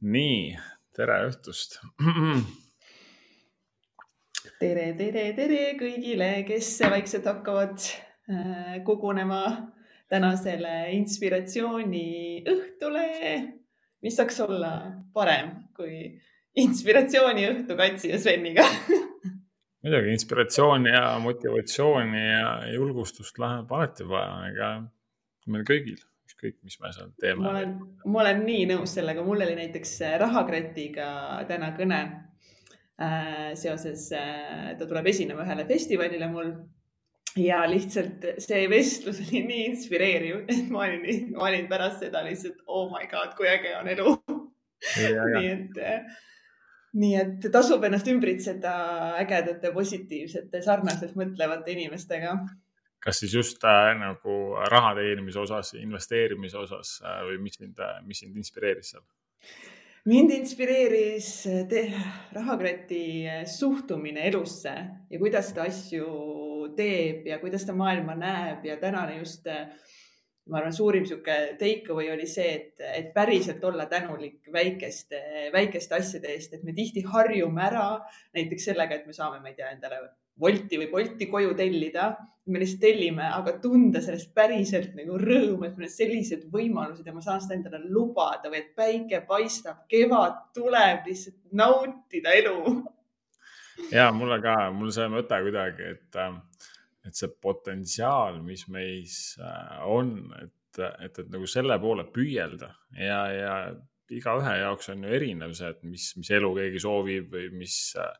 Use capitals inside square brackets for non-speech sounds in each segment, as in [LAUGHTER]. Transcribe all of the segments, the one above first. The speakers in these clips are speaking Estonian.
nii, tere õhtust. Tere, tere, tere kõigile, kes vaikselt hakkavad äh, kogunema tänasele inspiratsiooniõhtule. mis saaks olla parem kui inspiratsiooniõhtu Katsi ja Sveniga? [LAUGHS] Muidugi inspiratsiooni ja motivatsiooni ja julgustust läheb alati vaja, ega meil kõigil ükskõik, mis me seal teeme. ma olen, ma olen nii nõus sellega, mul oli näiteks äh, rahakratiga täna kõne äh, seoses äh,, ta tuleb esinema ühele festivalile mul ja lihtsalt see vestlus oli nii inspireeriv, [LAUGHS] et ma olin, ma olin pärast seda lihtsalt oh my god, kui äge on elu. nii et, äh, nii et tasub ennast ümbritseda ägedate, positiivsete, sarnaselt mõtlevate inimestega kas siis just äh, nagu raha teenimise osas, investeerimise osas äh, või mis sind, äh, mis sind inspireeris seal? mind inspireeris äh, suhtumine elusse ja kuidas ta asju teeb ja kuidas ta maailma näeb ja tänane just äh, ma arvan, suurim sihuke take away oli see, et, et päriselt olla tänulik väikeste, väikeste asjade eest, et me tihti harjume ära näiteks sellega, et me saame, ma ei tea, endale Wolti või Bolti koju tellida. me lihtsalt tellime, aga tunda sellest päriselt nagu rõõmu, et meil on sellised võimalused ja ma saan seda endale lubada või et päike paistab, kevad tuleb, lihtsalt nautida elu. ja mulle ka, mul see mõte kuidagi, et äh, et see potentsiaal, mis meis äh, on, et, et, et nagu selle poole püüelda ja, ja igaühe jaoks on ju erinev see, et mis, mis elu keegi soovib või mis äh,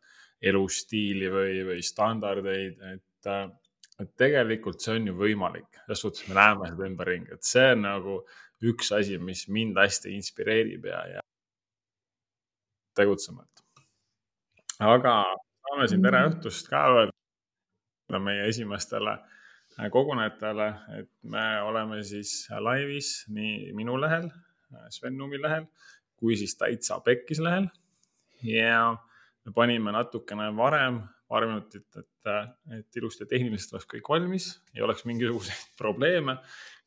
elustiili või, või standardeid, et, äh, et tegelikult see on ju võimalik. selles suhtes me näeme seda ümberringi, et see on nagu üks asi, mis mind hästi inspireerib ja, ja tegutsema. aga saame siin tere mm. õhtust ka öelda meie esimestele äh, kogunejatele, et me oleme siis laivis nii minu lehel, äh, Sven Numi lehel kui siis täitsa pekkis lehel. ja me panime natukene varem, paar minutit, et, äh, et ilusti tehniliselt oleks kõik valmis, ei oleks mingisuguseid [LAUGHS] probleeme.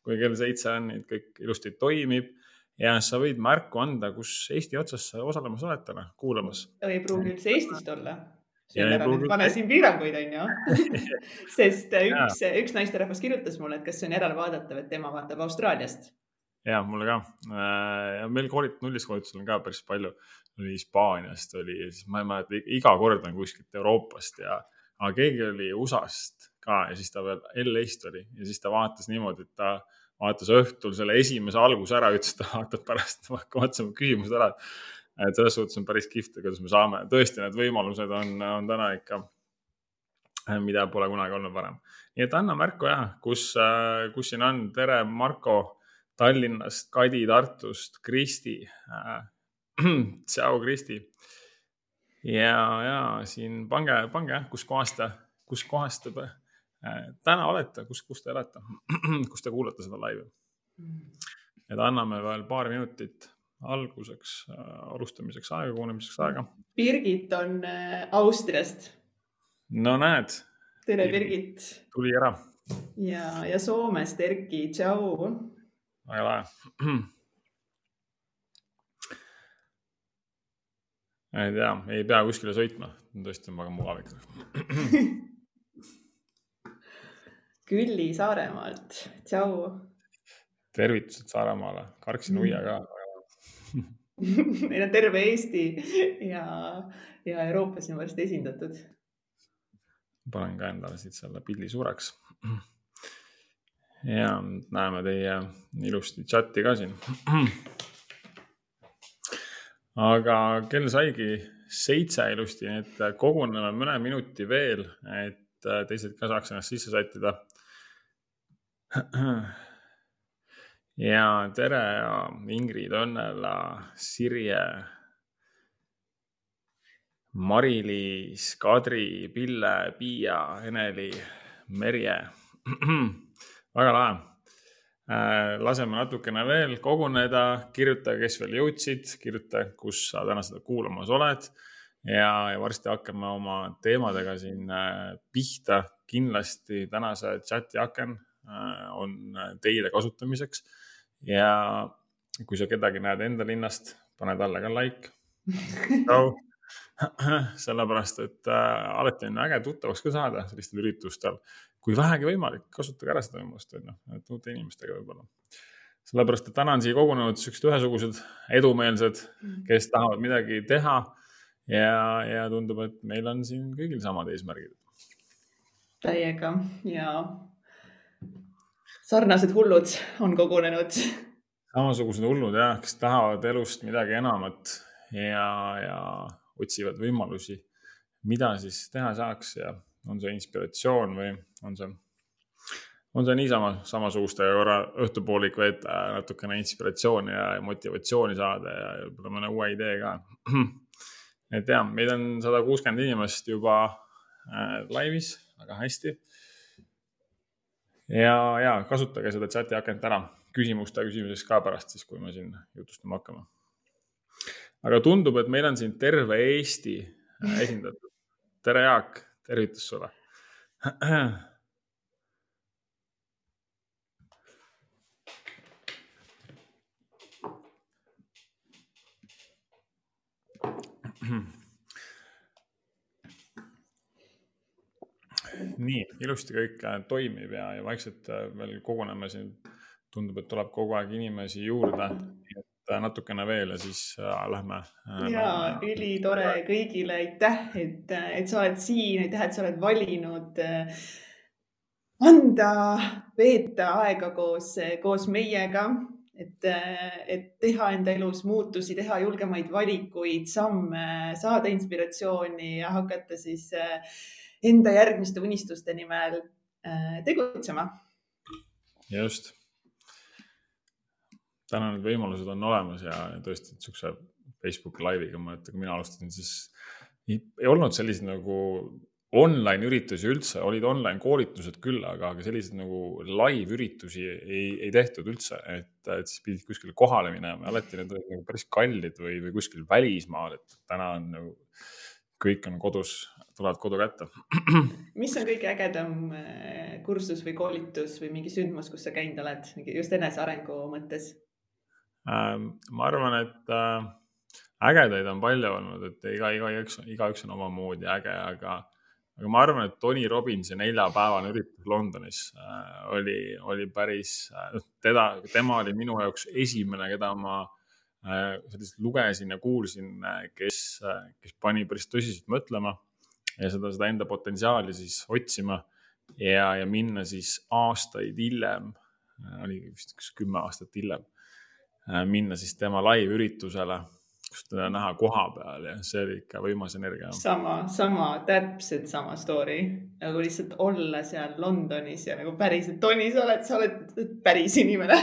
kui kell seitse on, et kõik ilusti toimib ja sa võid märku anda, kus Eesti otsas sa osalemas oled täna kuulamas. ei pruugi üldse Eestist olla pane siin piiranguid, onju. [LAUGHS] sest üks, üks naisterahvas kirjutas mulle, et kas see on järelvaadatav, et tema vaatab Austraaliast. Ja mulle ka. Äh, ja meil koolit-, nullis koolitusel on ka päris palju. oli Hispaaniast oli, siis ma ei mäleta, iga kord on kuskilt Euroopast ja, aga keegi oli USA-st ka ja siis ta veel LA-st oli ja siis ta vaatas niimoodi, et ta vaatas õhtul selle esimese alguse ära, ütles, et ta vaatab pärast, vaatasime küsimused ära et selles suhtes on päris kihvt, kuidas me saame, tõesti, need võimalused on, on täna ikka, mida pole kunagi olnud varem. nii et anna märku jah, kus, kus siin on. tere, Marko Tallinnast, Kadi Tartust, Kristi äh,. [CLEARS THROAT] tšau, Kristi. ja, ja siin pange, pange jah, kuskohast te, kuskohast te äh, täna olete, kus, kus te elate, [CLEARS THROAT] kus te kuulate seda laivi. et anname veel paar minutit alguseks, äh, alustamiseks aega, kogunemiseks aega. Birgit on äh, Austriast. no näed. tere, Birgit. tuli ära. ja, ja Soomest Erki, tšau. Väga lahe. [CLEARS THROAT] ei tea, ei pea kuskile sõitma, tõesti on väga mugav ikka [LAUGHS] Külli Saaremaalt, tšau. tervitused Saaremaale, Karksi nuia ka [LAUGHS] meil on terve Eesti ja, ja Euroopas on varsti esindatud. panen ka endale siit selle pildi suureks. [CLEARS THROAT] ja näeme teie ilusti chati ka siin. aga kell saigi seitse ilusti, nii et koguneme mõne minuti veel, et teised ka saaks ennast sisse sättida ja tere Ingrid, Õnnela, Sirje, Mari-Liis, Kadri, Pille, Piia, Eneli, Merje. Väga lahe. Äh, laseme natukene veel koguneda, kirjuta, kes veel jõudsid, kirjuta, kus sa täna seda kuulamas oled ja, ja varsti hakkame oma teemadega siin äh, pihta. kindlasti tänase chati aken äh, on teile kasutamiseks ja kui sa kedagi näed enda linnast, pane talle ka like [LAUGHS] no. Sellepärast, et äh, alati on äge tuttavaks ka saada sellistel üritustel, kui vähegi võimalik, kasutage ära seda võimalust, on ju, et uute inimestega võib-olla. sellepärast, et täna on siia kogunenud siuksed ühesugused edumeelsed, mm. kes tahavad midagi teha ja, ja tundub, et meil on siin kõigil samad eesmärgid. täiega ja sarnased hullud on kogunenud. samasugused hullud jah, kes tahavad elust midagi enamat ja, ja otsivad võimalusi, mida siis teha saaks ja on see inspiratsioon või on see, on see niisama samasugustega korra õhtupoolik veeta ja natukene inspiratsiooni ja motivatsiooni saada ja võib-olla mõne uue idee ka. et ja, meid on sada kuuskümmend inimest juba äh, laivis, väga hästi. ja, ja kasutage seda chati akent ära küsimuste küsimiseks ka pärast siis, kui me siin jutustama hakkame aga tundub, et meil on siin terve Eesti äh, esindatud. tere, Jaak, tervitus sulle nii, ilusti kõik äh, toimib ja, ja vaikselt äh, veel koguneme siin. tundub, et tuleb kogu aeg inimesi juurde natukene veel ja siis äh, lähme äh,. ja ülitore kõigile, aitäh, et, et sa oled siin, aitäh, et sa oled valinud äh, anda, veeta aega koos, koos meiega, et, äh, et teha enda elus muutusi, teha julgemaid valikuid, samme, saada inspiratsiooni ja hakata siis enda järgmiste unistuste nimel tegutsema. just täna need võimalused on olemas ja tõesti niisuguse Facebooki laiviga, ma mäletan, kui mina alustasin, siis ei, ei olnud selliseid nagu online üritusi üldse, olid online koolitused küll, aga, aga selliseid nagu live üritusi ei, ei tehtud üldse, et, et siis pidid kuskile kohale minema, alati need olid nagu päris kallid või, või kuskil välismaal, et täna on nagu kõik on kodus, tulevad kodu kätte. mis on kõige ägedam eh, kursus või koolitus või mingi sündmus, kus sa käinud oled, just enesearengu mõttes? Ähm, ma arvan, et äh, ägedaid on palju olnud, et iga, igaüks, igaüks on omamoodi äge, aga, aga ma arvan, et Tony Robbinsi neljapäevane üritus Londonis äh, oli, oli päris, äh, teda, tema oli minu jaoks esimene, keda ma sellist lugesin ja kuulsin, kes, kes pani päris tõsiselt mõtlema ja seda, seda enda potentsiaali siis otsima. Ja, ja minna siis aastaid hiljem, oli vist üks kümme aastat hiljem minna siis tema live-üritusele, kus teda näha koha peal ja see oli ikka võimas energia. sama, sama, täpselt sama story. Nagu lihtsalt olla seal Londonis ja nagu päriselt, Tony, sa oled, sa oled päris inimene.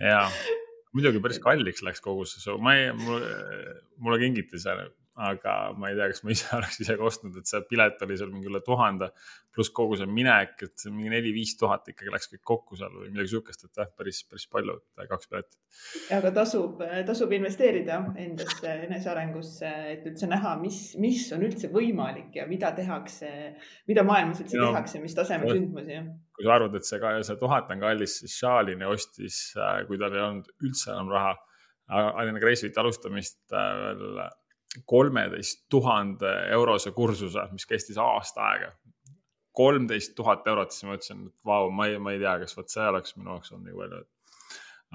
Ja, [LAUGHS] muidugi päris kalliks läks kogu see show, ma ei, mulle, mulle kingiti seal aga ma ei tea, kas ma ise [LAUGHS] oleks isegi ostnud, et see pilet oli seal mingi üle tuhande pluss kogu see minek, et mingi neli-viis tuhat ikkagi läks kõik kokku seal või midagi sihukest, et jah, päris, päris palju, et kaks piletit. aga tasub, tasub investeerida endasse, enesearengusse, et üldse näha, mis, mis on üldse võimalik ja mida tehakse, mida maailmas üldse no, tehakse, mis taseme sündmusi. kui sa arvad, et see, see tuhat on kallis, siis Shalini ostis, äh, kui tal ei olnud üldse enam raha, enne Gracefiti alustamist äh, veel kolmeteist tuhande eurose kursuse, mis kestis aasta aega. kolmteist tuhat eurot, siis ma ütlesin, et vau, ma ei, ma ei tea, kas vot see oleks minu jaoks olnud nii palju.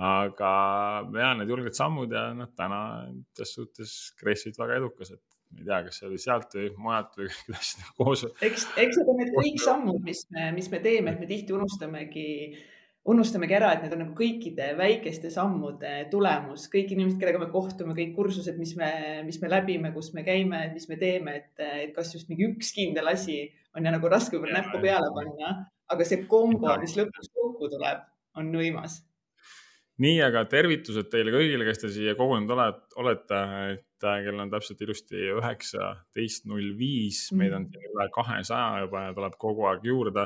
aga ja need julged sammud ja noh, täna selles suhtes Grace'id väga edukas, et ma ei tea, kas see oli sealt või mujalt või [LAUGHS] asjad koos. eks, eks need on need kõik sammud, mis me, mis me teeme, et me tihti unustamegi unustamegi ära, et need on nagu kõikide väikeste sammude tulemus, kõik inimesed, kellega me kohtume, kõik kursused, mis me, mis me läbime, kus me käime, mis me teeme, et, et kas just mingi üks kindel asi on ja nagu raske võib-olla näppu peale panna, aga see kombo, mis lõpuks kokku tuleb, on võimas. nii, aga tervitused teile kõigile, kes te siia kogunenud olete, et kell on täpselt ilusti üheksateist null viis, meid on siin üle kahesaja juba ja tuleb kogu aeg juurde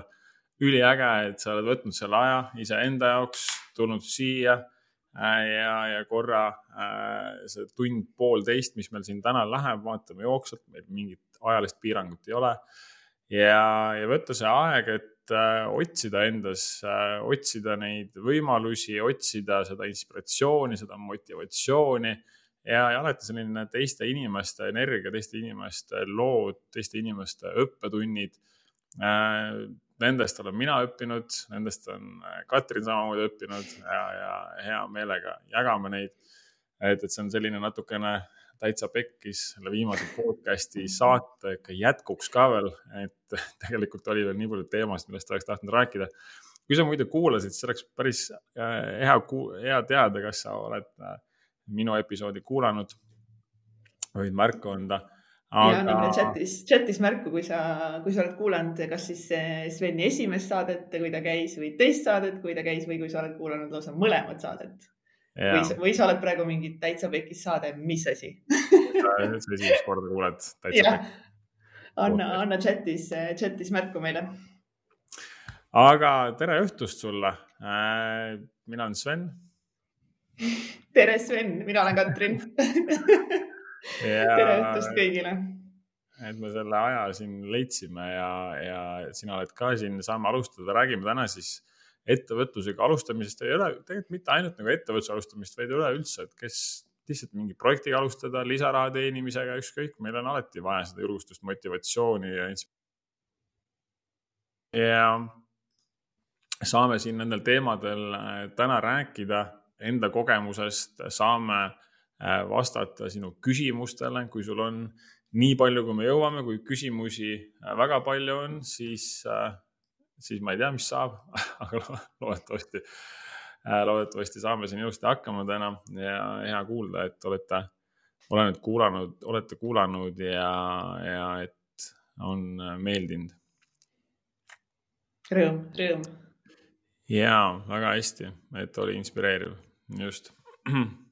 üliäge, et sa oled võtnud selle aja iseenda jaoks, tulnud siia äh, ja, ja korra äh, see tund-poolteist, mis meil siin täna läheb, vaatame jooksvalt, meil mingit ajalist piirangut ei ole. ja, ja võtta see aeg, et äh, otsida endas otsida neid võimalusi, otsida seda inspiratsiooni, seda motivatsiooni ja, ja alati selline teiste inimeste energia, teiste inimeste lood, teiste inimeste õppetunnid nendest olen mina õppinud, nendest on äh, Katrin samamoodi õppinud ja, ja hea meelega jagame neid. et, et see on selline natukene täitsa pekkis selle viimase podcast'i saate jätkuks ka veel, et tegelikult oli veel nii palju teemasid, millest oleks tahtnud rääkida. kui sa muidu kuulasid, siis oleks päris äh, hea, hea teada, kas sa oled äh, minu episoodi kuulanud, võid märku anda aga.... ja anna meile chatis, chatis märku, kui sa, kui sa oled kuulanud, kas siis Sveni esimest saadet, kui ta käis või teist saadet, kui ta käis või kui sa oled kuulanud lausa mõlemat saadet. või, või sa oled praegu mingi täitsa pekis saade, mis asi sa esimest korda kuuled täitsa pekis. anna, anna chatis, chatis märku meile. aga tere õhtust sulle. Äh, mina olen Sven. tere, Sven, mina olen Katrin [LAUGHS] tere õhtust kõigile. et me selle aja siin leidsime ja, ja sina oled ka siin, saame alustada, räägime täna siis ettevõtlusega alustamisest ei ole tegelikult mitte ainult nagu ettevõtluse alustamist, vaid üleüldse, et kes lihtsalt mingi projektiga alustada, lisaraha teenimisega, ükskõik, meil on alati vaja seda julgustust, motivatsiooni ja. ja saame siin nendel teemadel äh, täna rääkida enda kogemusest, saame vastata sinu küsimustele, kui sul on nii palju, kui me jõuame, kui küsimusi äh, väga palju on, siis, äh, siis ma ei tea, mis saab [LAUGHS] aga loodetavasti, loodetavasti saame siin ilusti hakkama täna ja hea kuulda, et olete, olen nüüd kuulanud, olete kuulanud ja, ja et on meeldinud. Rõõm, rõõm. ja väga hästi, et oli inspireeriv, just [CLEARS THROAT]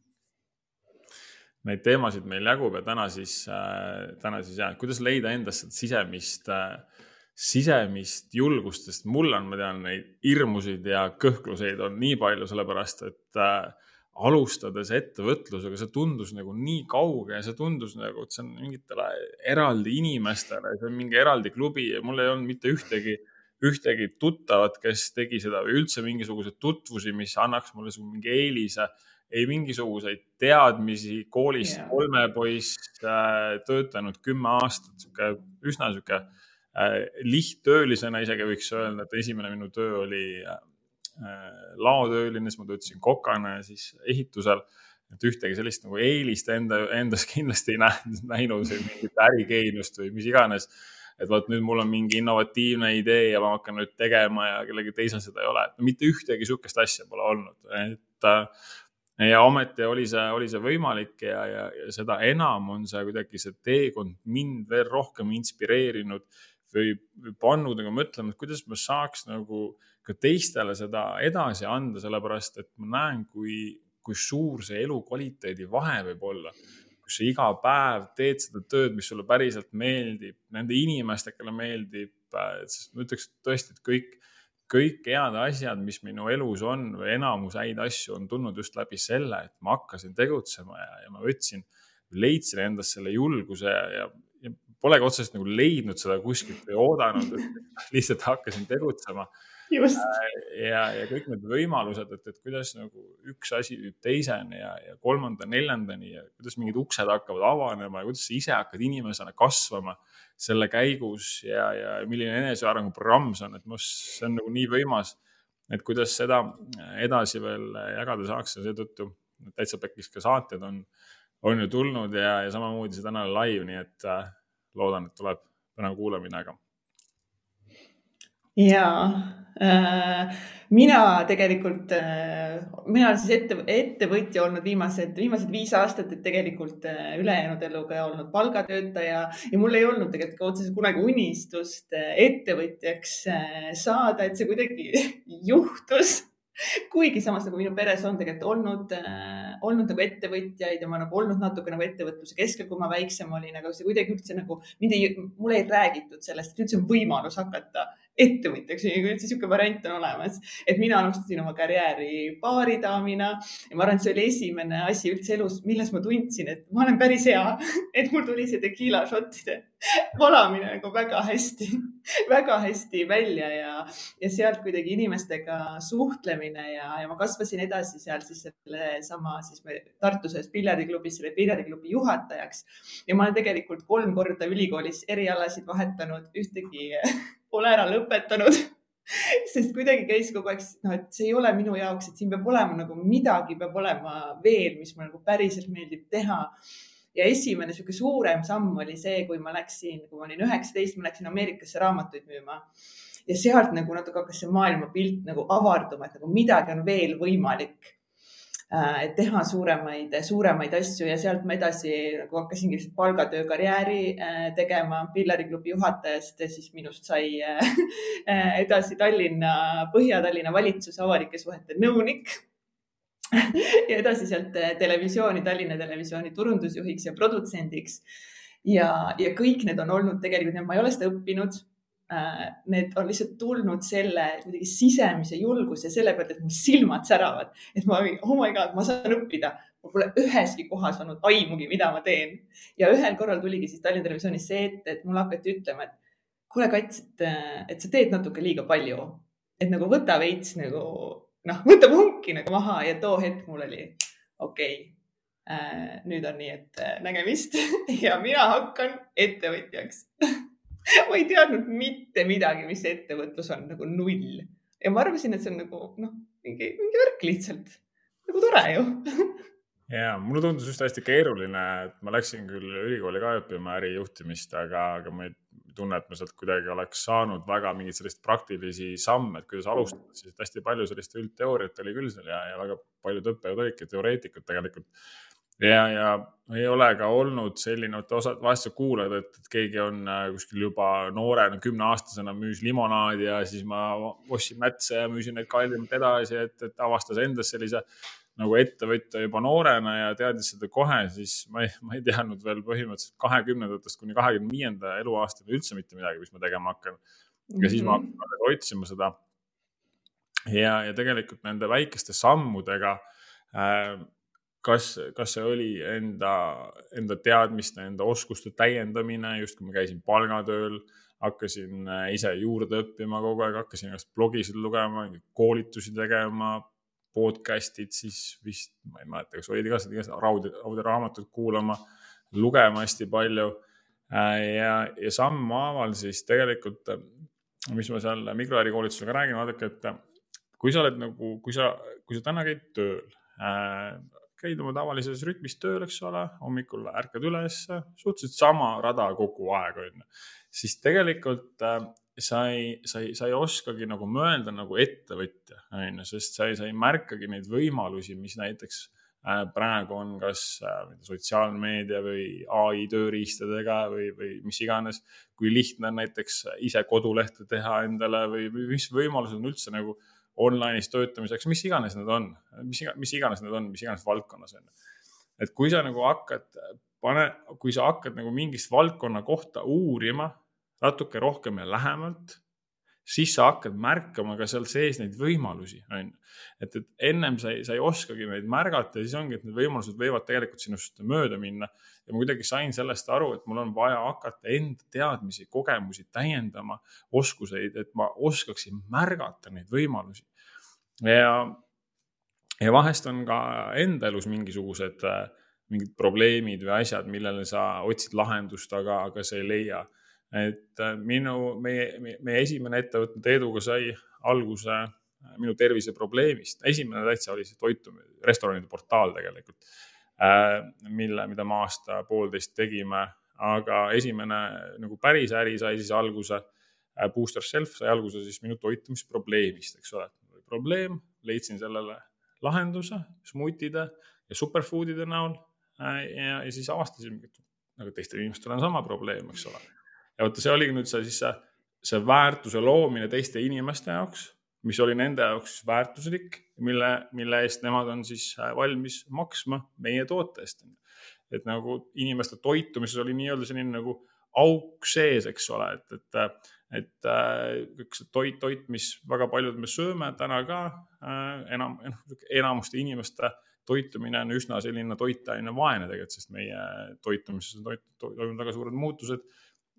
neid teemasid meil jagub ja täna siis, äh, täna siis jah, kuidas leida endas seda sisemist, äh, sisemist julgust, sest mul on, ma tean, neid hirmusid ja kõhkluseid on nii palju, sellepärast et äh, alustades ettevõtlusega, see tundus nagu nii kauge ja see tundus nagu, et see on mingitele eraldi inimestele, see on mingi eraldi klubi ja mul ei olnud mitte ühtegi ühtegi tuttavat, kes tegi seda või üldse mingisuguseid tutvusi, mis annaks mulle mingi eelise ei mingisuguseid teadmisi koolist yeah. kolmepoiss äh,, töötanud kümme aastat, sihuke üsna sihuke äh, lihttöölisena isegi võiks öelda, et esimene minu töö oli äh, laotööline, siis ma töötasin kokana ja siis ehitusel. et ühtegi sellist nagu eelist enda, endas kindlasti ei näinud, näinud mingit ärigeenust või mis iganes et vot nüüd mul on mingi innovatiivne idee ja ma hakkan nüüd tegema ja kellelgi teisel seda ei ole, mitte ühtegi sihukest asja pole olnud, et äh, ja ometi oli see, oli see võimalik ja, ja, ja seda enam on see kuidagi see teekond mind veel rohkem inspireerinud või, või pannud nagu mõtlema, et kuidas ma saaks nagu ka teistele seda edasi anda, sellepärast et ma näen, kui, kui suur see elukvaliteedi vahe võib olla. kus sa iga päev teed seda tööd, mis sulle päriselt meeldib, nende inimestele meeldib, sest ma ütleks tõesti, et kõik kõik head asjad, mis minu elus on või enamus häid asju on tulnud just läbi selle, et ma hakkasin tegutsema ja, ja ma võtsin, leidsin endas selle julguse ja, ja, polegi otseselt nagu leidnud seda kuskilt või oodanud, [LAUGHS] lihtsalt hakkasin tegutsema. Äh, ja, ja kõik need võimalused, et, et kuidas nagu üks asi viib teiseni ja, ja kolmanda, neljandani ja kuidas mingid uksed hakkavad avanema ja kuidas sa ise hakkad inimesena kasvama selle käigus ja, ja milline enesearengu programm see on, et minu arust see on nagu nii võimas, et kuidas seda edasi veel jagada saaks ja seetõttu täitsa pekkis ka saated on, on ju tulnud ja, ja samamoodi see tänane live, nii et äh, loodan, et tuleb põnev kuulamine ka. Ja äh, mina tegelikult, äh, mina olen siis ette, ettevõtja olnud viimased, viimased viis aastat, et tegelikult äh, ülejäänud eluga olnud palgatöötaja ja mul ei olnud tegelikult ka otseselt kunagi unistust ettevõtjaks saada, et see kuidagi [LAUGHS] juhtus. Kuigi samas nagu minu peres on tegelikult olnud äh,, olnud nagu ettevõtjaid ja ma nagu olnud natuke nagu ettevõtluse keskel, kui ma väiksem olin, aga see kuidagi üldse nagu mind ei, mulle ei räägitud sellest, et üldse on võimalus hakata ettevõtjaks, kui üldse niisugune variant on olemas. et mina alustasin oma karjääri baaridaamina ja ma arvan, et see oli esimene asi üldse elus, milles ma tundsin, et ma olen päris hea. [LAUGHS] et mul tuli see tequila šottide valamine nagu väga hästi, [LAUGHS] väga hästi välja ja, ja sealt kuidagi inimestega suhtlemine ja, ja ma kasvasin edasi seal siis sellesama siis Tartus ühes piljardiklubis selle piljardiklubi juhatajaks. ja ma olen tegelikult kolm korda ülikoolis erialasid vahetanud, ühtegi [LAUGHS] pole ära lõpetanud [LAUGHS] sest kuidagi käis kogu aeg, noh, et see ei ole minu jaoks, et siin peab olema nagu midagi peab olema veel, mis mulle nagu päriselt meeldib teha. ja esimene sihuke suurem samm oli see, kui ma läksin, kui ma olin üheksateist, ma läksin Ameerikasse raamatuid müüma ja sealt nagu natuke hakkas see maailmapilt nagu avarduma, et nagu midagi on veel võimalik et teha suuremaid, suuremaid asju ja sealt ma edasi nagu hakkasingi palgatöö karjääri äh, tegema pillariklubi juhatajast ja siis minust sai äh, edasi Tallinna, Põhja-Tallinna valitsuse avalike suhete nõunik ja edasi sealt televisiooni, Tallinna Televisiooni turundusjuhiks ja produtsendiks. ja, ja kõik need on olnud tegelikult, ma ei ole seda õppinud Äh, need on lihtsalt tulnud selle kuidagi sisemise julguse selle pealt, et mul silmad säravad, et ma, oh my god, ma saan õppida. mul pole üheski kohas olnud aimugi, mida ma teen. ja ühel korral tuligi siis Tallinna Televisioonis see ette, et mulle hakati ütlema, et kuule, Kats, et, et sa teed natuke liiga palju. et nagu võta veits nagu noh, võta punki nagu maha ja too hetk mul oli okei okay, äh, nüüd on nii, et äh, nägemist [LAUGHS] ja mina hakkan ettevõtjaks [LAUGHS] [LAUGHS] ma ei teadnud mitte midagi, mis ettevõtlus on nagu null. Ja ma arvasin, et see on nagu noh, mingi, mingi värk lihtsalt. Nagu tore ju. [LAUGHS] Ja mulle tundus just hästi keeruline, et ma läksin küll ülikooli ka õppima ärijuhtimist, aga, aga ma ei tunne, et ma sealt kuidagi oleks saanud väga mingeid selliseid praktilisi samme, et kuidas alustada, siis hästi palju sellist üldteooriat oli küll seal ja, ja väga paljud õppejõud olidki teoreetikud tegelikult ja, ja ei ole ka olnud selline, et osad vahest sa kuuled, et, et keegi on äh, kuskil juba noorena, kümneaastasena müüs limonaadi ja siis ma ostsin mätse ja müüsin neid kallimalt edasi, et, et avastas endas sellise nagu ettevõtja juba noorena ja teadis seda kohe, siis ma ei, ma ei teadnud veel põhimõtteliselt kahekümnendatest kuni kahekümne viienda eluaastani üldse mitte midagi, mis ma tegema hakkan. ja mm -hmm. siis ma mhm. hakkasin otsima seda. ja, ja tegelikult nende väikeste sammudega äh, kas, kas see oli enda, enda teadmiste, enda oskuste täiendamine, just kui ma käisin palgatööl, hakkasin äh, ise juurde õppima kogu aeg, hakkasin ennast blogisid lugema, koolitusi tegema, podcast'id siis vist, ma ei mäleta, kas olid igasugused, igasugused raud, audioraamatut kuulama, lugema hästi palju. Äh, ja, ja sammhaaval siis tegelikult, mis ma seal mikroärikoolitusega räägin, vaadake, et kui sa oled nagu, kui sa, kui sa täna käid tööl äh, käid oma tavalises rütmis tööl, eks ole, hommikul ärkad üles, suhteliselt sama rada kogu aeg, on ju. siis tegelikult äh, sa ei, sa ei, sa ei oskagi nagu mõelda nagu ettevõtja, on ju, sest sa ei, sa ei märkagi neid võimalusi, mis näiteks äh, praegu on kas äh, sotsiaalmeedia või ai tööriistadega või, või mis iganes. kui lihtne on näiteks ise kodulehte teha endale või, või mis võimalused on üldse nagu äh, online'is töötamiseks, mis iganes need on, mis, mis iganes need on, mis iganes valdkonnas on. et kui sa nagu hakkad, pane, kui sa hakkad nagu mingist valdkonna kohta uurima natuke rohkem ja lähemalt siis sa hakkad märkama ka seal sees neid võimalusi, on ju. et, et ennem sa ei, sa ei oskagi neid märgata ja siis ongi, et need võimalused võivad tegelikult sinust mööda minna. ja ma kuidagi sain sellest aru, et mul on vaja hakata enda teadmisi, kogemusi täiendama, oskuseid, et ma oskaksin märgata neid võimalusi. ja, ja vahest on ka enda elus mingisugused mingid probleemid või asjad, millele sa otsid lahendust, aga, aga sa ei leia et äh, minu, meie, meie esimene ettevõte Teeduga sai alguse äh, minu terviseprobleemist. esimene täitsa oli see toitu, restoranide portaal tegelikult, äh, mille, mida me aasta-poolteist tegime, aga esimene nagu päris äri sai siis alguse, Booster Self sai alguse siis minu toitumisprobleemist, eks ole. probleem, leidsin sellele lahenduse smuutide ja superfoodide näol ja, ja siis avastasin, et nagu teistel inimestel on sama probleem, eks ole ja vaata, see oligi nüüd see siis see, see väärtuse loomine teiste inimeste jaoks, mis oli nende jaoks väärtuslik, mille, mille eest nemad on siis äh, valmis maksma meie toote eest. et nagu inimeste toitumises oli nii-öelda selline nagu auk sees, eks ole, et, et, et üks toit, toit, mis väga paljud me sööme täna ka enam, noh, enamuste inimeste toitumine on üsna selline toitaine vaene tegelikult, sest meie toitumises on toimunud väga suured muutused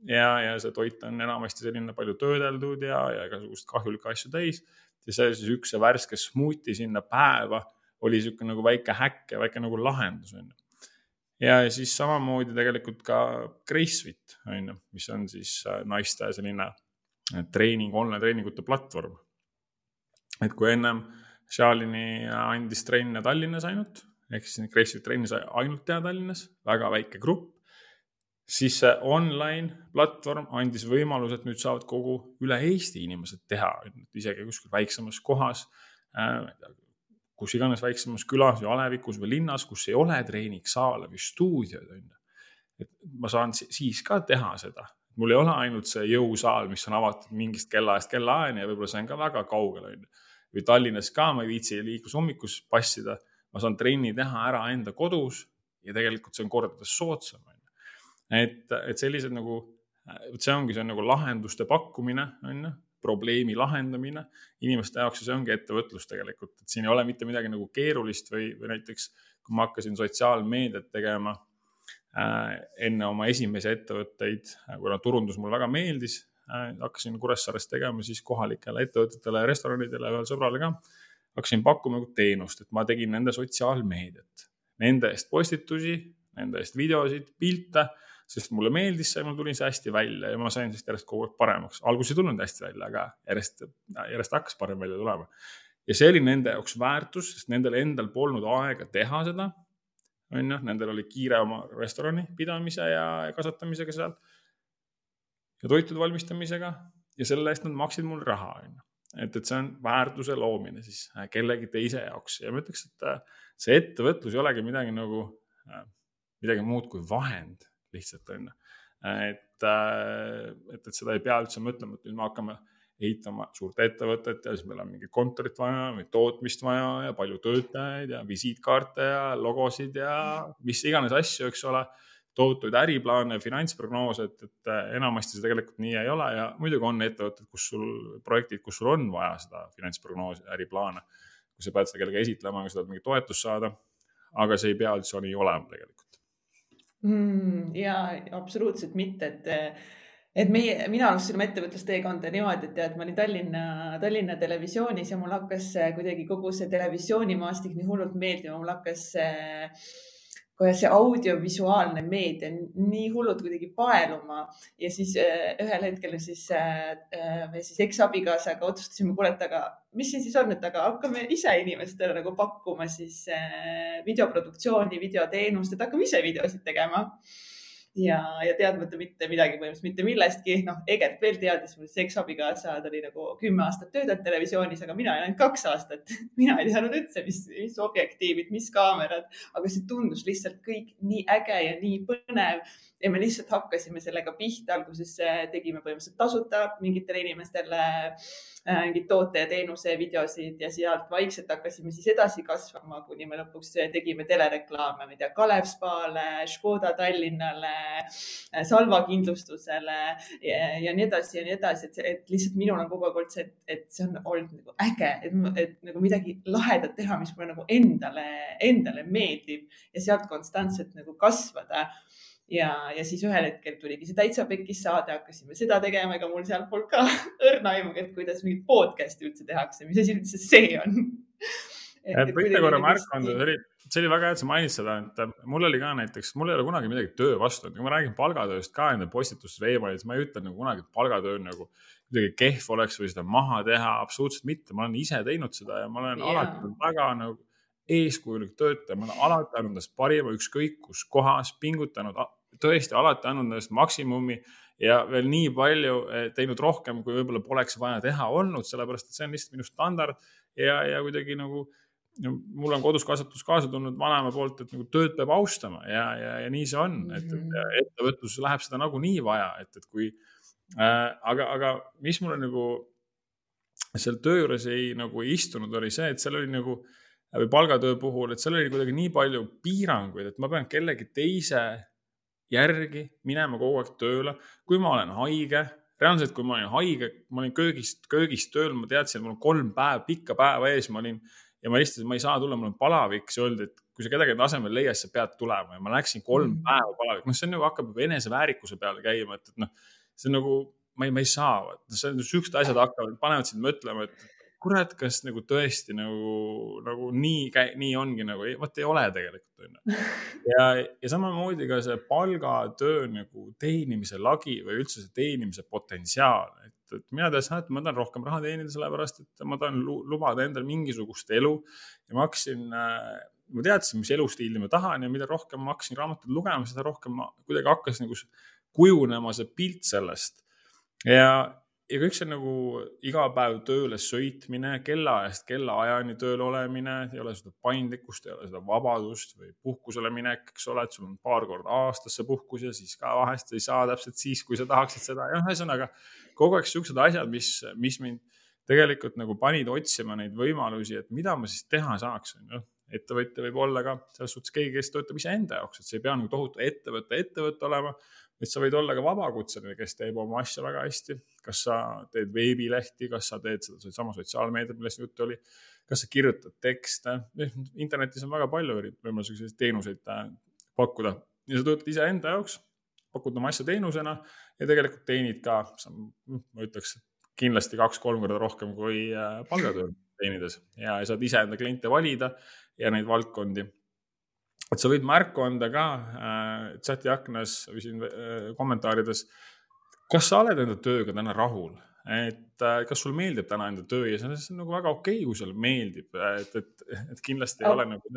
ja, ja see toit on enamasti selline palju töödeldud ja, ja igasuguseid kahjulikke asju täis. ja see siis üks see värske smuuti sinna päeva oli sihuke nagu väike häkk ja väike nagu lahendus on ju. ja siis samamoodi tegelikult ka Gracefit on ju, mis on siis äh, naiste selline äh, treening, online treeningute platvorm. et kui ennem Shalini andis trenne Tallinnas ainult, ehk siis Gracefit trenni sai ainult teha Tallinnas, väga väike grupp. Siis see online platvorm andis võimaluse, et nüüd saavad kogu üle Eesti inimesed teha, isegi kuskil väiksemas kohas äh,, kus iganes väiksemas külas või alevikus või linnas, kus ei ole treeningsaale või stuudioid, on ju. et ma saan siis ka teha seda, mul ei ole ainult see jõusaal, mis on avatud mingist kellaajast kellaajani ja võib-olla see on ka väga kaugel, on ju või Tallinnas ka ma ei viitsi liiklushommikus passida, ma saan trenni teha ära enda kodus ja tegelikult see on kordades soodsam. Et, et sellised nagu, vot see ongi, see on nagu lahenduste pakkumine, on ju, probleemi lahendamine. Inimeste jaoks ja see ongi ettevõtlus tegelikult, et siin ei ole mitte midagi nagu keerulist või, või näiteks kui ma hakkasin sotsiaalmeediat tegema äh, enne oma esimesi ettevõtteid, kuna turundus mulle väga meeldis Äh, hakkasin Kuressaares tegema siis kohalikele ettevõtetele restoranidele, ühele sõbrale ka. hakkasin pakkuma nagu teenust, et ma tegin nende sotsiaalmeediat, nende eest postitusi, nende eest videosid, pilte, sest mulle meeldis see, mul tuli see hästi välja ja ma sain sellest järjest kogu aeg paremaks. alguses ei tulnud hästi välja, aga järjest, järjest hakkas parem välja tulema. ja see oli nende jaoks väärtus, sest nendel endal polnud aega teha seda. on ju, nendel oli kiire oma restorani pidamise ja kasvatamisega seal ja toitude valmistamisega ja selle eest nad maksid mulle raha, on ju. et, et see on väärtuse loomine siis äh, kellegi teise jaoks ja ma ütleks, et äh, see ettevõtlus ei olegi midagi nagu, äh, midagi muud kui vahend lihtsalt on ju. et, et, et seda ei pea üldse mõtlema, et nüüd me hakkame ehitama suurt ettevõtet ja siis meil on mingit kontorit vaja või tootmist vaja ja palju töötajaid ja visiitkaarte ja logosid ja mis iganes asju, eks ole tohutuid äriplaane, finantsprognoose, et, et äh, enamasti see tegelikult nii ei ole ja muidugi on ettevõtted, kus sul, projektid, kus sul on vaja seda finantsprognoosi, äriplaane. kui sa pead seda kellelegi esitlema, kui sa tahad mingit toetust saada. aga see ei pea üldse nii olema tegelikult mm,. ja absoluutselt mitte, et et meie, mina alustasin oma ettevõtlusteekonda niimoodi, et tead, ma olin Tallinna, Tallinna Televisioonis ja mul hakkas kuidagi kogu see televisioonimaastik nii hullult meeldima, mul hakkas äh, kohe see audiovisuaalne meedia nii hullult kuidagi paeluma ja siis äh, ühel hetkel siis äh, äh, me siis eksabikaasaga otsustasime, kuule, et aga mis siin siis on, et aga hakkame ise inimestele nagu pakkuma siis videoproduktsiooni, videoteenust, et hakkame ise videosid tegema ja, ja teadmata mitte midagi, põhimõtteliselt mitte millestki. noh, Egert veel teadis, mul seksabikaasa, ta oli nagu kümme aastat töötanud televisioonis, aga mina ainult kaks aastat. [LAUGHS] mina ei teadnud üldse, mis, mis objektiivid, mis kaamerad, aga see tundus lihtsalt kõik nii äge ja nii põnev ja me lihtsalt hakkasime sellega pihta, alguses äh, tegime põhimõtteliselt tasuta mingitele inimestele äh, mingeid toote ja teenuse videosid ja sealt vaikselt hakkasime siis edasi kasvama, kuni me lõpuks tegime telereklaame, ma ei tea, Kalev Spale, Škoda Tallinnale, äh, Salva kindlustusele ja, ja nii edasi ja nii edasi, et, et lihtsalt minul on kogu aeg olnud see, et, et see on olnud nagu äge, et nagu midagi lahedat teha, mis mulle nagu endale, endale meeldib ja sealt konstantselt nagu kasvada ja, ja siis ühel hetkel tuligi see Täitsa Pekkis saade, hakkasime seda tegema, ega mul seal polnud ka [LAUGHS] õrna aimugi, et kuidas mingit podcast'i üldse tehakse, mis asi üldse see on. Võite korra märku anda, see. oli, see oli väga hea, et sa mainid seda, et mul oli ka näiteks, mul ei ole kunagi midagi töö vastu, et kui ma räägin palgatööst ka enda postitustes veebis, ma ei ütle nagu kunagi, et palgatöö nagu kuidagi kehv oleks või seda maha teha, absoluutselt mitte, ma olen ise teinud seda ja ma olen yeah. alati olnud väga nagu eeskujulik töötaja, ma olen alati andnud endast parima, ükskõik kus kohas, pingutanud tõesti alati andnud endast maksimumi ja veel nii palju eh, teinud rohkem, kui võib-olla poleks vaja teha olnud, sellepärast et see on lihtsalt minu standard ja, ja kuidagi nagu no, mul on kodus kasvatus kaasa tulnud vanaema poolt, et nagu tööd peab austama ja, ja, ja nii see on, et, et mhm. ettevõtluses läheb seda nagunii vaja, et, et kui äh,. aga, aga mis mulle nagu seal töö juures ei nagu ei istunud, oli see, et seal oli nagu või palgatöö puhul, et seal oli kuidagi nii palju piiranguid, et ma pean kellegi teise järgi minema kogu aeg tööle. kui ma olen haige, reaalselt, kui ma olin haige, ma olin köögist, köögis tööl, ma teadsin, et mul on kolm päeva, pikka päeva ees, ma olin ja ma helistasin, ma ei saa tulla, mul on palavik, siis öeldi, et kui sa kedagi asemel leiad, sa pead tulema ja ma läksin kolm mm. päeva palavik, noh, see on nagu hakkab juba eneseväärikuse peale käima, et, et noh, see on nagu, ma ei, ma ei saa, see on siuksed asjad hakkavad, panevad sind mõtlema, et kurat, kas nagu tõesti nagu, nagu nii, nii ongi nagu, vot ei ole tegelikult onju. [LAUGHS] ja, ja samamoodi ka see palgatöö nagu teenimise lagi või üldse see teenimise potentsiaal, et, et mina teadsin, et ma tahan rohkem raha teenida, sellepärast et ma tahan lubada endale mingisugust elu ja ma hakkasin äh, ma teadsin, mis elustiili ma tahan ja mida rohkem ma hakkasin raamatuid lugema, seda rohkem ma kuidagi hakkas nagu kujunema see pilt sellest. ja, ja kõik see nagu iga päev tööle sõitmine, kellaajast kellaajani tööl olemine, ei ole seda paindlikkust, ei ole seda vabadust või puhkusele minek, eks ole, et sul on paar korda aastas see puhkus ja siis ka vahest ei saa täpselt siis, kui sa tahaksid seda. Ja noh, ühesõnaga kogu aeg siuksed asjad, mis, mis mind tegelikult nagu panid otsima neid võimalusi, et mida ma siis teha saaks, onju ettevõtja võib olla ka selles suhtes keegi, kes töötab iseenda jaoks, et see ei pea nagu tohutu ettevõtte ettevõte olema, vaid sa võid olla ka vabakutseline, kes teeb oma asja väga hästi. kas sa teed veebilehti, kas sa teed seda sama sotsiaalmeediat, millest juttu oli, kas sa kirjutad tekste, internetis on väga palju võimalusi selliseid teenuseid äh, pakkuda. Ja sa töötad iseenda jaoks, pakud oma asja teenusena ja tegelikult teenid ka, ma ütleks kindlasti kaks-kolm korda rohkem kui äh, palgatööl teenides. Ja saad iseenda kliente valida ja neid valdkondi et sa võid märku anda ka äh, chati aknas või siin äh, kommentaarides. kas sa oled enda tööga täna rahul, et äh, kas sul meeldib täna enda töö ja see on, see on nagu väga okei okay,, kui sulle meeldib, et, et, et kindlasti ei Ab ole nagu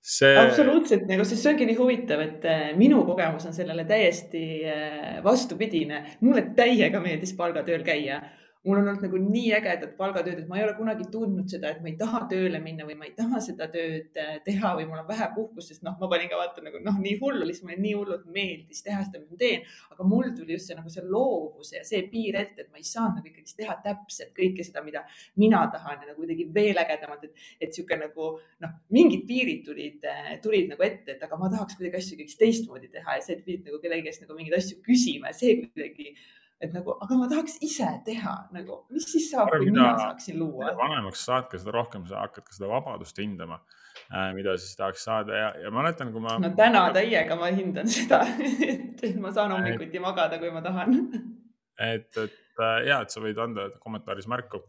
see. absoluutselt nagu, sest see ongi nii huvitav, et äh, minu kogemus on sellele täiesti äh, vastupidine. mulle täiega meeldis palgatööl käia mul on olnud nagu nii ägedad palgatööd, et ma ei ole kunagi tundnud seda, et ma ei taha tööle minna või ma ei taha seda tööd äh, teha või mul on vähe puhkust, sest noh, ma panin ka vaata nagu noh, nii hullu, lihtsalt mulle nii hullult meeldis teha seda, mida ma teen. aga mul tuli just see nagu see loovus ja see piir ette, et ma ei saanud nagu ikkagi teha täpselt kõike seda, mida mina tahan ja nagu kuidagi veel ägedamalt, et, et sihuke nagu noh, mingid piirid tulid, äh, tulid nagu ette, et aga ma tahaks kuidagi asju kõik teistmoodi teha ja see, et pidid nagu kellegi käest nagu mingeid asju küsima ja see kuidagi et nagu, aga ma tahaks ise teha nagu, mis siis saab, kui mina saaksin luua. vanemaks saad ka seda rohkem, sa hakkad ka seda vabadust hindama, äh, mida siis tahaks saada ja, ja mäletan, kui ma. no täna täiega ma hindan seda, et ma saan hommikuti magada, kui ma tahan. et, et äh, ja, et sa võid anda kommentaaris märku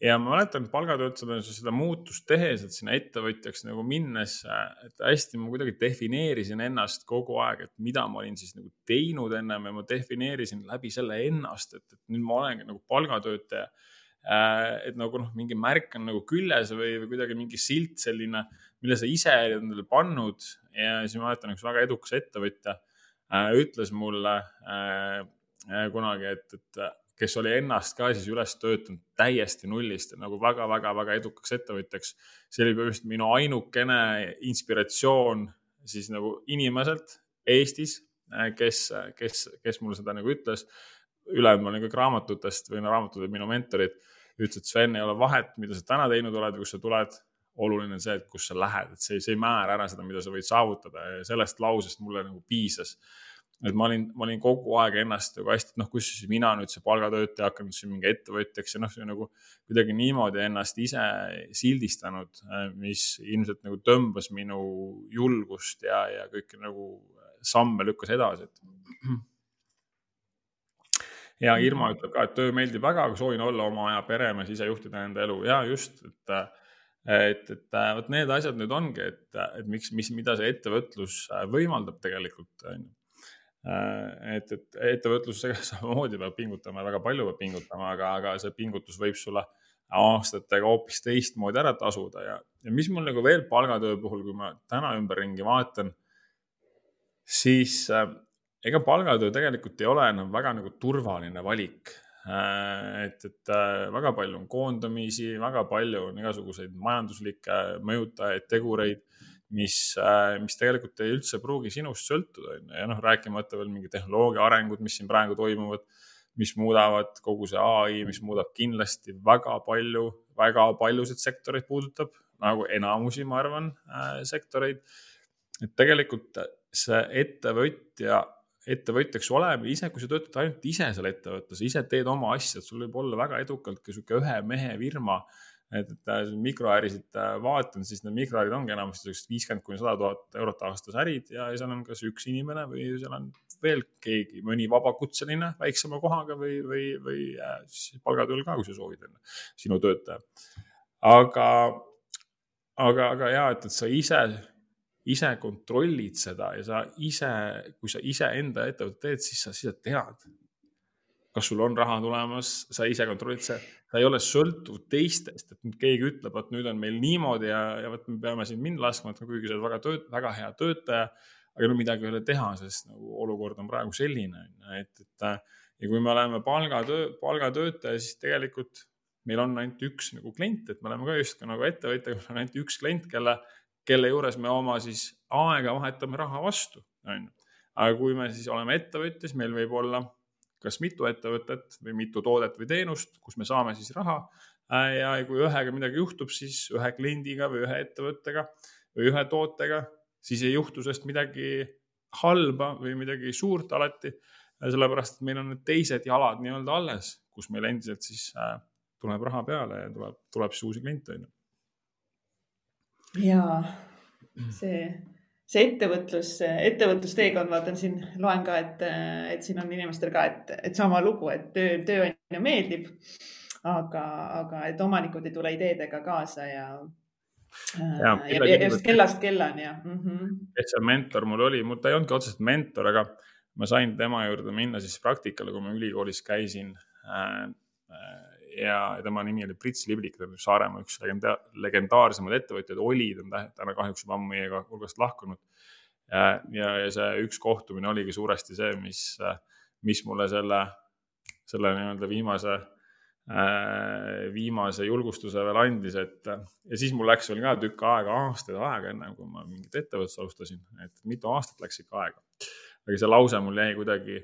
ja ma mäletan palgatöötajana seda muutust tehes, et sinna ettevõtjaks nagu minnes, et hästi ma kuidagi defineerisin ennast kogu aeg, et mida ma olin siis nagu teinud ennem ja ma defineerisin läbi selle ennast, et, et nüüd ma olengi nagu palgatöötaja. et nagu noh, mingi märk on nagu küljes või, või kuidagi mingi silt selline, mille sa ise oled endale pannud ja siis ma mäletan, üks väga edukas ettevõtja äh, ütles mulle äh, kunagi, et, et kes oli ennast ka siis üles töötanud täiesti nullist nagu väga-väga-väga edukaks ettevõtjaks. see oli just minu ainukene inspiratsioon siis nagu inimeselt Eestis, kes, kes, kes mulle seda nagu ütles. ülejäänud ma olin kõik raamatutest või no raamatud olid minu mentorid, ütles, et Sven, ei ole vahet, mida sa täna teinud oled või kust sa tuled. Oluline on see, et kus sa lähed, et see, see ei määra ära seda, mida sa võid saavutada. Ja sellest lausest mulle nagu piisas et ma olin, ma olin kogu aeg ennast nagu hästi, et noh, kus siis mina nüüd see palgatöötaja hakanud siin mingi ettevõtjaks ja noh, nagu kuidagi niimoodi ennast ise sildistanud, mis ilmselt nagu tõmbas minu julgust ja, ja kõiki nagu samme lükkas edasi, et. ja Irma ütleb ka, et töö meeldib väga, aga soovin olla oma aja peremees, ise juhtida enda elu ja just, et et, et vot need asjad nüüd ongi, et, et miks, mis, mida see ettevõtlus võimaldab tegelikult, on ju et, et ettevõtlusega [LAUGHS] samamoodi peab pingutama, väga palju peab pingutama, aga, aga see pingutus võib sulle aastatega hoopis teistmoodi ära tasuda ja, ja mis mul nagu veel palgatöö puhul, kui ma täna ümberringi vaatan, siis äh, ega palgatöö tegelikult ei ole enam väga nagu turvaline valik äh,. et, et äh, väga palju on koondamisi, väga palju on igasuguseid majanduslikke mõjutajaid, tegureid mis, äh, mis tegelikult ei üldse pruugi sinust sõltuda, on ju, ja noh, rääkimata veel mingi tehnoloogia arengud, mis siin praegu toimuvad, mis muudavad kogu see ai, mis muudab kindlasti väga palju, väga paljusid sektoreid puudutab, nagu enamusi, ma arvan äh,, sektoreid. et tegelikult see ettevõtja, ettevõtjaks olemine ise, kui sa töötad ainult ise seal ettevõttes, ise teed oma asja, sul võib olla väga edukalt ka sihuke ühe mehe firma et, et mikroärisid äh, vaatan, siis need mikroärid ongi enamasti sellised viiskümmend kuni sada tuhat eurot aastas ärid ja seal on kas üks inimene või seal on veel keegi, mõni vabakutseline väiksema kohaga või, või, või äh, siis palgatööl ka, kui sa soovid, on sinu töötaja. aga, aga, aga ja, et, et sa ise, ise kontrollid seda ja sa ise, kui sa iseenda ettevõtet teed, siis sa, siis sa tead, kas sul on raha tulemas, sa ise kontrollid see ta ei ole sõltuv teistest, et keegi ütleb, et nüüd on meil niimoodi ja, ja vot me peame siin mind laskma, et kuigi sa oled väga tööt-, väga hea töötaja, aga no midagi ei ole teha, sest nagu olukord on praegu selline, et, et ja kui me oleme palgatöö, palgatöötaja, siis tegelikult meil on ainult üks nagu klient, et me oleme ka justkui nagu ettevõtja, meil on ainult üks klient, kelle, kelle juures me oma siis aega vahetame raha vastu, on ju. aga kui me siis oleme ettevõtja, siis meil võib olla kas mitu ettevõtet või mitu toodet või teenust, kus me saame siis raha. Ja kui ühega midagi juhtub, siis ühe kliendiga või ühe ettevõttega või ühe tootega, siis ei juhtu sellest midagi halba või midagi suurt alati. Sellepärast, et meil on need teised jalad nii-öelda alles, kus meil endiselt siis äh, tuleb raha peale ja tuleb, tuleb siis uusi kliente on ju. ja see see ettevõtlus, ettevõtlusteekond, vaatan siin, loen ka, et, et siin on inimestel ka, et, et sama lugu, et töö, tööandja meeldib. aga, aga et omanikud ei tule ideedega kaasa ja. ja, ja, ja just kellast kellani ja mm. -hmm. kes see mentor mul oli, mul ta ei olnudki otseselt mentor, aga ma sain tema juurde minna siis praktikale, kui ma ülikoolis käisin äh, äh, ja tema nimi oli Prits Liblik, ta on Saaremaa üks legenda-, legendaarsemaid ettevõtjaid, oli, ta on täna kahjuks juba ammu meiega hulgast lahkunud. ja, ja, ja see üks kohtumine oligi suuresti see, mis, mis mulle selle, selle nii-öelda viimase viimase julgustuse veel andis, et ja siis mul läks veel ka tükk aega, aastaid aega, enne kui ma mingit ettevõtlust alustasin, et mitu aastat läks ikka aega. aga see lause mul jäi kuidagi,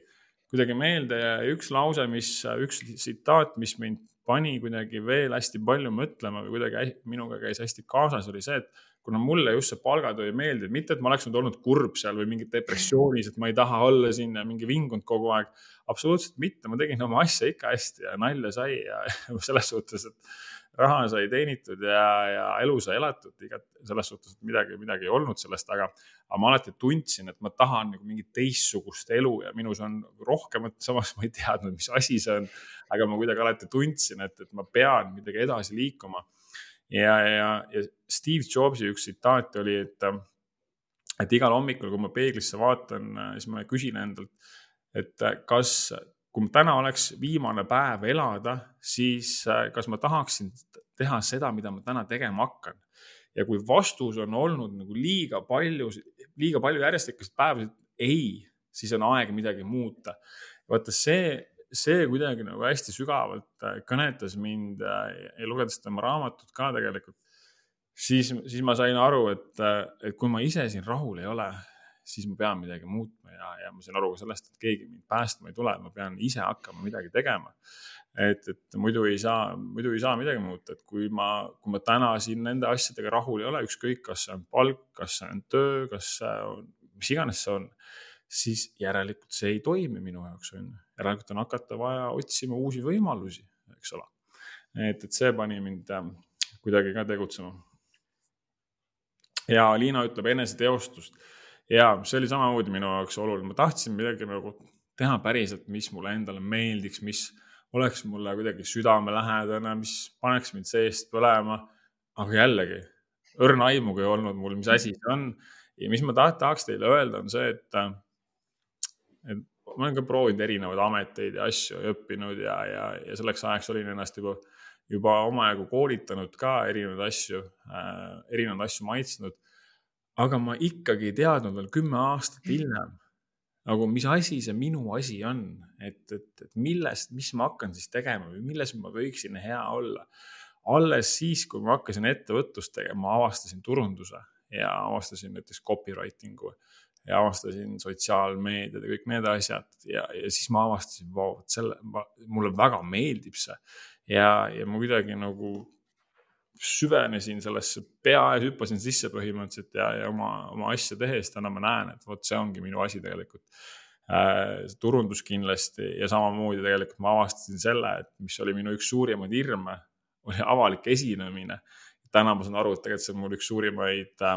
kuidagi meelde ja üks lause, mis, üks tsitaat, mis mind pani kuidagi veel hästi palju mõtlema või kuidagi minuga käis hästi kaasas, oli see, et kuna mulle just see palgatöö ei meeldinud, mitte et ma oleks nüüd olnud kurb seal või mingi depressioonis, et ma ei taha olla siin ja mingi vingunud kogu aeg. absoluutselt mitte, ma tegin oma asja ikka hästi ja nalja sai ja [LAUGHS] selles suhtes, et raha sai teenitud ja, ja elu sai elatud, igat selles suhtes, et midagi, midagi ei olnud sellest, aga, aga ma alati tundsin, et ma tahan nagu mingit teistsugust elu ja minus on rohkemat, samas ma ei teadnud, mis asi see on. aga ma kuidagi alati tundsin, et, et ma pean midagi edasi liikuma. ja, ja, ja Steve Jobsi üks tsitaat oli, et, et igal hommikul, kui ma peeglisse vaatan, siis ma küsin endalt, et kas kui täna oleks viimane päev elada, siis äh, kas ma tahaksin teha seda, mida ma täna tegema hakkan? ja kui vastus on olnud nagu liiga palju, liiga palju järjestikuseid päevasid ei, siis on aeg midagi muuta. vaata see, see kuidagi nagu hästi sügavalt äh, kõnetas mind äh, ja lugedes tema raamatut ka tegelikult, siis, siis ma sain aru, et, et kui ma ise siin rahul ei ole, siis ma pean midagi muutma ja, ja ma sain aru ka sellest, et keegi mind päästma ei tule, ma pean ise hakkama midagi tegema. et, et muidu ei saa, muidu ei saa midagi muuta, et kui ma, kui ma täna siin nende asjadega rahul ei ole, ükskõik, kas see on palk, kas see on töö, kas see on, mis iganes see on, siis järelikult see ei toimi minu jaoks, on ju. järelikult on hakata vaja otsima uusi võimalusi, eks ole. et, et see pani mind äh, kuidagi ka tegutsema. ja Liina ütleb eneseteostust ja see oli samamoodi minu jaoks oluline, ma tahtsin midagi nagu teha päriselt, mis mulle endale meeldiks, mis oleks mulle kuidagi südamelähedane, mis paneks mind seest põlema. aga jällegi, õrna aimugi ei olnud mul, mis asi see on. ja mis ma tahaks teile öelda, on see, et, et ma olen ka proovinud erinevaid ameteid ja asju õppinud ja, ja, ja selleks ajaks olin ennast juba, juba omajagu koolitanud ka erinevaid asju äh,, erinevaid asju maitsnud aga ma ikkagi ei teadnud veel kümme aastat hiljem nagu, mis asi see minu asi on, et, et, et millest, mis ma hakkan siis tegema või milles ma võiksin hea olla. alles siis, kui ma hakkasin ettevõtlust tegema, avastasin turunduse ja avastasin näiteks copywriting'u ja avastasin sotsiaalmeediad ja kõik need asjad ja, ja siis ma avastasin, vau, et selle, mulle väga meeldib see ja, ja ma kuidagi nagu süvenesin sellesse, pea ees hüppasin sisse põhimõtteliselt ja, ja oma, oma asja tehes täna ma näen, et vot see ongi minu asi tegelikult äh,. turundus kindlasti ja samamoodi tegelikult ma avastasin selle, et mis oli minu üks suurimaid hirme, oli avalik esinemine. täna ma saan aru, et tegelikult see on mul üks suurimaid äh,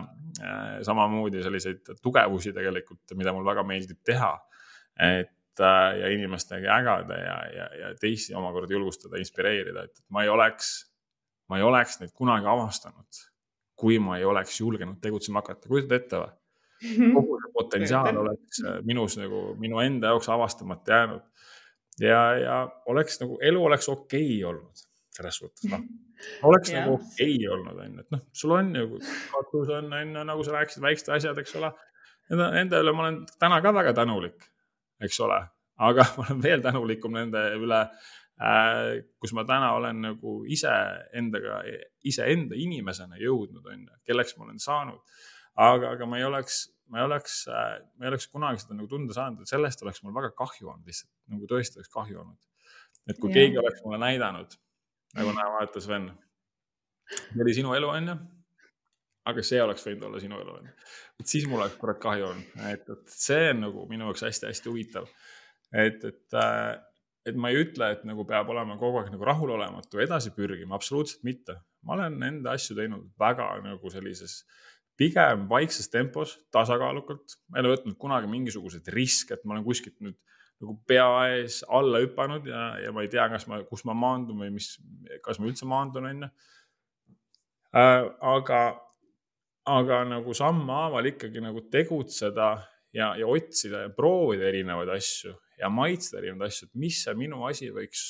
samamoodi selliseid tugevusi tegelikult, mida mul väga meeldib teha. et äh, ja inimestega jagada ja, ja, ja teisi omakorda julgustada, inspireerida, et ma ei oleks ma ei oleks neid kunagi avastanud, kui ma ei oleks julgenud tegutsema hakata, kujutad ette või? [LAUGHS] kogu see potentsiaal oleks äh, minus nagu minu enda jaoks avastamata jäänud. ja, ja oleks nagu elu oleks okei okay olnud selles suhtes, noh. [LAUGHS] oleks nagu okei okay olnud, on ju, et noh, sul on ju katus on, on ju, nagu sa rääkisid, väiksed asjad, eks ole. Nende üle ma olen täna ka väga tänulik, eks ole, aga [LAUGHS] ma olen veel tänulikum nende üle kus ma täna olen nagu iseendaga, iseenda inimesena jõudnud, on ju, kelleks ma olen saanud. aga, aga ma ei oleks, ma ei oleks, äh, ma ei oleks kunagi seda nagu tunda saanud, et sellest oleks mul väga kahju olnud lihtsalt, nagu tõesti oleks kahju olnud. et kui ja. keegi oleks mulle näidanud, nagu näe, vaata Sven, see oli sinu elu, on ju aga see oleks võinud olla sinu elu, onju. et siis mul oleks kurat kahju olnud, et, et see on nagu minu jaoks hästi-hästi huvitav. et, et äh, et ma ei ütle, et nagu peab olema kogu aeg nagu rahulolematu, edasi pürgima, absoluutselt mitte. ma olen enda asju teinud väga nagu sellises pigem vaikses tempos, tasakaalukalt. ma ei ole võtnud kunagi mingisuguseid riske, et ma olen kuskilt nüüd nagu pea ees alla hüpanud ja, ja ma ei tea, kas ma, kus ma maandun või mis, kas ma üldse maandun, onju. Äh, aga, aga nagu sammhaaval ikkagi nagu tegutseda ja, ja otsida ja proovida erinevaid asju ja maitsta erinevaid asju, et mis see minu asi võiks,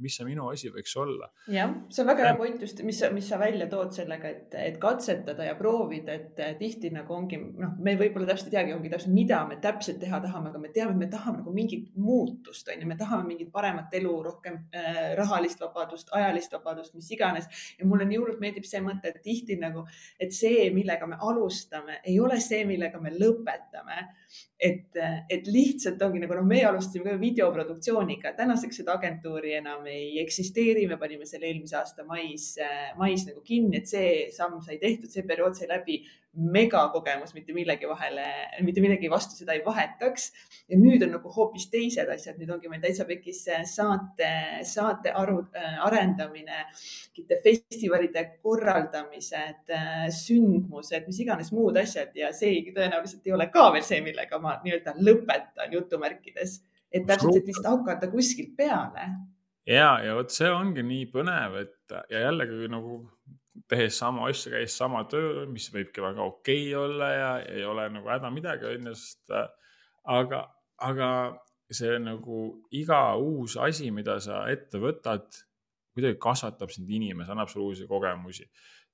mis see minu asi võiks olla. jah, see on väga hea point just, mis, mis sa välja tood sellega, et, et katsetada ja proovida, et tihti nagu ongi noh, me võib-olla täpselt ei teagi, ongi täpselt, mida me täpselt teha tahame, aga me teame, me tahame nagu mingit muutust, on ju, me tahame mingit paremat elu, rohkem äh, rahalist vabadust, ajalist vabadust, mis iganes. ja mulle nii hullult meeldib see mõte, et tihti nagu, et see, millega me alustame, ei ole see, millega me lõpetame et, et lihtsalt ongi nagu noh, meie alustasime ka videoproduktsiooniga, tänaseks seda agentuuri enam ei eksisteeri, me panime selle eelmise aasta mais, mais nagu kinni, et see samm sai tehtud, see periood sai läbi megakogemus, mitte millegi vahele, mitte millegi vastu seda ei vahetaks. ja nüüd on nagu hoopis teised asjad, nüüd ongi meil täitsa pekis saate, saate aru, arendamine, festivalide korraldamised, sündmused, mis iganes muud asjad. Ja see tõenäoliselt ei ole ka veel see, millega ma nii-öelda lõpetan jutumärkides, et täpselt lihtsalt hakata kuskilt peale. Ja, ja vot see ongi nii põnev, et ja jällegi nagu tehes sama asja, käies sama töö, mis võibki väga okei okay olla ja ei ole nagu häda midagi, onju, sest äh, aga, aga see nagu iga uus asi, mida sa ette võtad, kuidagi kasvatab sind inimese, annab sulle uusi kogemusi.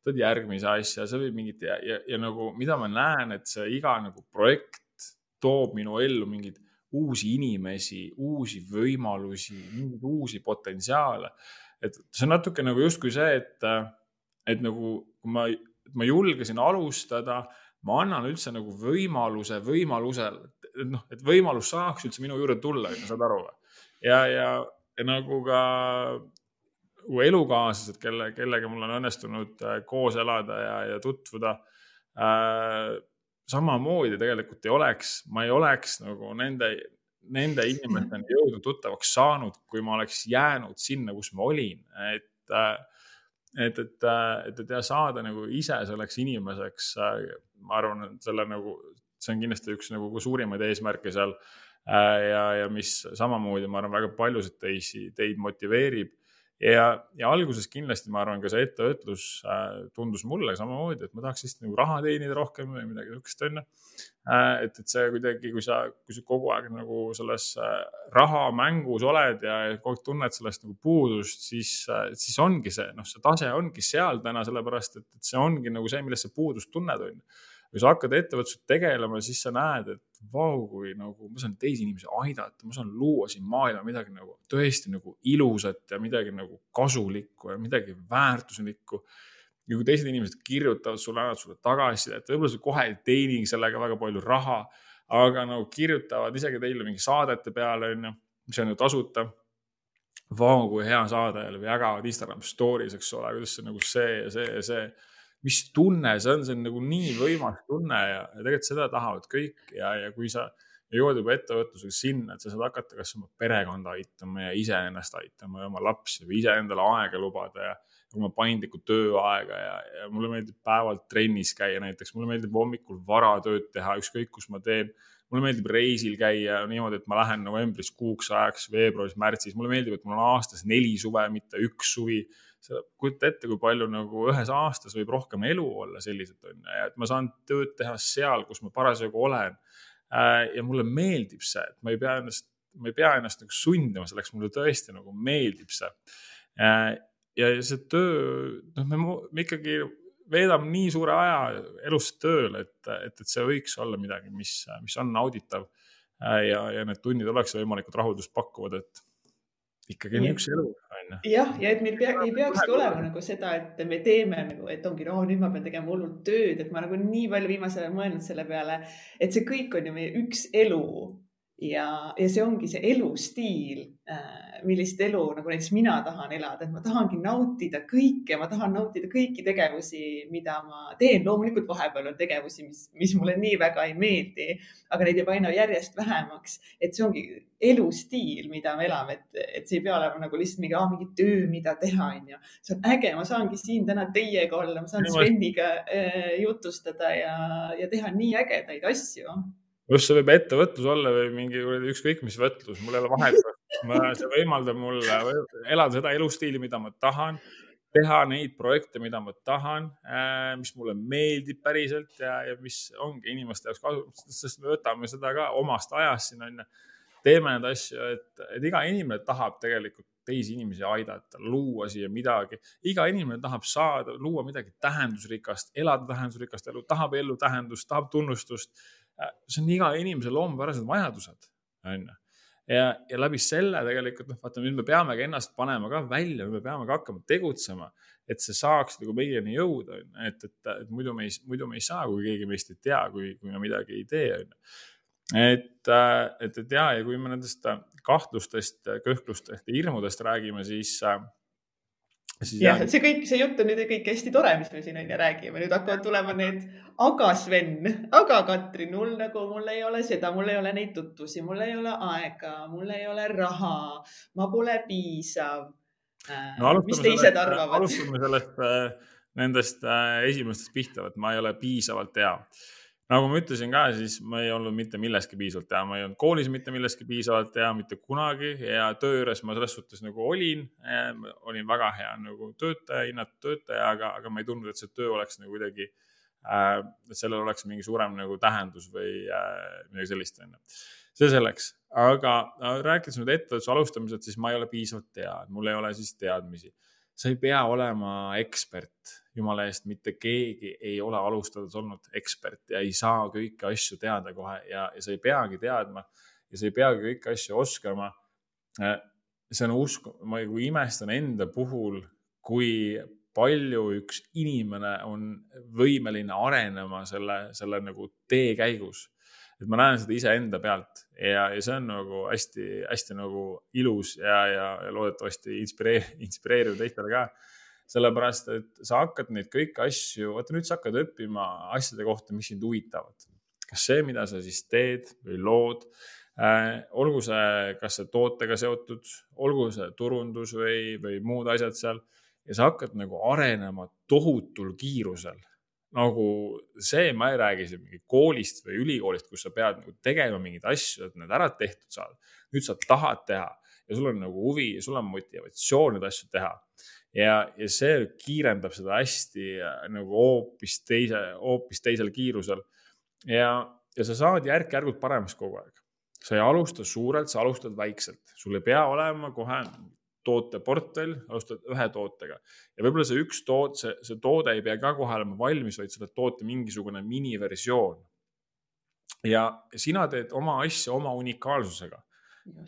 teed järgmise asja, sa võid mingit ja, ja, ja nagu, mida ma näen, et see iga nagu projekt toob minu ellu mingeid uusi inimesi, uusi võimalusi, uusi potentsiaale. et see on natuke nagu justkui see, et äh, et nagu, ma, ma julgesin alustada, ma annan üldse nagu võimaluse võimalusel, et noh, et võimalus saaks üldse minu juurde tulla, saad aru või? ja, ja, ja nagu ka nagu elukaaslased, kelle, kellega mul on õnnestunud äh, koos elada ja, ja tutvuda äh,. samamoodi tegelikult ei oleks, ma ei oleks nagu nende, nende inimesteni jõudnud tuttavaks saanud, kui ma oleks jäänud sinna, kus ma olin, et äh, et, et, et, et ja saada nagu ise selleks inimeseks, ma arvan, et selle nagu, see on kindlasti üks nagu suurimaid eesmärke seal. ja, ja mis samamoodi, ma arvan, väga paljusid teisi, teid motiveerib ja, ja alguses kindlasti ma arvan, ka see ettevõtlus äh, tundus mulle samamoodi, et ma tahaks lihtsalt nagu raha teenida rohkem või midagi niisugust, onju äh,. et, et see kuidagi, kui sa, kui sa kogu aeg nagu selles äh, rahamängus oled ja kogu aeg tunned sellest nagu puudust, siis äh,, siis ongi see, noh, see tase ongi seal täna, sellepärast et, et see ongi nagu see, millest sa puudust tunned, onju kui sa hakkad ettevõtlusega tegelema, siis sa näed, et vau, kui nagu ma saan teisi inimesi aidata, ma saan luua siin maailma midagi nagu tõesti nagu ilusat ja midagi nagu kasulikku ja midagi väärtuslikku. ja kui teised inimesed kirjutavad sulle, annavad sulle tagasisidet, võib-olla sa kohe ei teenigi sellega väga palju raha, aga nagu kirjutavad isegi teile mingi saadete peale, onju, mis on ju tasuta vau, kui hea saade või jagavad Instagram story's, eks ole, kuidas see nagu see ja see ja see. Mis tunne see on, see on nagu nii võimas tunne ja, ja tegelikult seda tahavad kõik ja, ja kui sa jõuad juba ettevõtlusega sinna, et sa saad hakata kas oma perekonda aitama ja iseennast aitama ja oma lapsi või iseendale aega lubada ja oma paindlikku tööaega ja, ja mulle meeldib päeval trennis käia näiteks, mulle meeldib hommikul vara tööd teha, ükskõik kus ma teen mulle meeldib reisil käia niimoodi, et ma lähen novembris kuuks ajaks, veebruaris, märtsis, mulle meeldib, et mul on aastas neli suve, mitte üks suvi. Kujuta ette, kui palju nagu ühes aastas võib rohkem elu olla selliselt on ju, et ma saan tööd teha seal, kus ma parasjagu olen. Äh, ja mulle meeldib see, et ma ei pea ennast, ma ei pea ennast nagu sundima selleks, mulle tõesti nagu meeldib see. Äh, ja see töö, noh, me, me ikkagi veedame nii suure aja elust tööl, et, et, et see võiks olla midagi, mis, mis on nauditav. ja, ja need tunnid oleks võimalikult rahuldust pakkuvad, et ikkagi on üks elu, onju. jah, ja et meil pea, ei peakski olema nagu seda, et me teeme nagu, et ongi, no nüüd ma pean tegema hullult tööd, et ma nagu nii palju viimasel ajal mõelnud selle peale, et see kõik on ju meie üks elu ja, ja see ongi see elustiil, äh, millist elu nagu näiteks mina tahan elada, et ma tahangi nautida kõike, ma tahan nautida kõiki tegevusi, mida ma teen. loomulikult vahepeal on tegevusi, mis, mis mulle nii väga ei meeldi, aga neid jääb aina järjest vähemaks. et see ongi elustiil, mida me elame, et, et see ei pea olema nagu lihtsalt mingi, mingi töö, mida teha, onju. see on äge, ma saangi siin täna teiega olla, ma saan Sveniga äh, jutustada ja, ja teha nii ägedaid asju just see võib ettevõtlus olla või mingi ükskõik mis võtlus, mul ei ole vahet. [LAUGHS] see võimaldab mul elada seda elustiili, mida ma tahan, teha neid projekte, mida ma tahan, äh, mis mulle meeldib päriselt ja, ja mis ongi inimeste jaoks kasu, sest me võtame seda ka omast ajast siin on ju. teeme neid asju, et, et iga inimene tahab tegelikult teisi inimesi aidata, luua siia midagi. iga inimene tahab saada, luua midagi tähendusrikast, elada tähendusrikast elu, tahab ellu tähendust, tahab tunnustust see on iga inimese loomupärased vajadused, on ju. ja, ja läbi selle tegelikult noh, vaata nüüd me peamegi ennast panema ka välja, me peame ka hakkama tegutsema, et see saaks nagu meieni jõuda, on ju, et, et, et muidu me ei, muidu me ei saa, kui keegi meist ei tea, kui, kui me midagi ei tee, on ju. et, äh, et, et ja, ja kui me nendest kahtlustest, kõhklustest ja hirmudest räägime, siis äh, jah, see kõik, see jutt on nüüd kõik hästi tore, mis me siin on ju räägime, nüüd hakkavad tulema need, aga Sven, aga Katrin, mul nagu, mul ei ole seda, mul ei ole neid tutvusi, mul ei ole aega, mul ei ole raha, ma pole piisav no,. mis teised arvavad? alustame sellest, äh, nendest äh, esimestest pihta, et ma ei ole piisavalt hea nagu ma ütlesin ka, siis ma ei olnud mitte milleski piisavalt hea, ma ei olnud koolis mitte milleski piisavalt hea, mitte kunagi. Ja töö juures ma selles suhtes nagu olin, olin väga hea nagu töötaja, hinnatud töötaja, aga, aga ma ei tundnud, et see töö oleks nagu kuidagi äh,, et sellel oleks mingi suurem nagu tähendus või äh, midagi sellist, onju. see selleks, aga äh, rääkides nüüd ettevõtluse alustamisest, siis ma ei ole piisavalt hea, mul ei ole siis teadmisi. Sa ei pea olema ekspert jumala eest, mitte keegi ei ole alustades olnud ekspert ja ei saa kõiki asju teada kohe ja, ja sa ei peagi teadma ja sa ei peagi kõiki asju oskama. Äh, see on usku, ma nagu imestan enda puhul, kui palju üks inimene on võimeline arenema selle, selle nagu tee käigus. Et ma näen seda iseenda pealt ja, ja see on nagu hästi-hästi nagu ilus ja, ja, ja loodetavasti inspireeriv, inspireeriv teistele ka sellepärast et sa hakkad neid kõiki asju, vaata nüüd sa hakkad õppima asjade kohta, mis sind huvitavad. kas see, mida sa siis teed või lood äh,, olgu see, kas see tootega seotud, olgu see turundus või, või muud asjad seal ja sa hakkad nagu arenema tohutul kiirusel nagu see, ma ei räägi siin mingi koolist või ülikoolist, kus sa pead nagu tegema mingeid asju, et need ära tehtud saada. nüüd sa tahad teha ja sul on nagu huvi ja sul on motivatsioon neid asju teha ja, ja see kiirendab seda hästi äh, nagu hoopis teise, hoopis teisel kiirusel. ja, ja sa saad järk-järgult paremaks kogu aeg. sa ei alusta suurelt, sa alustad väikselt, sul ei pea olema kohe tooteportfell, alustad ühe tootega. Ja võib-olla see üks toot, see, see toode ei pea ka kohe olema valmis, vaid teed toote mingisugune miniversioon. ja sina teed oma asja oma unikaalsusega.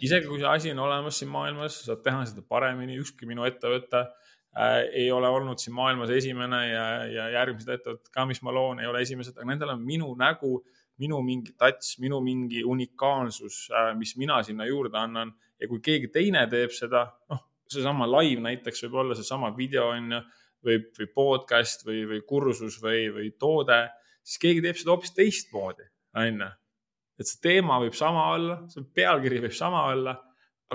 Isegi kui see asi on olemas siin maailmas, saad teha seda paremini, ükski minu ettevõte äh, ei ole olnud siin maailmas esimene ja, ja järgmised ettevõtted ka, mis ma loon, ei ole esimesed, aga nendel on minu nägu, minu mingi touch, minu mingi unikaalsus, äh, mis mina sinna juurde annan ja kui keegi teine teeb seda, noh, seesama live näiteks võib olla seesama video on ju, või, või podcast või, või kursus või, või toode, siis keegi teeb seda hoopis teistmoodi, on ju. et see teema võib sama olla, see pealkiri võib sama olla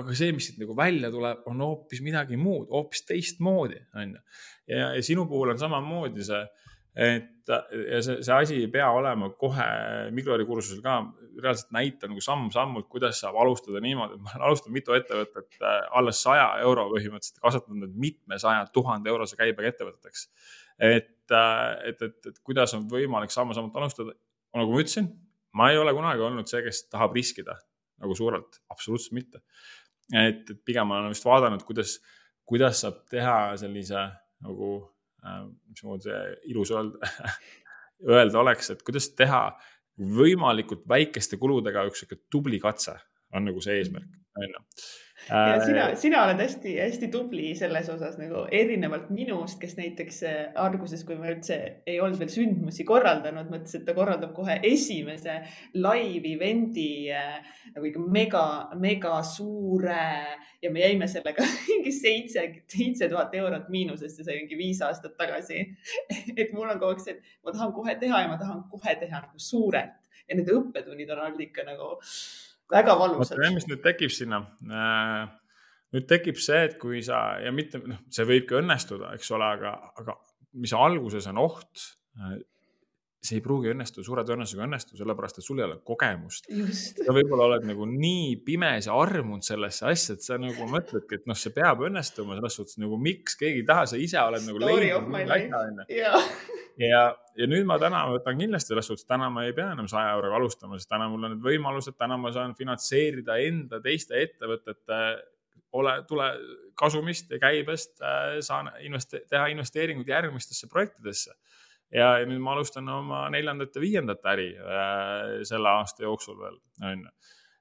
aga see, mis siit nagu välja tuleb, on hoopis midagi muud, hoopis teistmoodi, on ju. ja, ja sinu puhul on samamoodi see, et ja see, see asi ei pea olema kohe Miglori kursusel ka, reaalselt näita nagu samm-sammult, kuidas saab alustada niimoodi, et ma olen alustanud mitu ettevõtet äh, alla saja euro põhimõtteliselt, kasvatanud need mitmesaja tuhande eurose käibega ettevõteteks. et, äh, et, et, et kuidas on võimalik samm-sammult alustada, nagu ma ütlesin, ma ei ole kunagi olnud see, kes tahab riskida nagu suurelt, absoluutselt mitte. Et, et pigem olen vist vaadanud, kuidas, kuidas saab teha sellise nagu mismoodi see ilus öelda [LAUGHS] öelda oleks, et kuidas teha võimalikult väikeste kuludega üks sihuke tubli katse on nagu see eesmärk, on ju ja äh, sina, sina oled hästi-hästi tubli selles osas nagu erinevalt minust, kes näiteks äh, alguses, kui ma üldse ei olnud veel sündmusi korraldanud, mõtles, et ta korraldab kohe esimese live event'i äh, nagu ikka mega, mega suure ja me jäime sellega [LAUGHS] mingi seitse, seitse tuhat eurot miinusesse, see mingi viis aastat tagasi. [LAUGHS] et mul on kogu aeg see, et ma tahan kohe teha ja ma tahan kohe teha nagu suurelt ja need õppetunnid on olnud ikka nagu väga valusad. mis nüüd tekib sinna? Äh, nüüd tekib see, et kui sa ja mitte, noh, see võibki õnnestuda, eks ole, aga, aga mis alguses on oht, äh, see ei pruugi õnnestuda, suure tõenäosusega õnnestu, sellepärast et sul ei ole kogemust. sa võib-olla oled nagu nii pimesi armunud sellesse asja, et sa nagu mõtledki, et noh, see peab õnnestuma selles suhtes nagu miks keegi ei taha, sa ise oled nagu leidnud. [LAUGHS] ja, ja, nüüd ma täna võtan kindlasti selles suhtes, täna ma ei pea enam saja euroga alustama, sest täna mul on need võimalused, täna ma saan finantseerida enda teiste ettevõtete ole, tule kasumist ja käibest, äh, saan investe-, teha investeeringuid järgmistesse projektidesse ja nüüd ma alustan oma neljandat ja viiendat äri äh, selle aasta jooksul veel, on ju.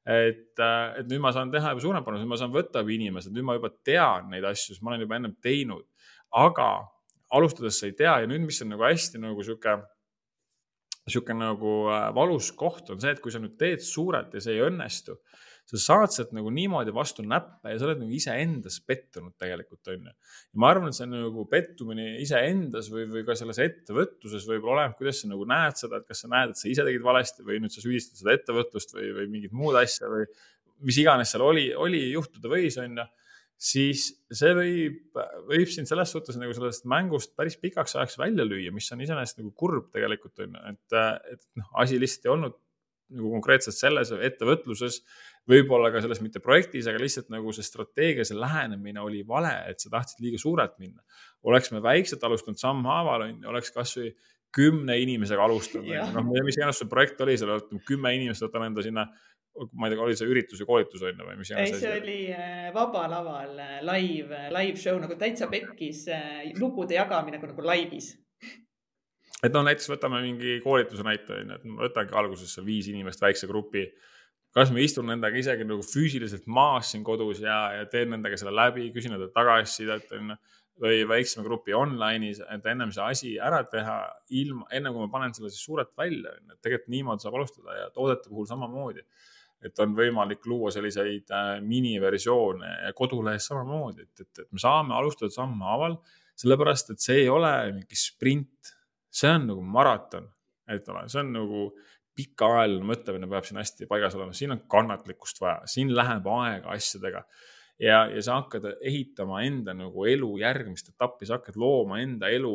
et, äh, et nüüd ma saan teha juba suuremat panust, nüüd ma saan võtta juba inimesed, nüüd ma juba tean neid asju, sest ma olen juba ennem teinud. aga alustades sa ei tea ja nüüd, mis on nagu hästi nagu sihuke, sihuke nagu äh, valus koht on see, et kui sa nüüd teed suurelt ja see ei õnnestu sa saad sealt nagu niimoodi vastu näppe ja sa oled nagu iseendas pettunud tegelikult, on ju. ja ma arvan, et see on nagu pettumine iseendas või, või ka selles ettevõtluses võib-olla oleneb, kuidas sa nagu näed seda, et kas sa näed, et sa ise tegid valesti või nüüd sa süüdistad seda ettevõtlust või, või mingit muud asja või mis iganes seal oli, oli juhtuda võis, on ju siis see võib, võib sind selles suhtes nagu sellest mängust päris pikaks ajaks välja lüüa, mis on iseenesest nagu kurb tegelikult on ju, et, et noh, asi lihtsalt ei olnud nagu konkreetselt selles ettevõtluses võib-olla ka selles mitte projektis, aga lihtsalt nagu see strateegia, see lähenemine oli vale, et sa tahtsid liiga suurelt minna. oleks me väikselt alustanud sammhaaval, on ju, oleks kasvõi kümne inimesega alustanud, noh, mis iganes see projekt oli, seal kümme inimest võtan enda sinna ma ei tea, oli see üritus või koolitus on ju või mis iganes. ei, see oli äh, Vaba Laval äh, live, äh, live show nagu täitsa pekkis lugude jagamine nagu, nagu laivis. et noh, näiteks võtame mingi koolituse näite on ju, et ma võtangi alguses viis inimest väikse grupi kas ma istun nendega isegi nagu füüsiliselt maas siin kodus ja, ja teen nendega selle läbi, küsin nende tagasisidet, onju. või väiksema grupi online'is, et ennem see asi ära teha ilma, enne kui ma panen selle siis suurelt välja, onju. et tegelikult niimoodi saab alustada ja toodete puhul samamoodi. Et on võimalik luua selliseid äh, miniversioone kodulehes samamoodi, et, et, et me saame alustada sammhaaval, sellepärast et see ei ole mingi sprint, see on nagu maraton, et see on nagu pikaajaline mõtlemine peab siin hästi paigas olema, siin on kannatlikkust vaja, siin läheb aega asjadega. ja, ja sa hakkad ehitama enda nagu elu järgmist etappi, sa hakkad looma enda elu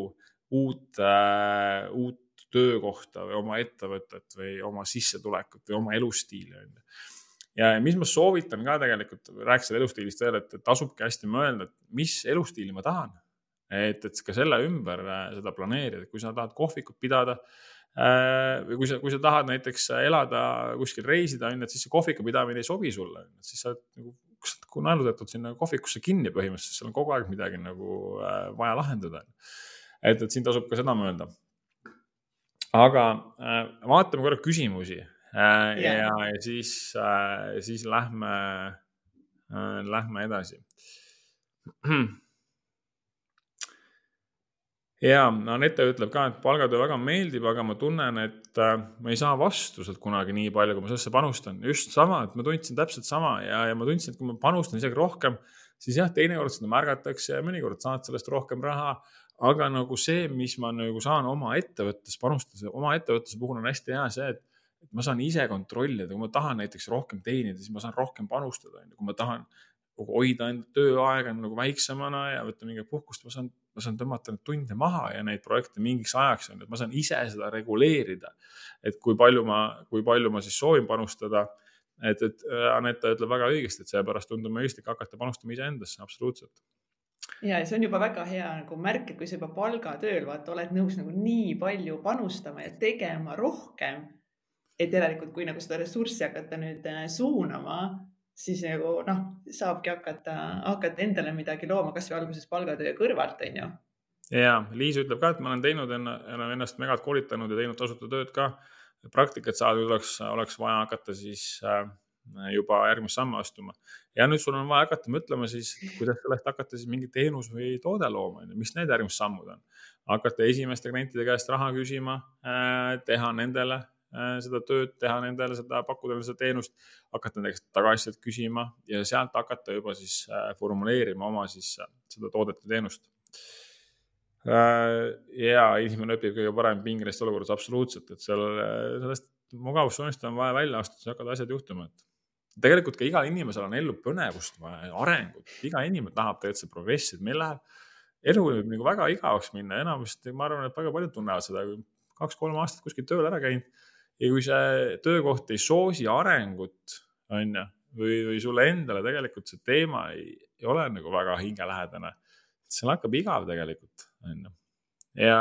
uut äh,, uut töökohta või oma ettevõtet või oma sissetulekut või oma elustiili, on ju. ja mis ma soovitan ka tegelikult, rääkisin elustiilist veel, et tasubki hästi mõelda, et mis elustiili ma tahan. et, et ka selle ümber äh, seda planeerida, kui sa tahad kohvikut pidada Äh, või kui sa, kui sa tahad näiteks elada kuskil reisida, on ju, et siis see kohviku pidamine ei sobi sulle, siis sa oled nagu kui naelutatud sinna kohvikusse kinni põhimõtteliselt, seal on kogu aeg midagi nagu äh, vaja lahendada. et, et siin tasub ka seda mõelda. Aga äh, vaatame korra küsimusi äh, yeah. ja, ja siis äh,, siis lähme äh,, lähme edasi [CLEARS THROAT] ja Anette ütleb ka, et palgatöö väga meeldib, aga ma tunnen, et äh, ma ei saa vastu sealt kunagi nii palju, kui ma sellesse panustan. just sama, et ma tundsin täpselt sama ja, ja ma tundsin, et kui ma panustan isegi rohkem, siis jah, teinekord seda märgatakse ja mõnikord saad sellest rohkem raha. Aga nagu see, mis ma nagu saan oma ettevõttes panustada, oma ettevõtluse puhul on hästi hea see, et et ma saan ise kontrollida, kui ma tahan näiteks rohkem teenida, siis ma saan rohkem panustada, on ju, kui ma tahan nagu hoida enda tööaega nagu väiksemana ja võtta mingit puhkust, ma saan, ma saan tõmmata neid tunde maha ja neid projekte mingiks ajaks on ju, et ma saan ise seda reguleerida. et kui palju ma, kui palju ma siis soovin panustada. et, et Anette ütleb väga õigesti, et seepärast tundub mõistlik hakata panustama iseendasse, absoluutselt ja see on juba väga hea nagu märk, et kui sa juba palgatööl vaata, oled nõus nagu nii palju panustama ja tegema rohkem. et järelikult, kui nagu seda ressurssi hakata nüüd äh, suunama siis nagu noh, saabki hakata, hakata endale midagi looma, kasvõi alguses palgatöö kõrvalt, on ju. ja Liis ütleb ka, et ma olen teinud ennast megalt koolitanud ja teinud tasuta tööd ka. praktikat saada oleks, oleks vaja hakata siis äh, juba järgmist samme astuma. ja nüüd sul on vaja hakata mõtlema siis, kuidas sellest hakata siis mingi teenus või toode looma, on ju, mis need järgmised sammud on. hakata esimeste klientide käest raha küsima, äh, teha nendele Äh, seda tööd, teha nendele seda, pakkuda neile seda teenust, hakata nende käest tagasisidet küsima ja sealt hakata juba siis äh, formuleerima oma siis seda toodet ja teenust. ja inimene õpib kõige parem pingelistes olukorras, absoluutselt, et seal sellest mugavustsoonist on vaja välja astuda, siis hakkavad asjad juhtuma, et tegelikult ka igal inimesel on ellu põnevust vaja, arengut, iga inimene tahab tegelikult progressi, et meil läheb, elu võib nagu väga igavaks minna, enamasti ma arvan, et väga paljud tunnevad seda, kui kaks-kolm aastat kuskil tööl ära käinud ja kui see töökoht ei soosi arengut, on ju, või, või sulle endale tegelikult see teema ei, ei ole nagu väga hingelähedane, seal hakkab igav tegelikult, on ju. ja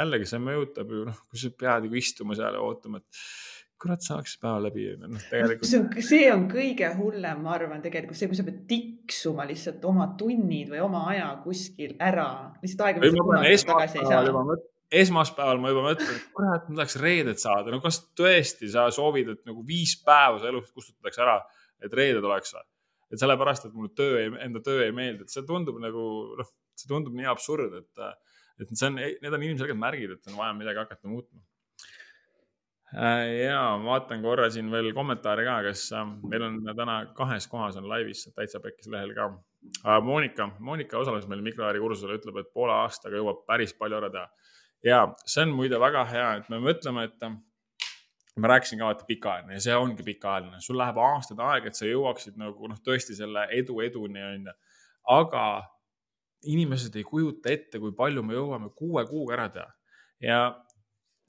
jällegi see mõjutab ju, noh, kui sa pead nagu istuma seal ja ootama, et kurat, saaks päeva läbi. noh, tegelikult. [LAUGHS] see on, see on kõige hullem, ma arvan, tegelikult see, kui sa pead tiksuma lihtsalt oma tunnid või oma aja kuskil ära, lihtsalt aega. või ma panen esmaspäeval juba mõtlema esmaspäeval ma juba mõtlen, et kurat, ma tahaks reedet saada, no kas tõesti sa soovid, et nagu viis päeva su elust kustutatakse ära, et reeded oleks või? et sellepärast, et mulle töö, enda töö ei meeldi, et see tundub nagu noh, see tundub nii absurd, et, et see on, need on ilmselgelt märgid, et on vaja midagi hakata muutma. Ja ma vaatan korra siin veel kommentaare ka, kes meil on täna kahes kohas on laivis täitsa pekkis lehel ka. Monika, Monika osales meil mikroäri kursusel, ütleb, et poole aastaga jõuab päris palju ära teha ja see on muide väga hea, et me mõtleme, et ma rääkisin ka, vaata pikaajaline ja see ongi pikaajaline, sul läheb aastaid aega, et sa jõuaksid nagu noh, tõesti selle edu eduni onju. aga inimesed ei kujuta ette, kui palju me jõuame kuue kuuga ära teha ja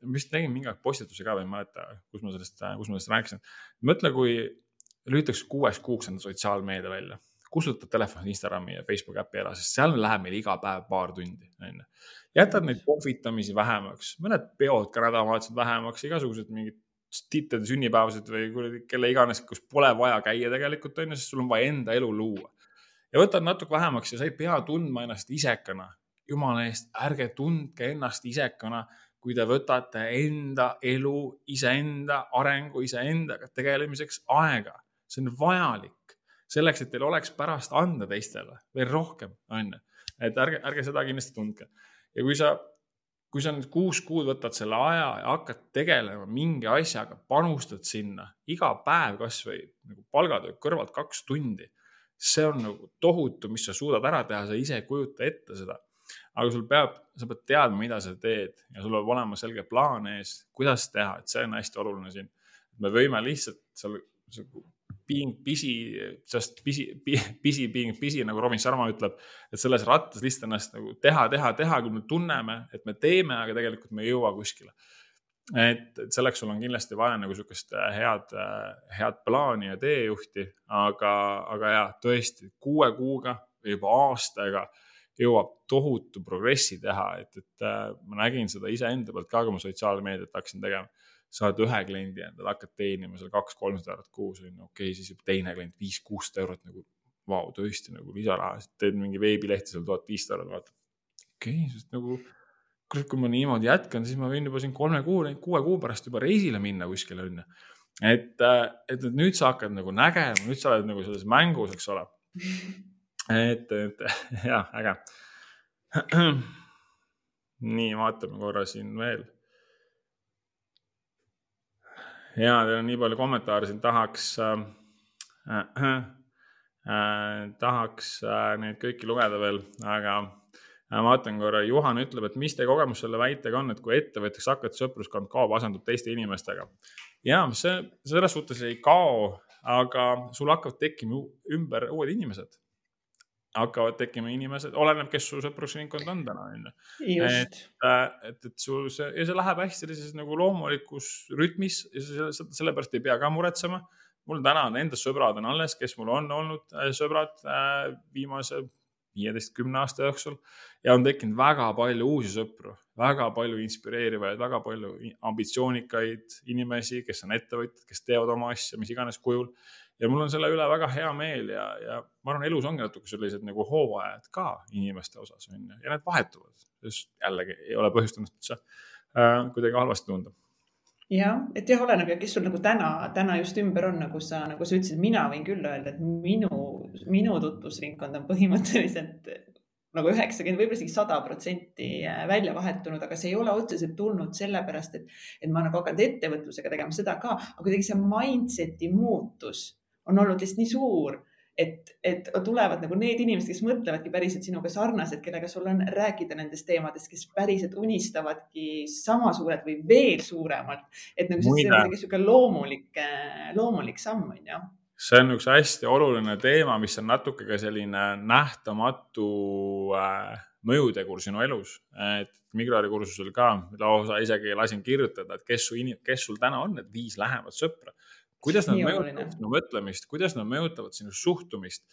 ma vist tegin mingi aeg postituse ka või ei mäleta, kus ma sellest, kus ma sellest rääkisin. mõtle, kui lülitakse kuueks kuuks enda sotsiaalmeedia välja, kustutad telefonist Instagrami ja Facebooki äppi ära, sest seal läheb meil iga päev paar tundi, onju jätad neid kohvitamisi vähemaks, mõned peod ka nädalavahetused vähemaks, igasugused mingid tittede sünnipäevased või kuradi kelle iganes, kus pole vaja käia tegelikult on ju, sest sul on vaja enda elu luua. ja võtad natuke vähemaks ja sa ei pea tundma ennast isekana. jumala eest, ärge tundke ennast isekana, kui te võtate enda elu, iseenda arengu, iseendaga tegelemiseks aega. see on vajalik selleks, et teil oleks pärast anda teistele veel rohkem, on ju. et ärge, ärge seda kindlasti tundke ja kui sa, kui sa nüüd kuus kuud võtad selle aja ja hakkad tegelema mingi asjaga, panustad sinna iga päev kasvõi nagu palgatöö kõrvalt kaks tundi. see on nagu tohutu, mis sa suudad ära teha, sa ise ei kujuta ette seda. Aga sul peab, sa pead teadma, mida sa teed ja sul peab olema selge plaan ees, kuidas teha, et see on hästi oluline siin. me võime lihtsalt seal being busy, just busy, busy being busy nagu Robin Sharma ütleb, et selles rattas lihtsalt ennast nagu teha, teha, teha, kui me tunneme, et me teeme, aga tegelikult me ei jõua kuskile. et, et selleks sul on kindlasti vaja nagu sihukest äh, head, äh, head plaani ja teejuhti, aga, aga ja tõesti kuue kuuga või juba aastaga jõuab tohutu progressi teha, et, et äh, ma nägin seda iseenda pealt ka, kui ma sotsiaalmeediat hakkasin tegema saad ühe kliendi endale, hakkad teenima seal kaks-kolmsada eurot kuus, on ju, okei okay,, siis juba teine klient viis-kuussada eurot nagu vau, tõesti nagu lisaraha, siis teed mingi veebilehti seal tuhat viissada eurot, vaatad. okei okay,, sest nagu kurat, kui ma niimoodi jätkan, siis ma võin juba siin kolme kuu, kuue kuu pärast juba reisile minna kuskile, on ju. et, et nüüd sa hakkad nagu nägema, nüüd sa oled nagu selles mängus, eks ole. [LAUGHS] et, et [LAUGHS] jah, äge [CLEARS THROAT] nii, vaatame korra siin veel. ja teil on nii palju kommentaare siin, tahaks äh,, [CLEARS THROAT] äh, tahaks äh, neid kõiki lugeda veel, aga äh, ma vaatan korra, Juhan ütleb, et mis teie kogemus selle väitega on, et kui ettevõtjaks hakkad, sõpruskond kaob, asendub teiste inimestega. ja see selles suhtes ei kao, aga sul hakkavad tekkima ümber uued inimesed hakkavad tekkima inimesed, oleneb, kes su sõprusringkond on täna, onju. et, äh, et, et sul see ja see läheb hästi sellises nagu loomulikus rütmis ja sellepärast ei pea ka muretsema. mul täna on enda sõbrad on alles, kes mul on olnud äh, sõbrad äh, viimase viieteist, kümne aasta jooksul ja on tekkinud väga palju uusi sõpru, väga palju inspireerivaid, väga palju ambitsioonikaid inimesi, kes on ettevõtjad, kes teevad oma asja mis iganes kujul ja mul on selle üle väga hea meel ja, ja ma arvan, elus ongi natuke sellised nagu hooajad ka inimeste osas on ju. Ja need vahetuvad, sest jällegi ei ole põhjust ennast üldse äh, kuidagi halvasti tunda. Jah, et jah, oleneb ja kes sul nagu täna, täna just ümber on, nagu sa, nagu sa ütlesid, mina võin küll öelda, et minu, minu tutvusringkond on põhimõtteliselt nagu üheksakümmend, võib-olla isegi sada protsenti välja vahetunud, aga see ei ole otseselt tulnud sellepärast, et, et ma nagu hakanud ettevõtlusega tegema seda ka, aga kuidagi see mindset'i muutus on olnud lihtsalt nii suur, et, et tulevad nagu need inimesed, kes mõtlevadki päriselt sinuga sarnaselt, kellega sul on rääkida nendest teemadest, kes päriselt unistavadki sama suurelt või veel suuremalt. et nagu see on sihuke loomulik, loomulik samm on ju see on üks hästi oluline teema, mis on natuke ka selline nähtamatu äh, mõjutegur sinu elus. et Migrari kursusel ka lausa isegi lasin kirjutada, et kes su, kes sul täna on need viis lähemat sõpra kuidas nad mõjutavad sinu mõtlemist, kuidas nad mõjutavad sinu suhtumist,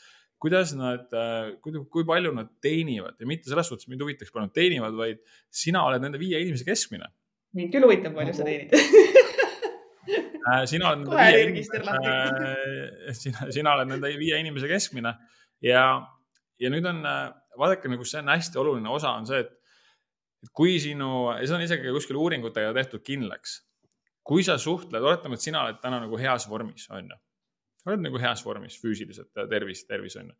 kuidas nad, äh, kui palju nad teenivad? Ja mitte selles suhtes mind huvitaks, palju nad teenivad, vaid sina oled nende viie inimese keskmine. mind küll huvitab, palju sa teenid. [LAUGHS] Äh, sina oled nende viie inimese, [LAUGHS] äh, sina, sina oled nende viie inimese keskmine. Ja, ja nüüd on, vaadake nagu see on hästi oluline osa on see, et, et kui sinu, see on isegi kuskil uuringutega tehtud kindlaks kui sa suhtled, oletame, et sina oled täna nagu heas vormis, on ju. oled nagu heas vormis füüsiliselt, tervis, tervis on ju.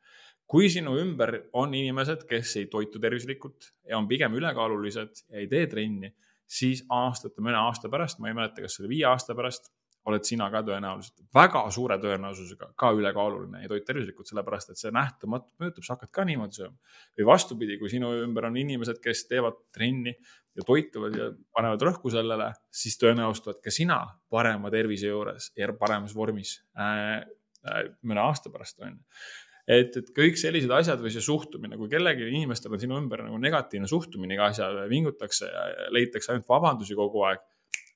kui sinu ümber on inimesed, kes ei toitu tervislikult ja on pigem ülekaalulised ja ei tee trenni, siis aastate, mõne aasta pärast, ma ei mäleta, kas see oli viie aasta pärast oled sina ka tõenäoliselt väga suure tõenäosusega ka ülekaaluline, ei toit tervislikult, sellepärast et see nähtamatult mõjutab, sa hakkad ka niimoodi sööma. või vastupidi, kui sinu ümber on inimesed, kes teevad trenni ja toituvad ja panevad rõhku sellele, siis tõenäoliselt oled ka sina parema tervise juures ja paremas vormis äh, äh, mõne aasta pärast on ju et, et kõik sellised asjad või see suhtumine, kui kellelgi inimestel on sinu ümber nagu negatiivne suhtumine iga asja, vingutakse ja leitakse ainult vabandusi kogu aeg.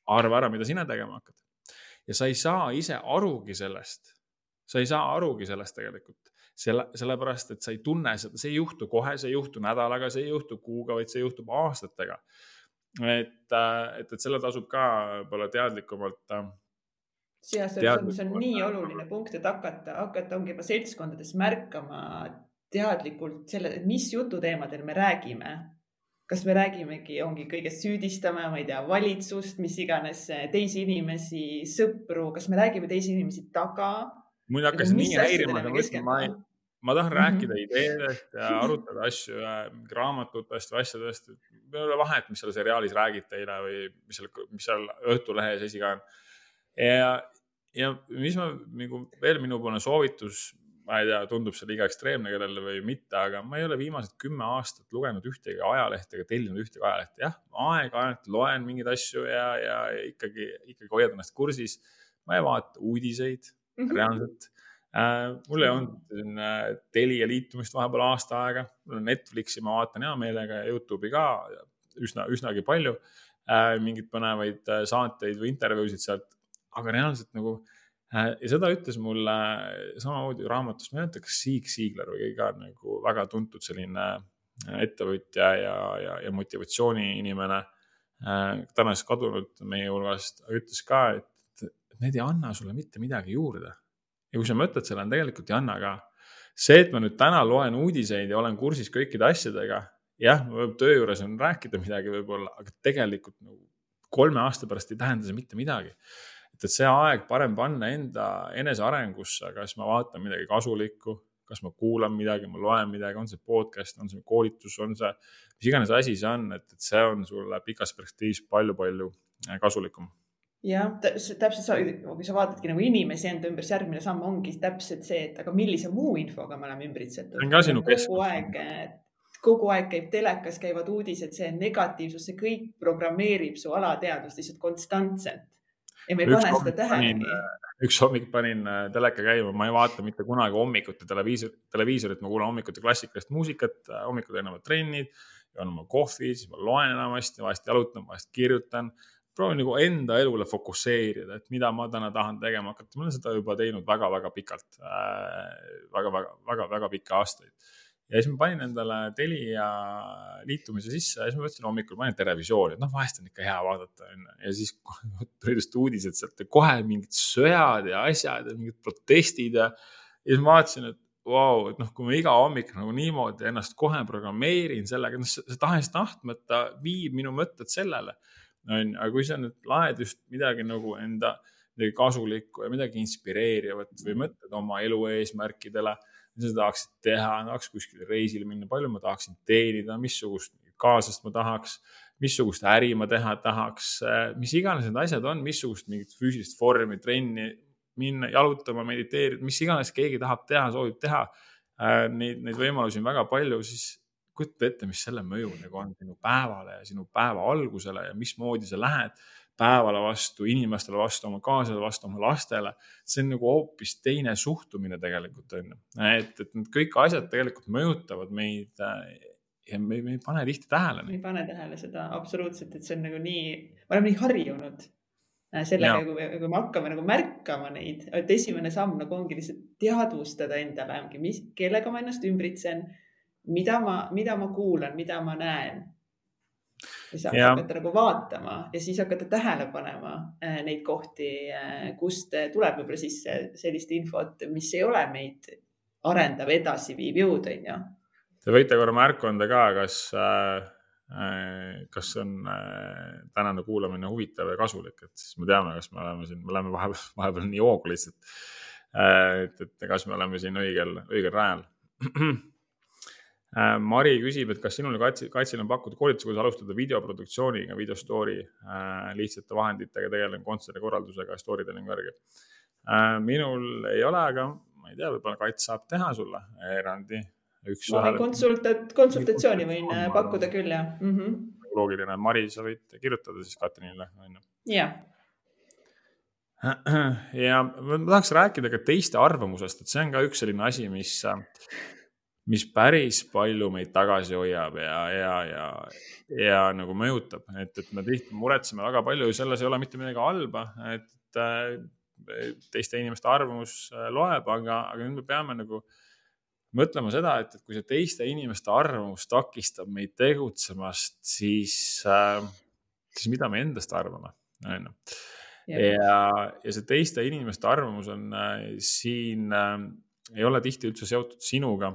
arva ära, mida sina tegema hakkad ja sa ei saa ise arugi sellest. sa ei saa arugi sellest tegelikult, selle, sellepärast et sa ei tunne seda, see ei juhtu kohe, see ei juhtu nädalaga, see ei juhtu kuuga, vaid see juhtub aastatega. et, äh, et, et selle tasub ka võib-olla teadlikumalt äh, ja see on, see on nii oluline punkt, et hakata, hakata ongi juba seltskondades märkama teadlikult selle, mis jututeemadel me räägime kas me räägimegi, ongi kõigest süüdistame, ma ei tea, valitsust, mis iganes, teisi inimesi, sõpru, kas me räägime teisi inimesi taga? mind hakkas nii häirima, aga ma ütlen, ma ma tahan mm -hmm. rääkida ideedest ja [LAUGHS] arutada asju raamatutest või asjadest. ei ole vahet, mis seal seriaalis räägite eile või mis seal, mis seal Õhtulehes esiga on. ja, ja mis ma nagu veel minupoolne soovitus ma ei tea, tundub see liiga ekstreemne kellele või mitte, aga ma ei ole viimased kümme aastat lugenud ühtegi ajalehte ega tellinud ühtegi ajalehte. jah, aeg-ajalt loen mingeid asju ja, ja, ja ikkagi, ikkagi hoian ennast kursis. ma ei vaata uudiseid mm -hmm. reaalselt äh,. mul ei olnud siin äh, Telia liitumist vahepeal aasta aega, mul on Netflixi, ma vaatan hea meelega ja Youtube'i ka üsna, üsnagi palju äh,. mingeid põnevaid äh, saateid või intervjuusid sealt, aga reaalselt nagu ja seda ütles mulle samamoodi raamatust, ma ei mäleta, kas Siig Siigler või keegi ka nagu väga tuntud selline äh, ettevõtja ja, ja, ja motivatsiooniinimene. Äh, tänaseks kadunud meie hulgast, ütles ka, et, et need ei anna sulle mitte midagi juurde. ja kui sa mõtled, selle on tegelikult ei anna ka. see, et ma nüüd täna loen uudiseid ja olen kursis kõikide asjadega, jah, töö juures on rääkida midagi võib-olla, aga tegelikult nagu kolme aasta pärast ei tähenda see mitte midagi et, et see aeg parem panna enda enesearengusse, kas ma vaatan midagi kasulikku, kas ma kuulan midagi, ma loen midagi, on see podcast, on see koolitus, on see mis iganes asi see on, et, et see on sulle pikas perspektiivis palju-palju äh, kasulikum jah, täpselt sa, kui sa vaatadki nagu inimesi enda ümber, siis järgmine samm ongi täpselt see, et aga millise muu infoga me oleme ümbritsetud. kogu aeg, kogu aeg käib telekas, käivad uudised, see negatiivsus, see kõik programmeerib su alateadvust lihtsalt konstantselt. Ja me ei pane seda tähelegi üks hommik panin äh, teleka käima, ma ei vaata mitte kunagi hommikuti televiisor, televiisorit, ma kuulan hommikuti klassikalist muusikat, äh, hommikul teen oma trennid, joon oma kohvi, siis ma loen enamasti, vahest jalutan, vahest kirjutan proovin nagu enda elule fokusseerida, et mida ma täna tahan tegema hakata, ma olen seda juba teinud väga-väga pikalt äh,. väga-väga-väga-väga pikki aastaid. Ja siis ma panin endale Telia liitumise sisse ja siis ma mõtlesin hommikul, panin Terevisiooni, et noh, vahest on ikka hea vaadata, onju. ja siis [LAUGHS] tulid just uudised sealt ja kohe mingid sõjad ja asjad ja mingid protestid ja, ja siis ma vaatasin, et vau wow,, et noh, kui ma iga hommik nagu niimoodi ennast kohe programmeerin sellega, noh, see tahes-tahtmata viib minu mõtted sellele on ju, aga kui sa nüüd laed just midagi nagu enda midagi kasulikku ja midagi inspireerivat või mõtled oma elu eesmärkidele, mida sa tahaksid teha, tahaks kuskile reisile minna, palju ma tahaksin teenida, missugust kaaslast ma tahaks, missugust äri ma teha tahaks, mis iganes need asjad on, missugust mingit füüsilist vormi, trenni minna jalutama, mediteerida, mis iganes keegi tahab teha, soovib teha. Neid, neid võimalusi on väga palju, siis kujuta ette, mis selle mõju nagu on sinu päevale ja sinu päeva algusele ja mismoodi sa lähed päevale vastu, inimestele vastu, oma kaaslasele vastu, oma lastele. see on nagu hoopis teine suhtumine tegelikult on ju, et, et need kõik asjad tegelikult mõjutavad meid ja me, me ei pane tihti tähele. me ei pane tähele seda absoluutselt, et see on nagu nii, me oleme nii harjunud äh, sellega, kui, kui me hakkame nagu märkama neid, et esimene samm nagu ongi lihtsalt teadvustada endale, mis, kellega ma ennast ümbritsen mida ma, mida ma kuulan, mida ma näen. Ja siis hakata nagu vaatama ja siis hakata tähele panema äh, neid kohti äh,, kust tuleb võib-olla sisse sellist infot, mis ei ole meid arendav, edasiviiv jõud, on ju. Te võite korra märku anda ka, kas äh, äh kas on äh, tänane kuulamine huvitav ja kasulik, et siis me teame, kas me oleme siin, me oleme vahepeal, vahepeal nii hoogu lihtsalt. Äh, et, et kas me oleme siin õigel, õigel rajal Äh, [CLEARS THROAT] Mari küsib, et kas sinul Katsil, Katsil on pakkuda koolitusi, kuidas alustada videoproduktsiooniga, video story äh,, lihtsate vahenditega tegelen kontserdikorraldusega, story telling värgi äh,. minul ei ole, aga ma ei tea, võib-olla Kats saab teha sulle erandi. konsultat-, konsultatsiooni võin pakkuda küll, jah mm. -hmm. loogiline, Mari, sa võid kirjutada siis Katrinile, on ju. jah ja ma tahaks rääkida ka teiste arvamusest, et see on ka üks selline asi, mis mis päris palju meid tagasi hoiab ja, ja, ja, ja nagu mõjutab, et, et me tihti muretseme väga palju ja selles ei ole mitte midagi halba, et äh, teiste inimeste arvamus äh, loeb, aga, aga nüüd me peame nagu mõtlema seda, et, et kui see teiste inimeste arvamus takistab meid tegutsemast, siis äh,, siis mida me endast arvame, on ju. ja, ja see teiste inimeste arvamus on äh, siin äh, ei ole tihti üldse seotud sinuga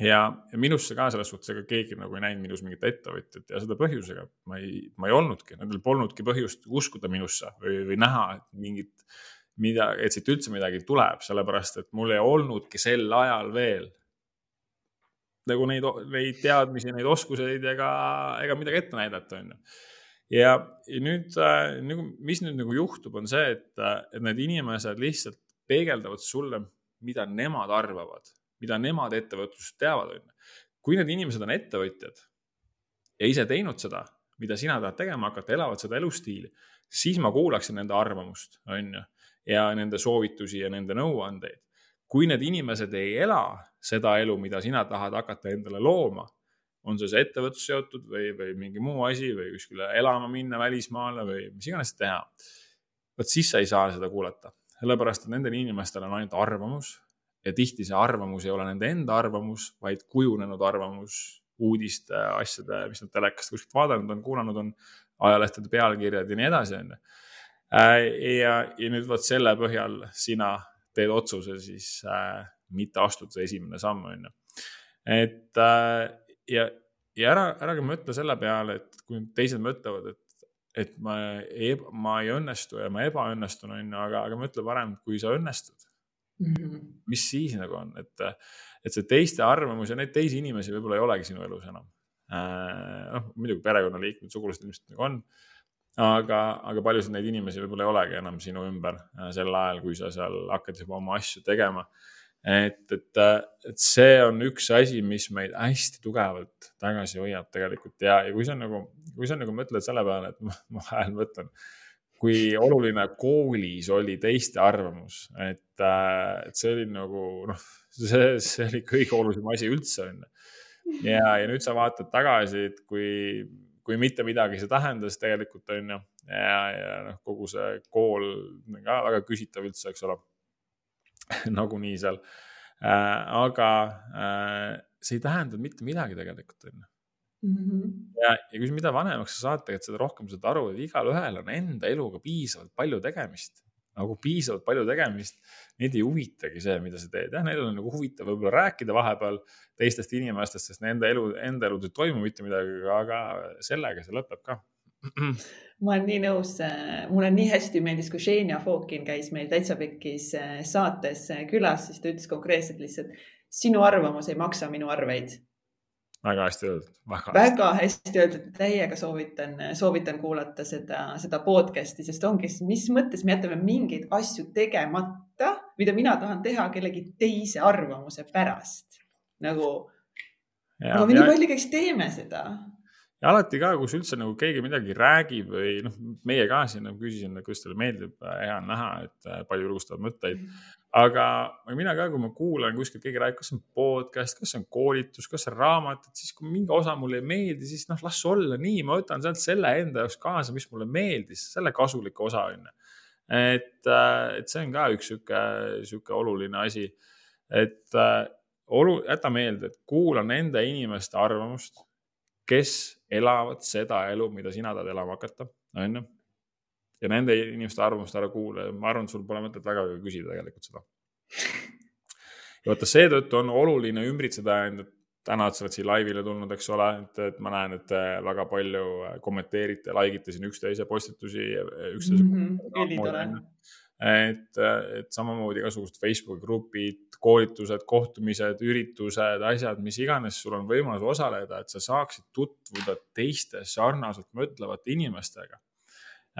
ja, ja minusse ka selles suhtes, ega keegi nagu ei näinud minus mingit ettevõtjat ja seda põhjusega ma ei, ma ei olnudki, nendel polnudki põhjust uskuda minusse või, või näha mingit, mida, et siit üldse midagi tuleb, sellepärast et mul ei olnudki sel ajal veel nagu neid, neid teadmisi, neid oskuseid ega, ega midagi ette näidata, on ju. ja, nüüd nagu, mis nüüd nagu juhtub, on see, et, et need inimesed lihtsalt peegeldavad sulle, mida nemad arvavad mida nemad ettevõtlusest teavad, on ju. kui need inimesed on ettevõtjad ja ise teinud seda, mida sina tahad tegema hakata, elavad seda elustiili, siis ma kuulaksin nende arvamust, on ju, ja nende soovitusi ja nende nõuandeid. kui need inimesed ei ela seda elu, mida sina tahad hakata endale looma, on see see ettevõtlus seotud või, või mingi muu asi või kuskile elama minna välismaale või mis iganes teha. vot siis sa ei saa seda kuulata, sellepärast et nendel inimestel on ainult arvamus ja tihti see arvamus ei ole nende enda arvamus, vaid kujunenud arvamus uudiste, asjade, mis nad telekast kuskilt vaadanud on, kuulanud on, ajalehtede pealkirjad ja nii edasi, on ju. Äh, ja, ja nüüd vot selle põhjal sina teed otsuse siis äh, mitte astuda see esimene samm, on ju. et äh, ja, ja ära, ära ka mõtle selle peale, et kui teised mõtlevad, et, et ma ma ei õnnestu ja ma ebaõnnestun, on ju, aga, aga mõtle parem, kui sa õnnestud mm. -hmm. mis siis nagu on, et, et see teiste arvamus ja neid teisi inimesi võib-olla ei olegi sinu elus enam. noh, muidugi perekonnaliikmed, sugulased ilmselt nagu on aga, aga paljusid neid inimesi võib-olla ei olegi enam sinu ümber äh, sel ajal, kui sa seal hakkad juba oma asju tegema. et, et, äh, et see on üks asi, mis meid hästi tugevalt tagasi hoiab tegelikult ja, ja kui sa nagu, kui sa nagu mõtled selle peale, et ma, ma vahel mõtlen, kui oluline koolis oli teiste arvamus, et, äh, et see oli nagu noh, see, see oli kõige olulisem asi üldse onju. ja, ja nüüd sa vaatad tagasi, et kui kui mitte midagi see tähendas tegelikult on ju. ja, ja noh, kogu see kool ka väga küsitav üldse, eks ole nagunii seal äh,. aga äh, see ei tähendanud mitte midagi tegelikult on ju. Mm -hmm. ja, ja kui, mida vanemaks sa saad, tegelikult seda rohkem saad aru, et igalühel on enda eluga piisavalt palju tegemist nagu piisavalt palju tegemist. Neid ei huvitagi see, mida sa teed, jah, neil on nagu huvitav võib-olla rääkida vahepeal teistest inimestest, sest nende elu, enda elus ei toimu mitte midagi, aga sellega see lõpeb ka [CLEARS THROAT] ma olen nii nõus, mulle nii hästi meeldis, kui Xenia Fokin käis meil Täitsa Pekkis eh, saates eh, külas, siis ta ütles konkreetselt lihtsalt, sinu arvamus ei maksa minu arveid väga hästi öeldud. väga hästi öeldud, täiega soovitan, soovitan kuulata seda, seda podcast'i, sest ongi, mis mõttes me jätame mingeid asju tegemata, mida mina tahan teha kellegi teise arvamuse pärast nagu. aga me nii palju käiks teeme seda. ja alati ka, kus üldse nagu keegi midagi räägib või noh, meie ka siin nagu küsisin, kuidas teile meeldib, hea on näha, et palju julgustavad mõtteid mm. -hmm aga mina ka, kui ma kuulan kuskilt keegi räägib, kas see on podcast, kas see on koolitus, kas see on raamat, et siis kui mingi osa mulle ei meeldi, siis noh, las olla nii, ma võtan sealt selle enda jaoks kaasa, mis mulle meeldis, selle kasuliku osa on ju. et, äh, et see on ka üks sihuke, sihuke oluline asi, et äh, olu-, jäta meelde, et kuula nende inimeste arvamust, kes elavad seda elu, mida sina tahad elama hakata, on ju ja nende inimeste arvamust ära kuula ja ma arvan, et sul pole mõtet väga küsida tegelikult seda. [LAUGHS] ja vaata, seetõttu on oluline ümbritseda end, et täna, et sa oled siia laivile tulnud, eks ole, et, et ma näen, et te väga palju kommenteerite, like ite siin üksteise postitusi, üksteise mm. -hmm, et, et samamoodi igasugused Facebooki grupid, koolitused, kohtumised, üritused, asjad, mis iganes sul on võimalus osaleda, et sa saaksid tutvuda teiste sarnaselt mõtlevate inimestega Äh,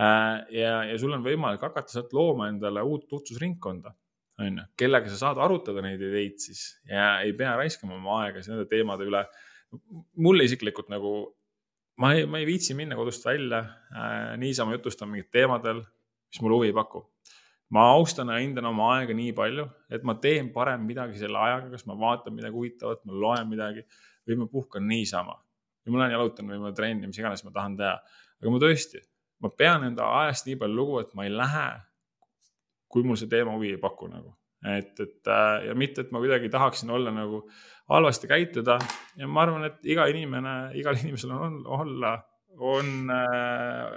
ja, ja sul on võimalik hakata sealt looma endale uut tutvusringkonda, on ju, kellega sa saad arutada neid ideid siis ja ei pea raiskama oma aega nende teemade üle. mulle isiklikult nagu, ma ei, ma ei viitsi minna kodust välja äh, niisama jutustama mingit teemadel, mis mulle huvi ei paku ma austan ja hindan oma aega nii palju, et ma teen parem midagi selle ajaga, kas ma vaatan midagi huvitavat, ma loen midagi või ma puhkan niisama. või ma lähen jalutan või ma trenni, mis iganes ma tahan teha. aga ma tõesti, ma pean enda ajast nii palju lugu, et ma ei lähe, kui mul see teema huvi ei paku nagu. et, et äh, ja mitte, et ma kuidagi tahaksin olla nagu halvasti käituda. ja ma arvan, et iga inimene, igal [LAUGHS] inimesel on olla, on, äh,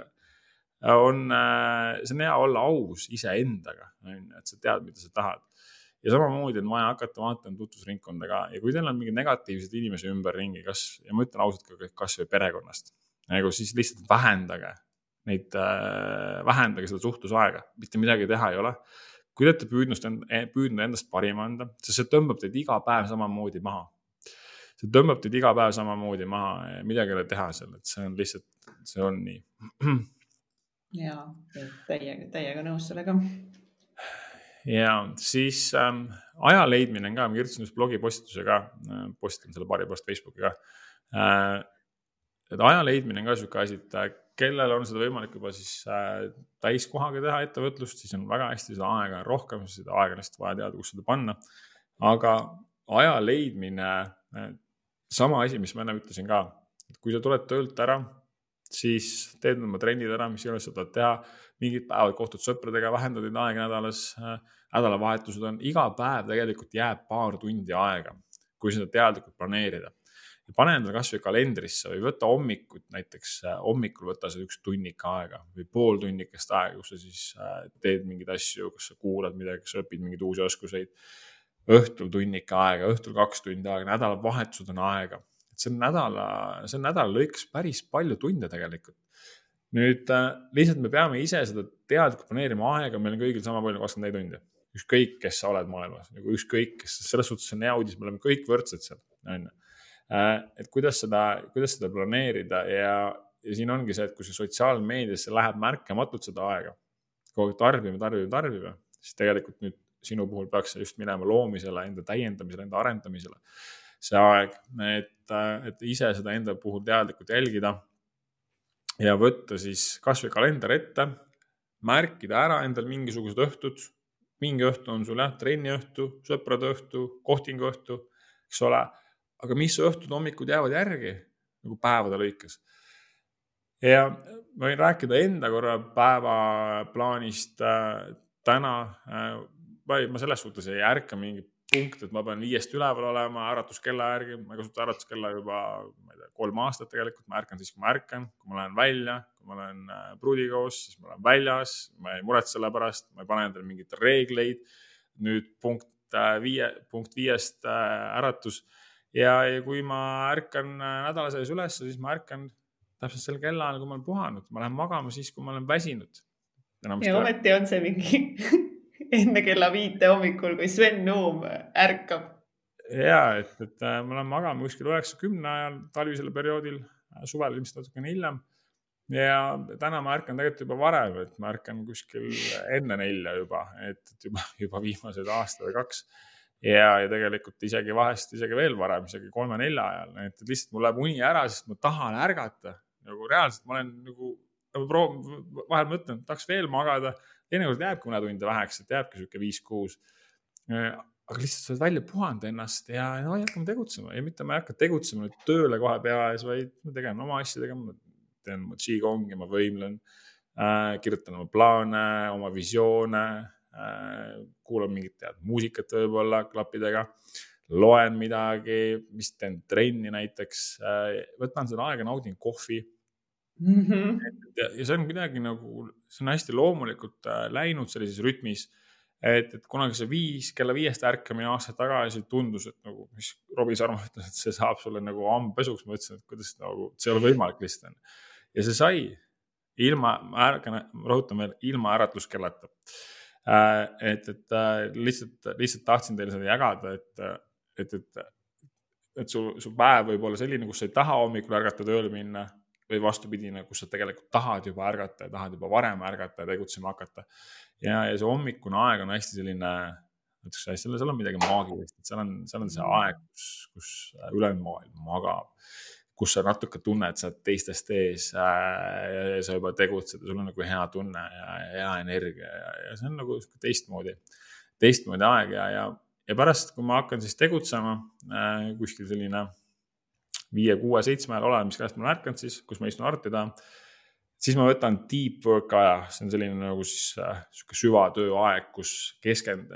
on, äh, see on hea olla aus iseendaga, on ju, et sa tead, mida sa tahad. ja samamoodi on vaja hakata vaatama tutvusringkonda ka. ja kui teil on mingeid negatiivseid inimesi ümberringi, kas, ja ma ütlen ausalt ka kasvõi perekonnast, nagu siis lihtsalt vähendage neid äh,, vähendage seda suhtlusaega, mitte midagi teha ei ole. kui te olete püüdnud, eh, püüdnud endast parima anda, sest see tõmbab teid iga päev samamoodi maha. see tõmbab teid iga päev samamoodi maha, midagi ei ole teha seal, et see on lihtsalt, see on nii. [CLEARS THROAT] ja, täiega, täiega nõus sellega ja siis ähm, aja leidmine on ka, ma kirjutasin just blogipostituse ka äh,, postitan selle paari pärast Facebooki ka äh,. Et aja leidmine on ka sihuke asi, et äh, kellel on seda võimalik juba siis äh, täiskohaga teha ettevõtlust, siis on väga hästi, seda aega on rohkem, seda aega on lihtsalt vaja teada, kus seda panna. aga aja leidmine, äh, sama asi, mis ma enne ütlesin ka, et kui sa tuled töölt ära, siis teed oma trennid ära, mis iganes sa tahad teha, mingid päevad kohtud sõpradega, vähendad neid aega nädalas nädalavahetused on, iga päev tegelikult jääb paar tundi aega, kui seda teadlikult planeerida ja pane endale kasvõi kalendrisse või võta hommikut näiteks, äh, hommikul võta see üks tunnik aega või pool tunnikest aega, kus sa siis äh, teed mingeid asju, kas sa kuulad midagi, kas sa õpid mingeid uusi oskuseid. õhtul tunnik aega, õhtul kaks tundi aega, nädalavahetused on aega. et see on nädala, see on nädala lõikes päris palju tunde tegelikult. nüüd äh, lihtsalt me peame ise seda teadlikult planeerima, aega meil on kõigil sama palju, kakskümmend neli tundi ükskõik, kes sa oled maailmas, nagu ükskõik, kes, selles suhtes on hea uudis, me oleme kõik võrdsed seal, on ju. Äh, et kuidas seda, kuidas seda planeerida ja, ja siin ongi see, et kui see sotsiaalmeediasse läheb märkamatult seda aega, kogu aeg tarbime, tarbime, tarbime, siis tegelikult nüüd sinu puhul peaks see just minema loomisele, enda täiendamisele, enda arendamisele. see aeg, et, et ise seda enda puhul teadlikult jälgida ja võtta siis kasvõi kalender ette, märkida ära endal mingisugused õhtud. mingi õhtu on sul jah, trenniõhtu, sõprade õhtu, kohtingu õhtu, eks ole. Aga mis õhtud, hommikud jäävad järgi? Nagu päevade lõikes. Ja ma võin rääkida enda korra päevaplaanist äh, täna äh, ma ma selles suhtes ei ärka mingit punkti, et ma pean viiest üleval olema äratuskella järgi, ma ei kasuta äratuskella juba, ma ei tea, kolm aastat tegelikult, ma ärkan siis, kui ma ärkan, kui ma lähen välja, kui ma olen äh, pruudiga koos, siis ma olen väljas, ma ei muretse selle pärast, ma ei pane endale mingeid reegleid. nüüd punkt äh, viie, punkt viiest äh, äratus ja, ja kui ma ärkan nädala sees üles, siis ma ärkan täpselt sel kellaajal, kui ma olen puhanud, ma lähen magama siis, kui ma olen väsinud. ja ometi on see mingi [LAUGHS] enne kella viite hommikul, kui Sven Nuum ärkab. ja et, et äh, ma lähen magama kuskil üheksa-kümne ajal talvisel perioodil, äh, suvel ilmselt natukene hiljem. ja täna ma ärkan tegelikult juba varem, et ma ärkan kuskil enne nelja juba, et juba, juba viimased aasta või kaks ja, ja tegelikult isegi vahest isegi veel varem, isegi kolme-nelja ajal, et lihtsalt mul läheb uni ära, sest ma tahan ärgata. Nagu reaalselt ma olen nagu, ma proovin, vahel mõtlen, tahaks veel magada. Teinekord jääbki mõne tunde väheks, et jääbki sihuke viis-kuus. aga lihtsalt sa oled välja puhanud ennast ja no hakkame tegutsema. Ja mitte ma ei hakka tegutsema nüüd tööle kohe pea ees, vaid ma tegelen oma asjadega, ma teen oma Qigongi, ma võimlen äh,, kirjutan oma plaane, oma visioone. äh,, kuulan mingit tead muusikat võib-olla klappidega loen midagi, mis teen trenni näiteks võtan seda aega, naudin kohvi mm. -hmm. ja, ja see on kuidagi nagu, see on hästi loomulikult äh, läinud sellises rütmis. et, et kunagi see viis, kella viiest ärkamine aastaid tagasi tundus, et nagu, mis Robbie Sarmo ütles, et see saab sulle nagu hambpesuks. ma ütlesin, et kuidas nagu, see ei ole võimalik lihtsalt. ja see sai ilma, ma ärkan, ma rõhutan veel, ilma äratuskellata äh,. Et, et äh, lihtsalt, lihtsalt tahtsin teile seda jagada, et, et, et et su, su päev võib olla selline, kus sa ei taha hommikul ärgata tööle minna või vastupidine, kus sa tegelikult tahad juba ärgata ja tahad juba varem ärgata ja tegutsema hakata. ja, ja see hommikune aeg on hästi selline, ütleks hästi, seal on midagi maagilist, et seal on, seal on see aeg, kus, kus ülejäänud maailm magab. Kus sa natuke tunned, sa oled teistest ees äh, sa juba tegutsed ja sul on nagu hea tunne ja hea energia ja, ja see on nagu teistmoodi, teistmoodi aeg ja, ja, ja pärast, kui ma hakkan siis tegutsema äh, kuskil selline viie, kuue, seitsme ajal olen, mis käest ma olen ärkanud siis, kus ma istun arvuti taha. siis ma võtan deep work aja, see on selline nagu siis äh, sihuke süvatööaeg, kus keskend-,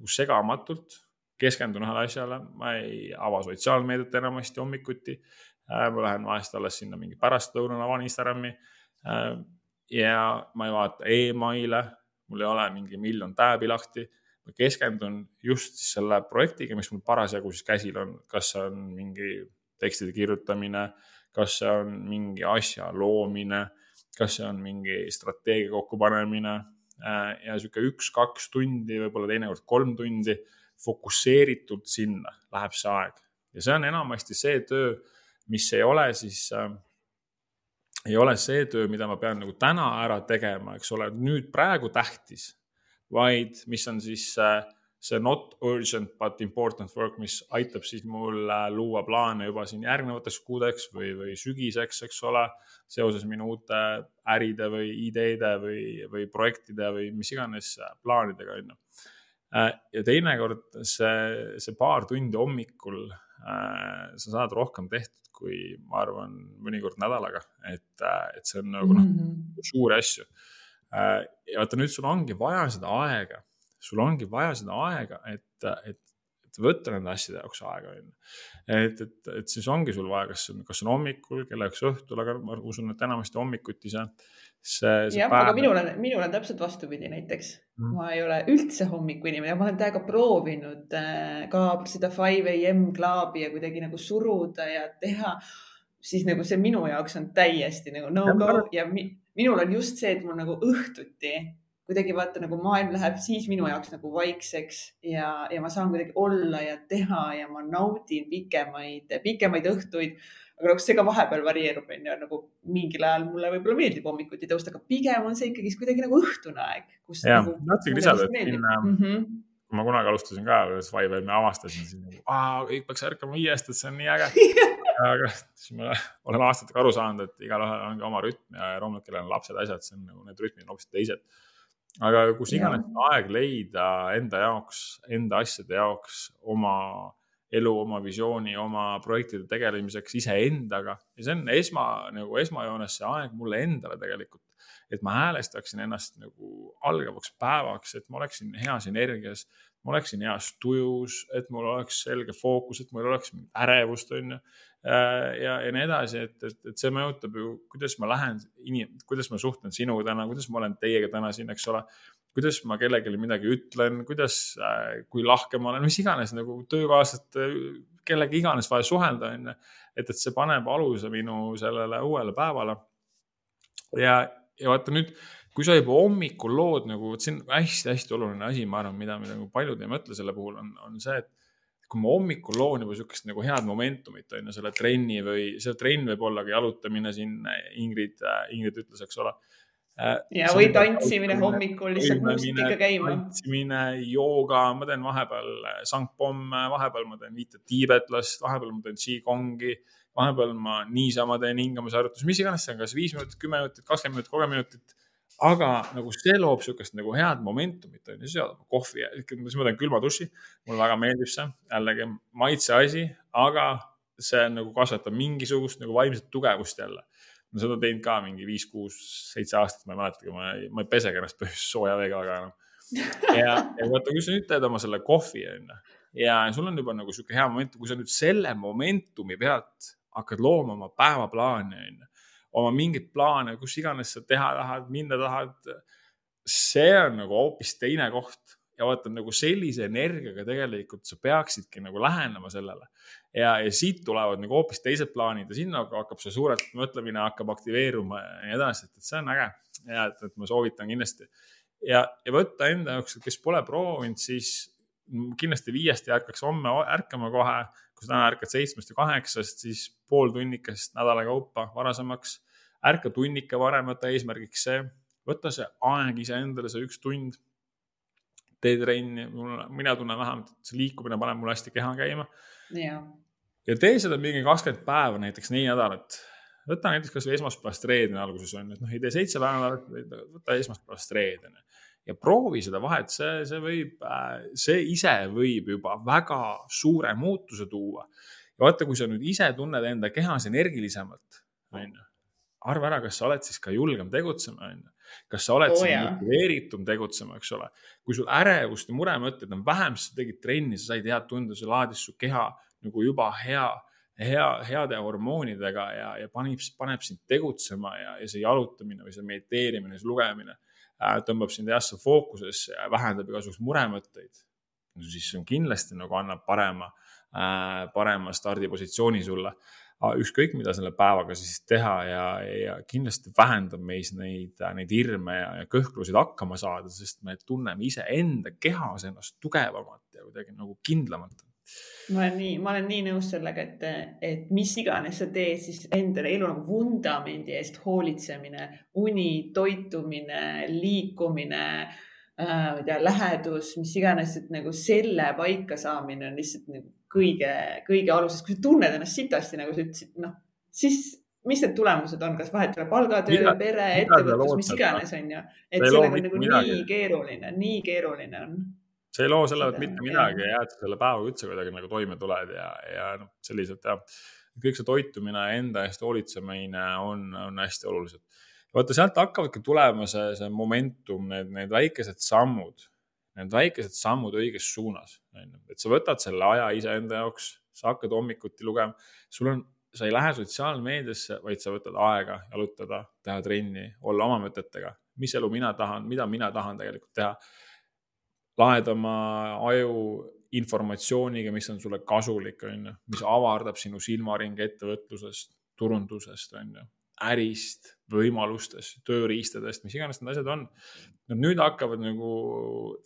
kus segamatult keskendun ühele asjale, ma ei ava sotsiaalmeediat enamasti hommikuti. Ma lähen vahest alles sinna mingi pärastlõunal avan Instagrami. Äh,. ja ma ei vaata email'e, mul ei ole mingi miljon tääbi lahti. Ma keskendun just selle projektiga, mis mul parasjagu siis käsil on, kas see on mingi tekstide kirjutamine, kas see on mingi asja loomine, kas see on mingi strateegia kokkupanemine. Äh, ja sihuke üks-kaks tundi, võib-olla teinekord kolm tundi fokusseeritult sinna läheb see aeg. Ja see on enamasti see töö, mis ei ole siis äh,, ei ole see töö, mida ma pean nagu täna ära tegema, eks ole, nüüd praegu tähtis, vaid mis on siis äh, see not urgent but important work, mis aitab siis mul äh, luua plaane juba siin järgnevateks kuudeks või, või sügiseks, eks ole. seoses minu uute äride või ideede või, või projektide või mis iganes äh, plaanidega, on ju. Ja teinekord see, see paar tundi hommikul sa saad rohkem tehtud, kui ma arvan, mõnikord nädalaga, et, et see on nagu noh mm -hmm., suuri asju äh,. ja vaata nüüd sul ongi vaja seda aega sul ongi vaja seda aega, et, et, võtta nende asjade jaoks aega, on ju. et, et, et siis ongi sul vaja, kas, kas on hommikul, kella üks õhtul, aga ma usun, et enamasti hommikuti see, see, see. jah, aga minul on, minul on täpselt vastupidi näiteks mm.. ma ei ole üldse hommikuinimene, ma olen täiega proovinud äh, ka seda five am klaabi ja kuidagi nagu suruda ja teha siis nagu see minu jaoks on täiesti nagu no go ja mi, minul on just see, et mul nagu õhtuti kuidagi vaata nagu maailm läheb siis minu jaoks nagu vaikseks ja, ja ma saan kuidagi olla ja teha ja ma naudin pikemaid, pikemaid õhtuid. Aga noh, see ka vahepeal varieerub, onju, nagu mingil ajal mulle võib-olla meeldib hommikuti tõusta, aga pigem on see ikkagi kuidagi nagu õhtune aeg. jah nagu,, tahtsingi lisada, et siin mm -hmm. kui ma kunagi alustasin ka Survivor'i, ma avastasin siin, nagu, kõik peaks ärkama viiest, et see on nii äge [LAUGHS] aga siis ma olen aastatega aru saanud, et igalühel on ka oma rütm ja loomulikult, kellel on lapsed, asjad, see on nagu need rütmid on hoopis teised. aga kus iganes aeg leida enda jaoks, enda asjade jaoks, oma elu, oma visiooni, oma projektide tegelemiseks iseendaga ja see on esma, nagu esmajoones see aeg mulle endale tegelikult et ma häälestaksin ennast nagu algavaks päevaks, et ma oleksin heas energias, ma oleksin heas tujus, et mul oleks selge fookus, et mul oleks ärevust, on ju. Äh, ja, ja nii edasi, et, et, et see mõjutab ju, kuidas ma lähen, kuidas ma suhtlen sinuga täna, kuidas ma olen teiega täna siin, eks ole. Kuidas ma kellelegi midagi ütlen, kuidas, äh, kui lahke ma olen, mis iganes nagu töökaaslaste, kellega iganes vaja suhelda, on ju. et, et see paneb aluse minu sellele uuele päevale. ja, ja vaata nüüd, kui sa juba hommikul lood nagu, vot see on hästi-hästi oluline asi, ma arvan, mida me nagu paljud ei mõtle selle puhul on, on see, et kui ma hommikul loon juba sihukest nagu head momentumit on ju selle trenni või see trenn võib olla ka jalutamine siin Ingrid, Ingrid ütles, eks ole. Äh, ja, või tantsimine hommikul lihtsalt muusika käima. tantsimine, jooga, ma teen vahepeal sangpomme, vahepeal ma teen viite tiibetlast, vahepeal ma teen qigongi, vahepeal ma niisama teen hingamisharjutusi, mis iganes see on, kas viis minutit, kümme minutit, kakskümmend minutit, kolmkümmend minutit aga nagu see loob sihukest nagu head momentumit, on ju, siis kohvi, siis ma teen külma duši. mulle väga meeldib see, jällegi maitse asi, aga see nagu kasvatab mingisugust nagu vaimset tugevust jälle. Ma seda teinud ka mingi viis, kuus, seitse aastat, ma ei mäletagi, ma ma ei pesegi ennast põhimõtteliselt sooja veega väga enam. [LAUGHS] ja, ja vaata, kui sa nüüd teed oma selle kohvi, on ju, ja sul on juba nagu sihuke hea moment, kui sa nüüd selle momentumi pealt hakkad looma oma päevaplaani, on ju oma mingeid plaane, kus iganes sa teha tahad, minna tahad. see on nagu hoopis teine koht ja vaata nagu sellise energiaga tegelikult sa peaksidki nagu lähenema sellele. ja, ja siit tulevad nagu hoopis teised plaanid ja sinna hakkab see suurelt mõtlemine hakkab aktiveeruma ja nii edasi, et, see on äge ja et, et ma soovitan kindlasti. ja, ja võtta enda jaoks, kes pole proovinud, siis kindlasti viiest ei ärkaks homme ärkama kohe. kui sa täna ärkad seitsmest või kaheksast, siis pool tunnikest nädala kaupa varasemaks ärka tunnike varem, võta eesmärgiks see, võta see aeg iseendale, see üks tund. Tee trenni, mina tunnen vähemalt, et see liikumine paneb mul hästi keha käima. ja tee seda mingi kakskümmend päeva, näiteks neli nädalat. võta näiteks kasvõi esmaspäevast reedeni alguses on ju, et noh, ei tee seitse päeva nädalat, võta esmaspäevast reedeni ja proovi seda vahet, see, see võib, see ise võib juba väga suure muutuse tuua. ja vaata, kui sa nüüd ise tunned enda kehas energilisemalt, onju, arva ära, kas sa oled siis ka julgem tegutsema, onju. Kas sa oled oh, motiveeritum tegutsema, eks ole. kui sul ärevust ja muremõtteid on vähem, siis sa tegid trenni, sa said head tunda, see laadis su keha nagu juba hea, hea, heade hormoonidega ja, ja paneb, paneb sind tegutsema ja, ja see jalutamine või see mediteerimine, see lugemine äh, tõmbab sind heasse fookusesse ja vähendab igasuguseid muremõtteid. no siis on kindlasti nagu annab parema äh,, parema stardipositsiooni sulle ükskõik, mida selle päevaga siis teha ja, ja kindlasti vähendab meis neid, neid hirme ja, ja kõhklusid hakkama saada, sest me tunneme iseenda kehas ennast tugevamalt ja kuidagi nagu kindlamalt ma olen nii, ma olen nii nõus sellega, et, et mis iganes sa teed, siis endale elu nagu vundamendi eest hoolitsemine, uni, toitumine, liikumine äh,, ma ei tea, lähedus, mis iganes, et nagu selle paika saamine on lihtsalt nagu kõige, kõige aluses, kui sa tunned ennast sitasti, nagu sa ütlesid, noh, siis mis need tulemused on, kas vahet ei ole palgatöö, pere, ettevõtlus, mis iganes, on ju. et sellega on nagu midagi. nii keeruline, nii keeruline on. see ei loo selle pealt mitte midagi ja sa selle päevaga üldse kuidagi nagu toime tuled ja, ja noh, sellised jah. kõik see toitumine, enda eest hoolitsemine on, on hästi olulised. vaata, sealt hakkavadki tulema see, see momentum, need, need väikesed sammud need väikesed sammud õiges suunas, on ju, et sa võtad selle aja iseenda jaoks, sa hakkad hommikuti lugema, sul on, sa ei lähe sotsiaalmeediasse, vaid sa võtad aega jalutada, teha trenni, olla oma mõtetega, mis elu mina tahan, mida mina tahan tegelikult teha. laed oma aju informatsiooniga, mis on sulle kasulik, on ju, mis avardab sinu silmaringi ettevõtlusest, turundusest, on ju ärist, võimalustest, tööriistadest, mis iganes need asjad on. Nad nüüd hakkavad nagu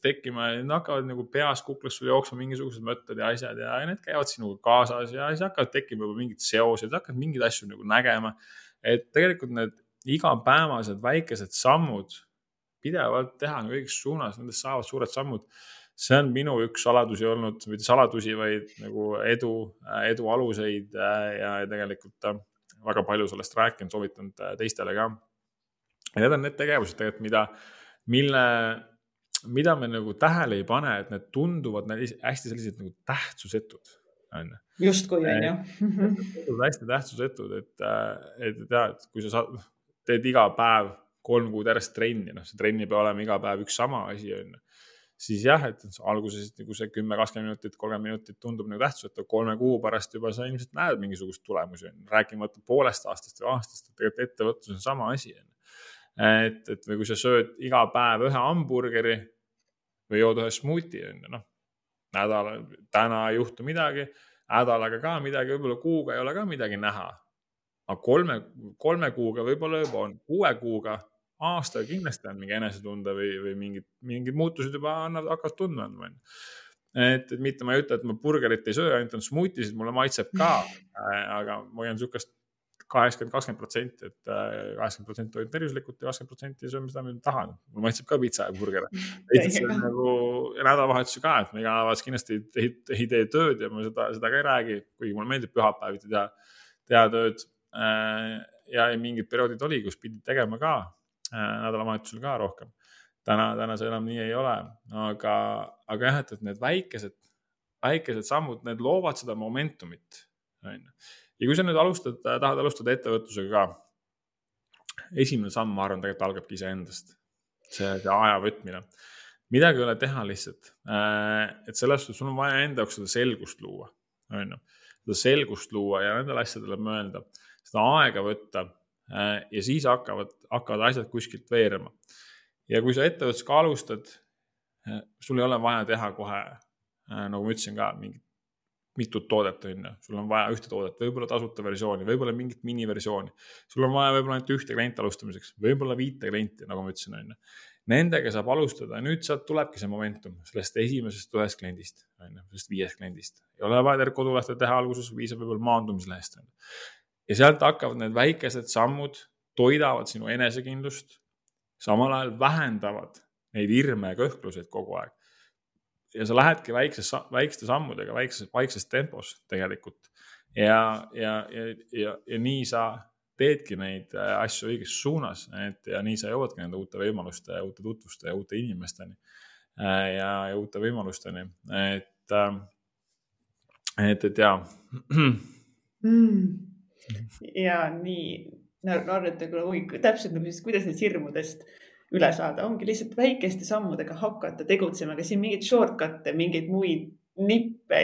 tekkima, need hakkavad nagu peas kuklas sul jooksma mingisugused mõtted ja asjad ja need käivad sinuga kaasas ja siis hakkavad tekkima juba mingid seosed, hakkad mingeid asju nagu nägema. et tegelikult need igapäevased väikesed sammud pidevalt teha nagu õiges suunas, nendest saavad suured sammud. see on minu üks saladusi olnud, mitte saladusi, vaid nagu edu, edu aluseid ja tegelikult äh, väga palju sellest rääkinud, soovitanud äh, teistele ka. ja need on need tegevused tegelikult, mida, mille, mida me nagu tähele ei pane, et need tunduvad hästi sellised nagu tähtsusetud on ju. justkui on ju. hästi tähtsusetud, et, äh, et, et ja, et kui sa saad, teed iga päev kolm kuud järjest trenni, noh, see trenn ei pea olema iga päev üks sama asi, on ju. Siis jah, et alguses nagu see kümme, kakskümmend minutit, kolmkümmend minutit tundub nagu tähtsusetu, kolme kuu pärast juba sa ilmselt näed mingisugust tulemusi, rääkimata poolest aastast või aastast, et tegelikult ettevõtlus on sama asi, et, et või kui sa sööd iga päev ühe hamburgeri või jood ühe smuuti, on ju, noh. nädala, täna ei juhtu midagi, nädalaga ka midagi, võib-olla kuuga ei ole ka midagi näha. Aga kolme, kolme kuuga võib-olla juba on, kuue kuuga aastaga kindlasti on mingi enesetunde või, või mingid, mingid muutused juba annavad, hakkavad tundma andma, onju. et, et mitte ma ei ütle, et ma burgerit ei söö, ainult on smuutisid, mulle maitseb ka äh,, aga ma hoian sihukest kaheksakümmend, kakskümmend protsenti, et äh, kaheksakümmend protsenti toidun tervislikult ja kakskümmend protsenti söön, mida ma tahan. mulle maitseb ka pitsa ja burger. [LAUGHS] nagu nädalavahetusi ka, et ma iga nädalavahetus kindlasti ei, ei tee tööd ja ma seda, seda ka ei räägi, kuigi mulle meeldib pühapäeviti teha, teha tööd. Äh, ja mingid perioodid oli, kus pidid tegema ka nädalavahetusel ka rohkem. täna, täna see enam nii ei ole, aga, aga jah, et, et need väikesed, väikesed sammud, need loovad seda momentumit, on ju. ja kui sa nüüd alustad, tahad alustada ettevõtlusega ka, esimene samm, ma arvan, tegelikult algabki iseendast. see, see aja võtmine midagi ei ole teha lihtsalt. Äh, et selles suhtes sul on vaja enda jaoks seda selgust luua, on ju. seda selgust luua ja nendele asjadele mõelda, seda aega võtta Äh, ja siis hakkavad, hakkavad asjad kuskilt veerema. ja kui sa ettevõtlusega alustad, äh, sul ei ole vaja teha kohe, äh, nagu ma ütlesin ka, mingit mitut toodet, on ju, sul on vaja ühte toodet, võib-olla tasuta versiooni, võib-olla mingit miniversiooni. sul on vaja võib-olla ainult ühte klienti alustamiseks, võib-olla viite klienti, nagu ma ütlesin, on ju. Nendega saab alustada ja nüüd sealt tulebki see momentum sellest esimesest ühest kliendist, on ju, sellest viiest kliendist. ei ole vaja tervet kodulehte teha alguses, piisab võib-olla maandumislehest, on ju ja sealt hakkavad need väikesed sammud, toidavad sinu enesekindlust, samal ajal vähendavad neid hirme ja kõhkluseid kogu aeg. ja sa lähedki väikses, väikeste sammudega, väikses, vaikses tempos tegelikult. ja, ja, ja, ja, ja nii sa teedki neid äh, asju õiges suunas, et ja nii sa jõuadki nende uute võimaluste uute tutvuste ja uute inimesteni äh, ja, ja uute võimalusteni, et, äh, et, et ja mm ja nii, no arvata küll, oi, täpselt kuidas nendest hirmudest üle saada, ongi lihtsalt väikeste sammudega hakata tegutsema, ega siin mingeid shortcut'e, mingeid muid nippe,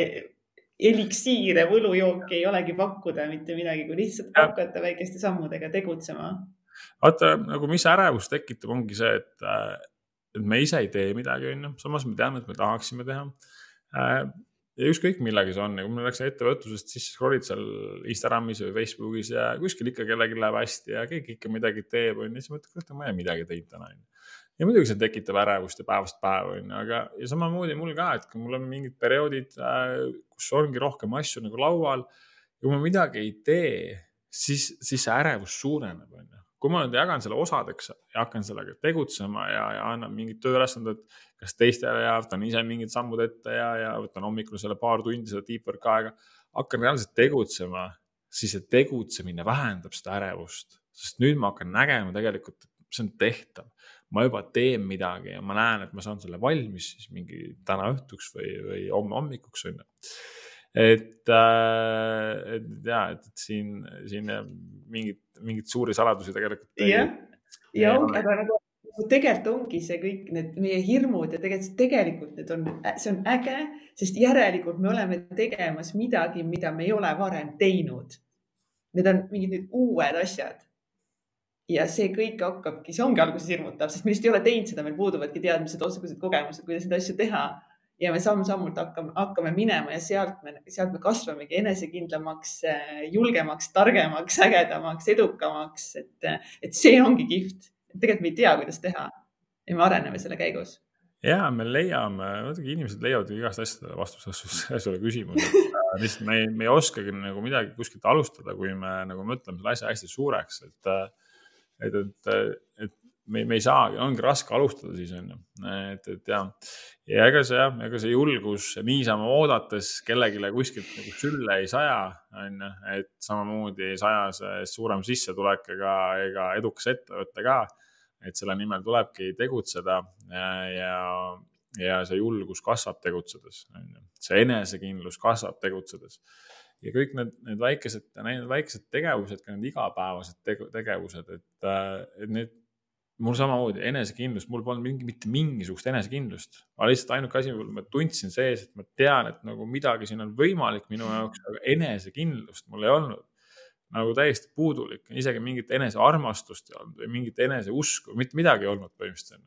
eliksiire, võlujooki ei olegi pakkuda mitte midagi, kui lihtsalt hakata väikeste sammudega tegutsema. vaata nagu, mis ärevust tekitab, ongi see, et, et me ise ei tee midagi, onju, samas me teame, et me tahaksime teha ja ükskõik millega see on, kui ma läksin ettevõtlusest, siis scroll'id seal Instagramis või Facebookis ja kuskil ikka kellelgi läheb hästi ja keegi ikka midagi teeb, onju. siis mõtled, kurat, ma ei midagi teinud täna, onju. ja muidugi see tekitab ärevust ja päevast päeva, onju, aga ja samamoodi mul ka, et kui mul on mingid perioodid äh,, kus ongi rohkem asju nagu laual. kui ma midagi ei tee, siis, siis see ärevus suureneb, onju kui ma nüüd jagan selle osadeks ja hakkan sellega tegutsema ja, ja annan mingid tööülesanded kas teistele ja võtan ise mingid sammud ette ja, ja võtan hommikul selle paar tundi seda deep work aega, hakkan reaalselt tegutsema, siis see tegutsemine vähendab seda ärevust, sest nüüd ma hakkan nägema tegelikult, et see on tehtav. ma juba teen midagi ja ma näen, et ma saan selle valmis siis mingi täna õhtuks või, või homme hommikuks on ju et, äh, et ja, et siin, siin mingit, mingeid suuri saladusi tegelikult. jah, ja ongi, aga nagu tegelikult ongi see kõik need meie hirmud ja tegelikult, tegelikult need on, see on äge, sest järelikult me oleme tegemas midagi, mida me ei ole varem teinud. Need on mingid nüüd uued asjad. ja see kõik hakkabki, see ongi alguses hirmutav, sest me lihtsalt ei ole teinud seda, meil puuduvadki teadmised, oskused, kogemused, kuidas neid asju teha ja me samm-sammult hakkame, hakkame minema ja sealt me, sealt me kasvamegi enesekindlamaks, julgemaks, targemaks, ägedamaks, edukamaks, et, et see ongi kihvt. tegelikult me ei tea, kuidas teha ja me areneme selle käigus ja me leiame, muidugi inimesed leiavad ju igast asjadele vastuse selle [LAUGHS] küsimusele lihtsalt me ei, me ei oskagi nagu midagi kuskilt alustada, kui me nagu mõtleme selle asja hästi suureks, et, et, et, et me, me ei saagi, ongi raske alustada siis on ju, et, et ja, ja ega see jah, ega see julgus niisama oodates kellelegi kuskilt nagu sülle ei saja, on ju, et samamoodi ei saja see suurem sissetulek ega, ega edukas ettevõte ka. et selle nimel tulebki tegutseda ja, ja, ja see julgus kasvab tegutsedes, on ju, see enesekindlus kasvab tegutsedes. Ja kõik need, need väikesed, need väikesed tegevused, ka need igapäevased tegevused, et, et need mul samamoodi enesekindlust, mul polnud mingi, mitte mingisugust enesekindlust. ma lihtsalt ainuke asi, ma tundsin sees, et ma tean, et nagu midagi siin on võimalik minu jaoks, aga enesekindlust mul ei olnud. nagu täiesti puudulik, isegi mingit enesearmastust ei olnud või mingit eneseusku, mitte midagi ei olnud põhimõtteliselt.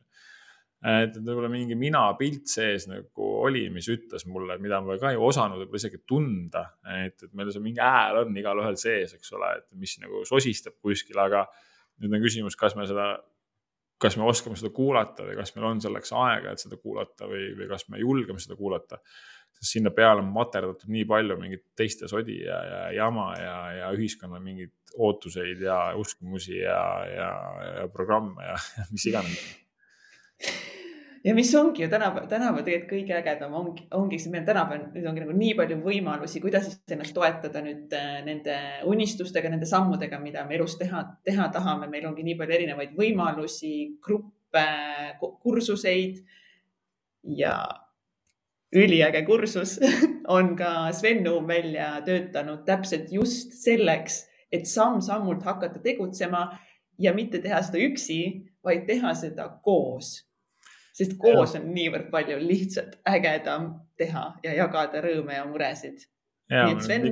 et võib-olla mingi minapilt sees nagu oli, mis ütles mulle, mida ma ka ei osanud võib-olla isegi tunda, et, et meil see mingi hääl on igalühel sees, eks ole, et mis nagu sosistab kuskil, aga nüüd on küsimus, kas me seda kas me oskame seda kuulata või kas meil on selleks aega, et seda kuulata või, või kas me julgeme seda kuulata. sest sinna peale on materdatud nii palju mingit teiste sodi ja, ja jama ja, ja ühiskonna mingeid ootuseid ja uskumusi ja, ja, ja programme ja [LAUGHS] mis iganes ja mis ongi ju tänapäeval, tänapäeval tegelikult kõige ägedam ongi, ongi see, meil tänapäeval nüüd ongi nagu nii palju võimalusi, kuidas ennast toetada nüüd äh, nende unistustega, nende sammudega, mida me elus teha, teha tahame. meil ongi nii palju erinevaid võimalusi, gruppe, kursuseid ja üliäge kursus [LAUGHS] on ka Sven Nuum välja töötanud täpselt just selleks, et samm-sammult hakata tegutsema ja mitte teha seda üksi, vaid teha seda koos sest koos on niivõrd palju lihtsalt ägedam teha ja jagada rõõme ja muresid. nii et Sven,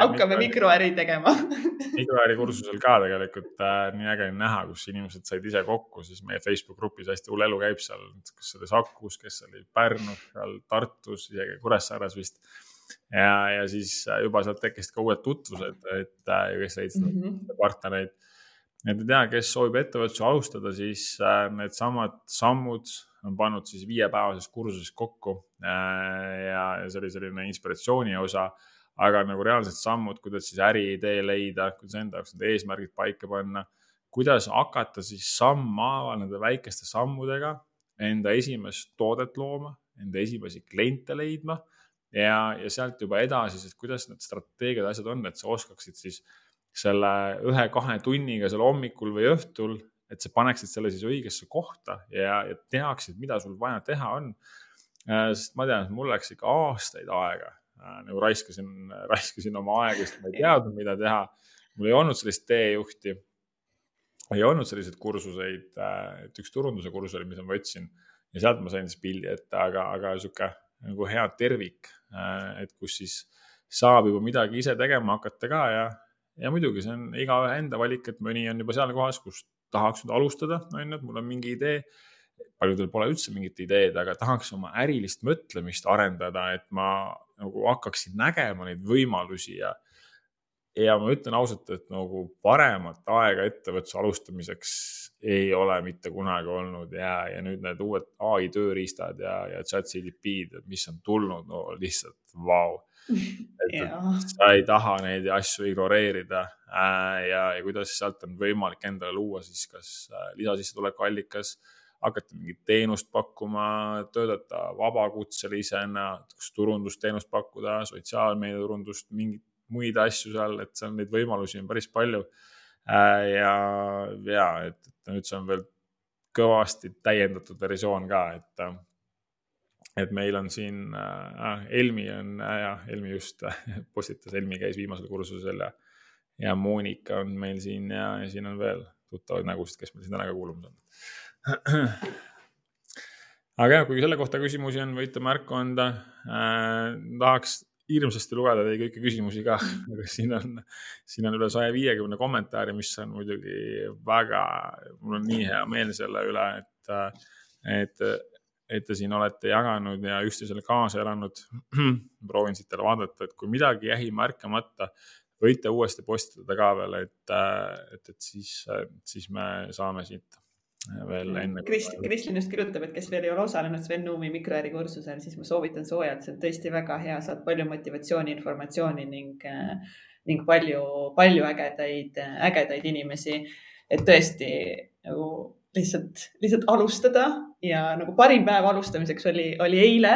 hakkame mikroäri tegema [LAUGHS] mikroäri kursusel ka tegelikult äh, nii äge näha, kus inimesed said ise kokku, siis meie Facebook grupis hästi hull elu käib seal, see oli Sakus, kes oli Pärnus, seal Tartus, isegi Kuressaares vist ja, ja siis äh, juba sealt tekkisid ka uued tutvused, et äh, kes leidsid mm -hmm. partnereid. Et ei tea, kes soovib ettevõtlusi alustada, siis äh, needsamad sammud on pannud siis viiepäevases kursuses kokku äh, ja, ja see oli selline inspiratsiooni osa. aga nagu reaalsed sammud, kuidas siis äriidee leida, kuidas enda jaoks need eesmärgid paika panna, kuidas hakata siis sammhaaval nende väikeste sammudega enda esimest toodet looma, enda esimesi kliente leidma ja, ja sealt juba edasi, siis kuidas need strateegiad, asjad on, et sa oskaksid siis selle ühe-kahe tunniga seal hommikul või õhtul et sa paneksid selle siis õigesse kohta ja, ja teaksid, mida sul vaja teha on. Äh, sest ma tean, et mul läks ikka aastaid aega äh, nagu raiskasin, raiskasin oma aega, sest ma ei teadnud, mida teha. mul ei olnud sellist teejuhti. ei olnud selliseid kursuseid, äh, et üks turunduse kursus oli, mida ma võtsin ja sealt ma sain siis pildi ette, aga, aga sihuke nagu hea tervik, et kus siis saab juba midagi ise tegema hakata ka ja, ja muidugi see on igaühe enda valik, et mõni on juba seal kohas, kus tahaks nüüd alustada, on ju, et mul on mingi idee. paljudel pole üldse mingit ideed, aga tahaks oma ärilist mõtlemist arendada, et ma nagu hakkaksin nägema neid võimalusi ja ja ma ütlen ausalt, et nagu paremat aega ettevõtluse alustamiseks ei ole mitte kunagi olnud ja, ja nüüd need uued ai tööriistad ja, ja chat CDP-d, mis on tulnud, no lihtsalt vau. Wow [LAUGHS] et sa ei taha neid asju ignoreerida äh, ja, ja kuidas sealt on võimalik endale luua siis kas äh, lisasissetuleku allikas, hakata mingit teenust pakkuma, töötada vabakutselisena, kas turundusteenust pakkuda, sotsiaalmeediaturundust, mingeid muid asju seal, et seal neid võimalusi on päris palju äh,. ja, ja et, et nüüd see on veel kõvasti täiendatud versioon ka, et et meil on siin äh,, Helmi on äh,, jah, Helmi just äh, [LAUGHS] postitas, Helmi käis viimasel kursusel ja, ja Monika on meil siin ja, ja siin on veel tuttavaid nägusid, kes meil siin täna ka kuulamas on. [CLEARS THROAT] aga jah, kui selle kohta küsimusi on, võite märku anda äh,. tahaks hirmsasti lugeda teie kõiki küsimusi ka, [LAUGHS] aga siin on, siin on üle saja viiekümne kommentaari, mis on muidugi väga, mul on nii hea meel selle üle, et, et et te siin olete jaganud ja üksteisele kaasa elanud. [CLEARS THROAT] proovin siit teile vaadata, et kui midagi jäi märkamata, võite uuesti postitada ka veel, et, et, et siis, siis me saame siit veel enne. Krist-, Kristlin just kirjutab, et kes veel ei ole osalenud Sven Nuumi mikroäri kursusel, siis ma soovitan soojalt, see on tõesti väga hea, saad palju motivatsiooni, informatsiooni ning, ning palju, palju ägedaid, ägedaid inimesi. et tõesti nagu lihtsalt, lihtsalt alustada ja nagu parim päev alustamiseks oli, oli eile,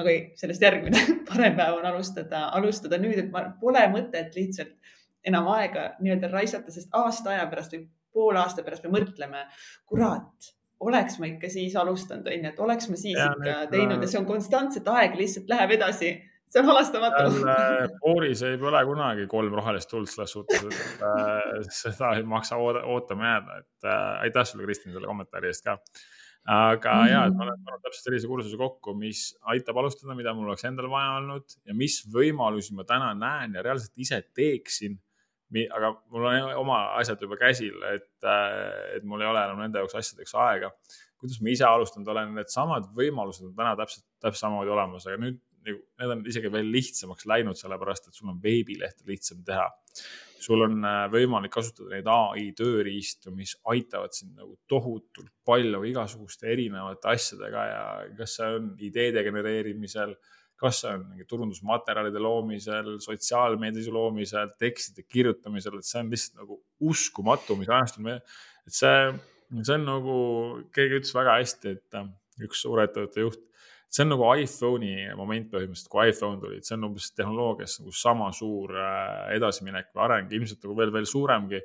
aga sellest järgmine [LAUGHS] parem päev on alustada, alustada nüüd, et ma, pole mõtet lihtsalt enam aega nii-öelda raisata, sest aasta aja pärast või poole aasta pärast me mõtleme, kurat, oleks ma ikka siis alustanud, onju, et oleks ma siis ja, ikka need, teinud ja see on konstantselt, aeg lihtsalt läheb edasi see on halastamatu. Booris ei põle kunagi kolm rohelist tuld selles suhtes, et äh, [LAUGHS] seda ei maksa ootama jääda, et äh, aitäh sulle, Kristjan, selle kommentaari eest ka. aga mm -hmm. ja, et ma olen pannud täpselt sellise kursuse kokku, mis aitab alustada, mida mul oleks endal vaja olnud ja mis võimalusi ma täna näen ja reaalselt ise teeksin aga mul on oma asjad juba käsil, et, äh, et mul ei ole enam nende jaoks asjadeks aega. kuidas ma ise alustanud olen, needsamad võimalused on täna täpselt, täpselt samamoodi olemas, aga nüüd nagu need on isegi veel lihtsamaks läinud, sellepärast et sul on veebilehte lihtsam teha. sul on äh, võimalik kasutada neid ai tööriistu, mis aitavad sind nagu tohutult palju igasuguste erinevate asjadega ja kas see on ideede genereerimisel kas see on mingi turundusmaterjalide loomisel, sotsiaalmeedias loomisel, tekstide kirjutamisel, et see on lihtsalt nagu uskumatu, mis ajastul me, et see, see on nagu, keegi ütles väga hästi, et äh, üks suurettevõtte juht, see on nagu iPhone'i moment põhimõtteliselt, kui iPhone tuli, et see on umbes tehnoloogias nagu sama suur äh, edasiminek või areng, ilmselt nagu veel, veel suuremgi.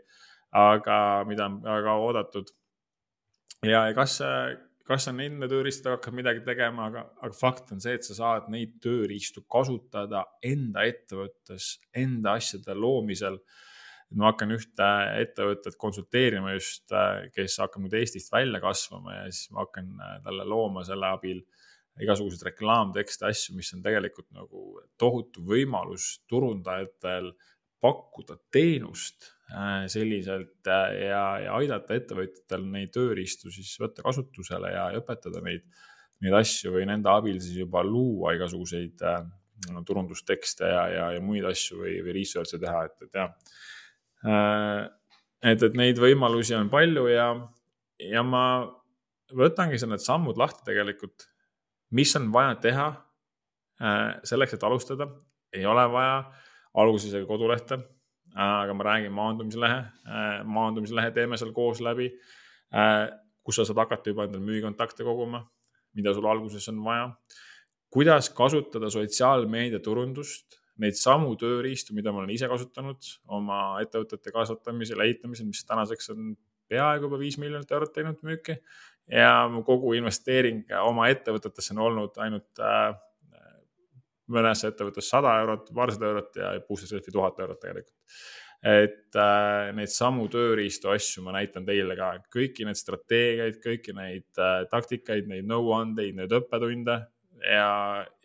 aga mida on väga oodatud. ja kas see kas sa nende tööriistadega hakkad midagi tegema, aga, aga fakt on see, et sa saad neid tööriistu kasutada enda ettevõttes, enda asjade loomisel. ma hakkan ühte ettevõtet konsulteerima just, kes hakkab nüüd Eestist välja kasvama ja siis ma hakkan talle looma selle abil igasuguseid reklaamtekste, asju, mis on tegelikult nagu tohutu võimalus turundajatel pakkuda teenust Äh, selliselt äh, ja, ja aidata ettevõtjatel neid tööriistu siis võtta kasutusele ja õpetada neid, neid asju või nende abil siis juba luua igasuguseid äh, no, turundustekste ja, ja, ja muid asju või, või research'e teha, et, et jah. et, et neid võimalusi on palju ja, ja ma võtangi seal need sammud lahti tegelikult, mis on vaja teha selleks, et alustada, ei ole vaja alguses kodulehte aga ma räägin maandumislehe, äh, maandumislehe teeme seal koos läbi, äh, kus sa saad hakata juba endale müügikontakte koguma, mida sul alguses on vaja. kuidas kasutada sotsiaalmeedia turundust, neid samu tööriistu, mida ma olen ise kasutanud oma ettevõtete kasvatamisel, ehitamisel, mis tänaseks on peaaegu juba viis miljonit eurot teinud müüki ja mu kogu investeering oma ettevõtetesse on olnud ainult äh, mõnes ettevõttes sada eurot, paarsada eurot ja Boost'i Selfie tuhat eurot tegelikult. et äh, neid samu tööriistu asju ma näitan teile ka, kõiki neid strateegiaid, kõiki neid äh, taktikaid, neid nõuandeid, neid õppetunde ja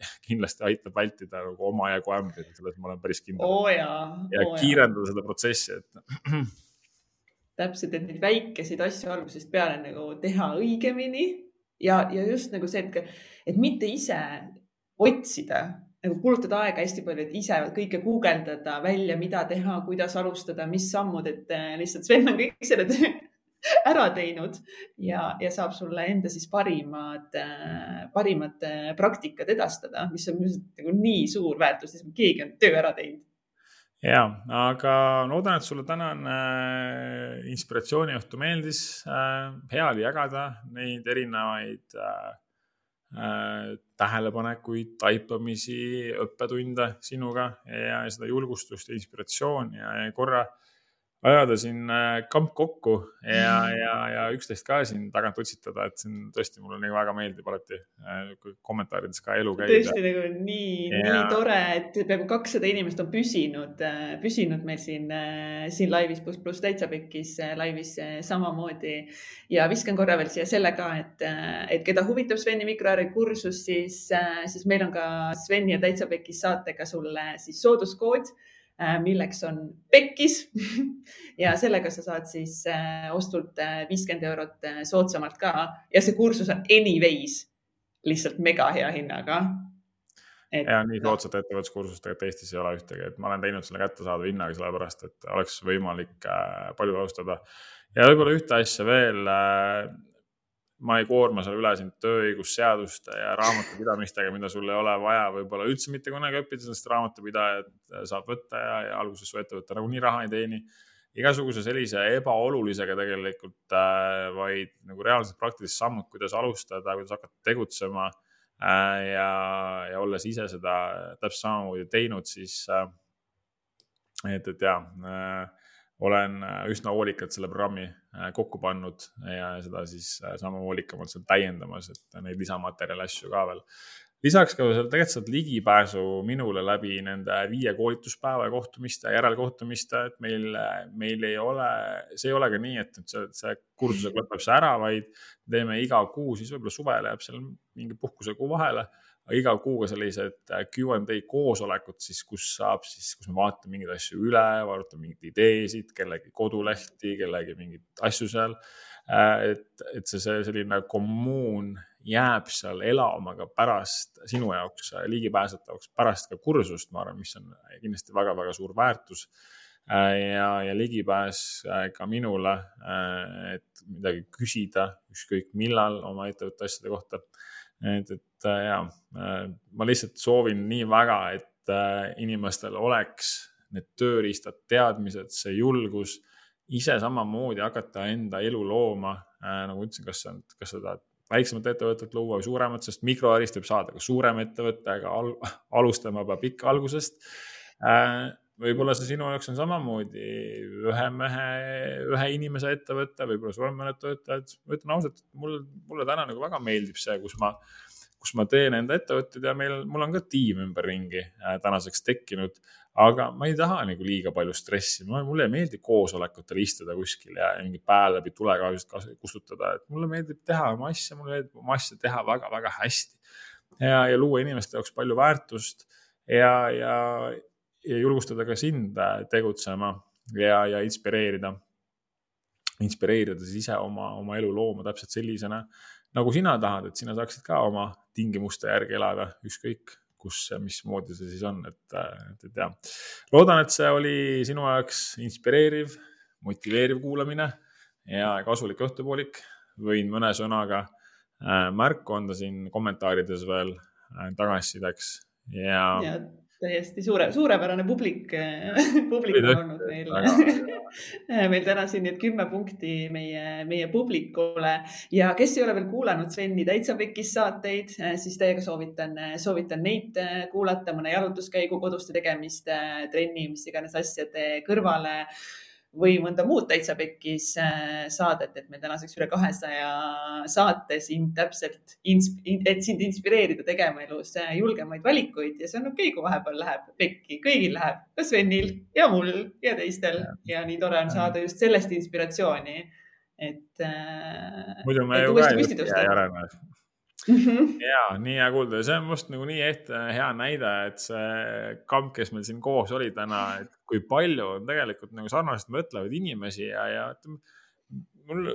[LAUGHS] kindlasti aitab vältida nagu omajagu ämbrit, selles ma olen päris kindel oh. ja, ja oh kiirendada seda protsessi, et [CLEARS THROAT] täpselt, et neid väikeseid asju algusest peale nagu teha õigemini ja, ja just nagu see, et, et mitte ise otsida nagu kulutada aega hästi palju, et ise kõike guugeldada välja, mida teha, kuidas alustada, mis sammud, et eh, lihtsalt Sven on kõik selle töö [LAUGHS] ära teinud ja, ja saab sulle enda siis parimad, eh, parimad eh, praktikad edastada, mis on nagu nii suur väärtus, sest keegi on töö ära teinud. ja, aga loodan, et sulle tänane inspiratsiooniõhtu meeldis. hea oli jagada neid erinevaid äh, Äh, tähelepanekuid, taipamisi, õppetunde sinuga ja seda julgustust ja inspiratsiooni ja korra ajada siin äh, kamp kokku ja, ja, ja üksteist ka siin tagant utsitada, et see on tõesti, mulle nagu väga meeldib alati äh, kommentaarides ka elu käia. tõesti nagu nii ja..., nii tore, et peaaegu kakssada inimest on püsinud, püsinud meil siin, siin laivis pluss, pluss täitsa pekkis laivis samamoodi. ja viskan korra veel siia selle ka, et, et keda huvitab Sveni mikroäri kursus, siis, siis meil on ka Sveni ja täitsa pekkis saatega sulle siis sooduskood Äh, milleks on pekkis. [LAUGHS] Ja sellega sa saad siis äh, ostult äh, viiskümmend eurot soodsamalt ka. Ja see kursus on anyways lihtsalt mega hea hinnaga. Et.... ja nii soodsate ettevõtluskursust tegelikult Eestis ei ole ühtegi, et ma olen teinud selle kättesaadava hinnaga, sellepärast et oleks võimalik äh, palju alustada. ja võib-olla ühte asja veel äh, ma ei koorma seal üle sind tööõigusseaduste ja raamatupidamistega, mida sul ei ole vaja võib-olla üldse mitte kunagi õppida, sest raamatupidajat äh, saab võtta ja, ja alguses su ettevõte nagunii raha ei teeni. igasuguse sellise ebaolulisega tegelikult äh,, vaid nagu reaalsed praktilised sammud, kuidas alustada, kuidas hakata tegutsema äh, ja, ja olles ise seda täpselt samamoodi teinud, siis äh, et, et ja äh, olen äh, üsna hoolikalt selle programmi äh, kokku pannud ja seda siis äh, sama hoolikamalt seal täiendamas, et neid lisamaterjali asju ka veel. lisaks ka seal tegelikult saad ligipääsu minule läbi nende viie koolituspäeva ja kohtumiste järelkohtumiste, et meil, meil ei ole, see ei ole ka nii, et nüüd see, see kursusega lõpeb see ära, vaid teeme iga kuu, siis võib-olla suvel jääb seal mingi puhkusekuu vahele iga kuuga sellised äh, Q&A koosolekud siis, kus saab siis, kus me vaatame mingeid asju üle, vaatame mingeid ideesid, kellegi kodulehti, kellegi mingeid asju seal. Äh, et, et see, see selline kommuun jääb seal elama ka pärast sinu jaoks äh, ligipääsetavaks pärast ka kursust, ma arvan, mis on kindlasti väga-väga suur väärtus ja, ja ligipääs ka minule, et midagi küsida ükskõik millal oma ettevõtte asjade kohta et, et äh, ja äh, ma lihtsalt soovin nii väga, et äh, inimestel oleks need tööriistad, teadmised, see julgus ise samamoodi hakata enda elu looma. nagu ütlesin, kas, kas seda väiksemat ettevõtet luua või suuremat, sest mikroärist võib saada ka suurem ettevõte, aga al alustama peab ikka algusest võib-olla see sinu jaoks on samamoodi ühe mehe, ühe inimese ettevõte, võib-olla mõned töötajad. ma ütlen ausalt, et mul, mulle täna nagu väga meeldib see, kus ma, kus ma teen enda ettevõtted ja meil, mul on ka tiim ümberringi äh, tänaseks tekkinud. aga ma ei taha nagu liiga palju stressi, mulle ei meeldi koosolekutel istuda kuskil ja mingi päev läbi tulekahjusid kustutada, et mulle meeldib teha oma asja, mulle meeldib oma asja teha väga-väga hästi. ja, ja luua inimeste jaoks palju väärtust ja, ja ja julgustada ka sind äh, tegutsema ja, ja inspireerida, inspireerida siis ise oma, oma elu looma täpselt sellisena, nagu sina tahad, et sina saaksid ka oma tingimuste järgi elada, ükskõik kus ja mismoodi see siis on, et, äh, et, et jah. loodan, et see oli sinu jaoks inspireeriv, motiveeriv kuulamine ja kasulik õhtupoolik. võin mõne sõnaga äh, märku anda siin kommentaarides veel tagasisideks ja, ja täiesti suure, suurepärane publik, [LAUGHS] publik on olnud meil [LAUGHS] meil täna siin need kümme punkti meie, meie publikule. Ja kes ei ole veel kuulanud Sveni Täitsa Pekis saateid, siis täiega soovitan, soovitan neid kuulata, mõne jalutuskäigu, koduste tegemiste, trenni, mis iganes asjade kõrvale või mõnda muud täitsa pekkis äh, saadet, et meil tänaseks üle kahesaja saate sind täpselt, et sind inspireerida tegema elus äh, julgemaid valikuid ja see on okei okay,, kui vahepeal läheb pekki, kõigil läheb, ka Svenil ja mul ja teistel ja nii tore on saada just sellest inspiratsiooni. et. Äh, muidu me ju ka ei jää järele Mm -hmm. ja nii hea kuulda ja see on must nagu nii ehte hea näide, et see kamp, kes meil siin koos oli täna, et kui palju on tegelikult nagu sarnaselt mõtlevaid inimesi ja, ja ütleme, mul,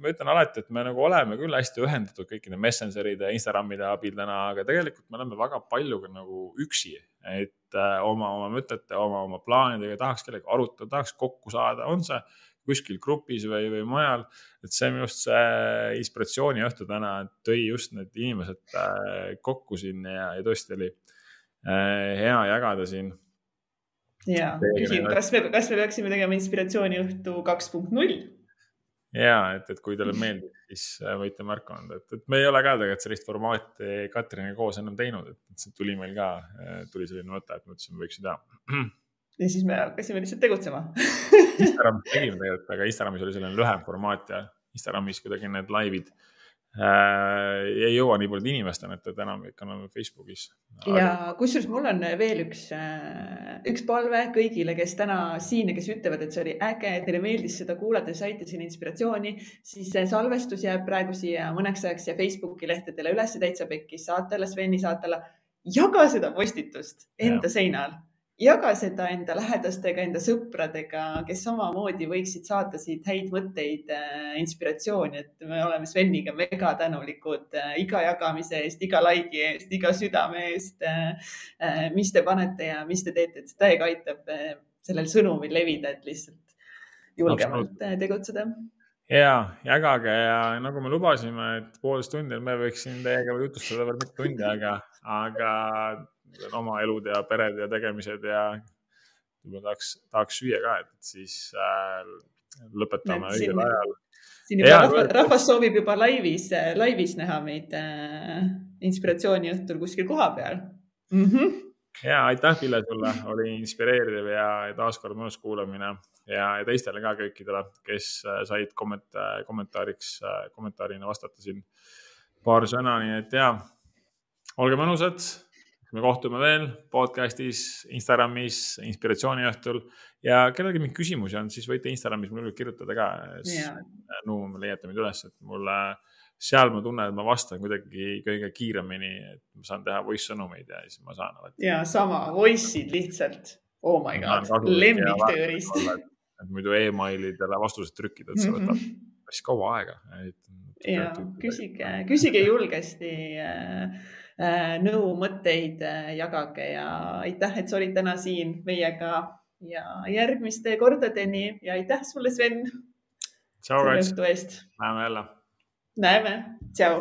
ma ütlen alati, et me nagu oleme küll hästi ühendatud kõikide Messengeride ja Instagramide abil täna, aga tegelikult me oleme väga palju ka nagu üksi, et äh, oma, oma mõtete, oma, oma plaanidega tahaks kellegagi arutada, tahaks kokku saada, on see kuskil grupis või, või mujal. et see minu arust see inspiratsiooniõhtu täna tõi just need inimesed äh, kokku siin ja, ja tõesti oli äh, hea jagada siin. ja küsin, kas me, kas me peaksime tegema inspiratsiooniõhtu kaks punkt null? ja et, et kui teile meeldib, siis äh, võite märku anda, et, et me ei ole ka tegelikult sellist formaati Katriniga koos ennem teinud, et see tuli meil ka, tuli selline mõte, et mõtlesime, võiks ju teha [CLEARS THROAT] ja siis me hakkasime lihtsalt tegutsema Instagramis tegime tegelikult, aga Instagramis oli selline lühem formaat ja Instagramis kuidagi need laivid äh, ei jõua nii palju inimesteni, et, et enamik on olnud Facebookis. ja kusjuures mul on veel üks, äh, üks palve kõigile, kes täna siin ja kes ütlevad, et see oli äge, teile meeldis seda kuulata, saite siin inspiratsiooni, siis salvestus jääb praegu siia mõneks ajaks siia Facebooki lehtedele üles täitsa pekkis, saate alla, Sveni saate alla. jaga seda postitust enda ja. seinal jaga seda enda lähedastega, enda sõpradega, kes samamoodi võiksid saada siit häid mõtteid, äh, inspiratsiooni, et me oleme Sveniga väga tänulikud äh, iga jagamise eest, iga like'i eest, iga südame eest, äh, mis te panete ja mis te teete, et see täiega aitab sellel sõnumil levida, et lihtsalt julgemalt tegutseda. Ja jagage ja nagu me lubasime, et poolteist tundi me võiksime teiega jutustada veel mitu tundi, aga, aga oma elud ja pered ja tegemised ja võib-olla tahaks, tahaks süüa ka, et siis äh, lõpetame õigel siin, ajal. siin juba rahvas, rahvas soovib juba laivis, laivis näha meid äh, inspiratsiooni õhtul kuskil kohapeal mm. -hmm. ja aitäh, Pille, sulle, oli inspireeriv ja, ja taaskord mõnus kuulamine ja, ja teistele ka kõikidele, kes äh, said komment-, kommentaariks, äh, kommentaarina vastata siin paar sõna, nii et ja olge mõnusad me kohtume veel podcast'is, Instagramis, inspiratsiooniõhtul ja kellelgi mingeid küsimusi on, siis võite Instagramis mulle kirjutada ka. no leiate mind üles, et mulle seal ma tunnen, et ma vastan kuidagi kõige kiiremini, et ma saan teha voice sõnumeid ja siis ma saan alati. ja sama, voice'id lihtsalt, oh my god, lemmiktööriist. et muidu emailidele vastused trükkida, et see võtab mm -hmm. päris kaua aega. ja küsige, küsige julgesti Äh, nõu, mõtteid äh, jagage ja aitäh, et sa olid täna siin meiega ja järgmiste kordadeni ja aitäh sulle, Sven. selle õhtu eest. näeme jälle. näeme, tšau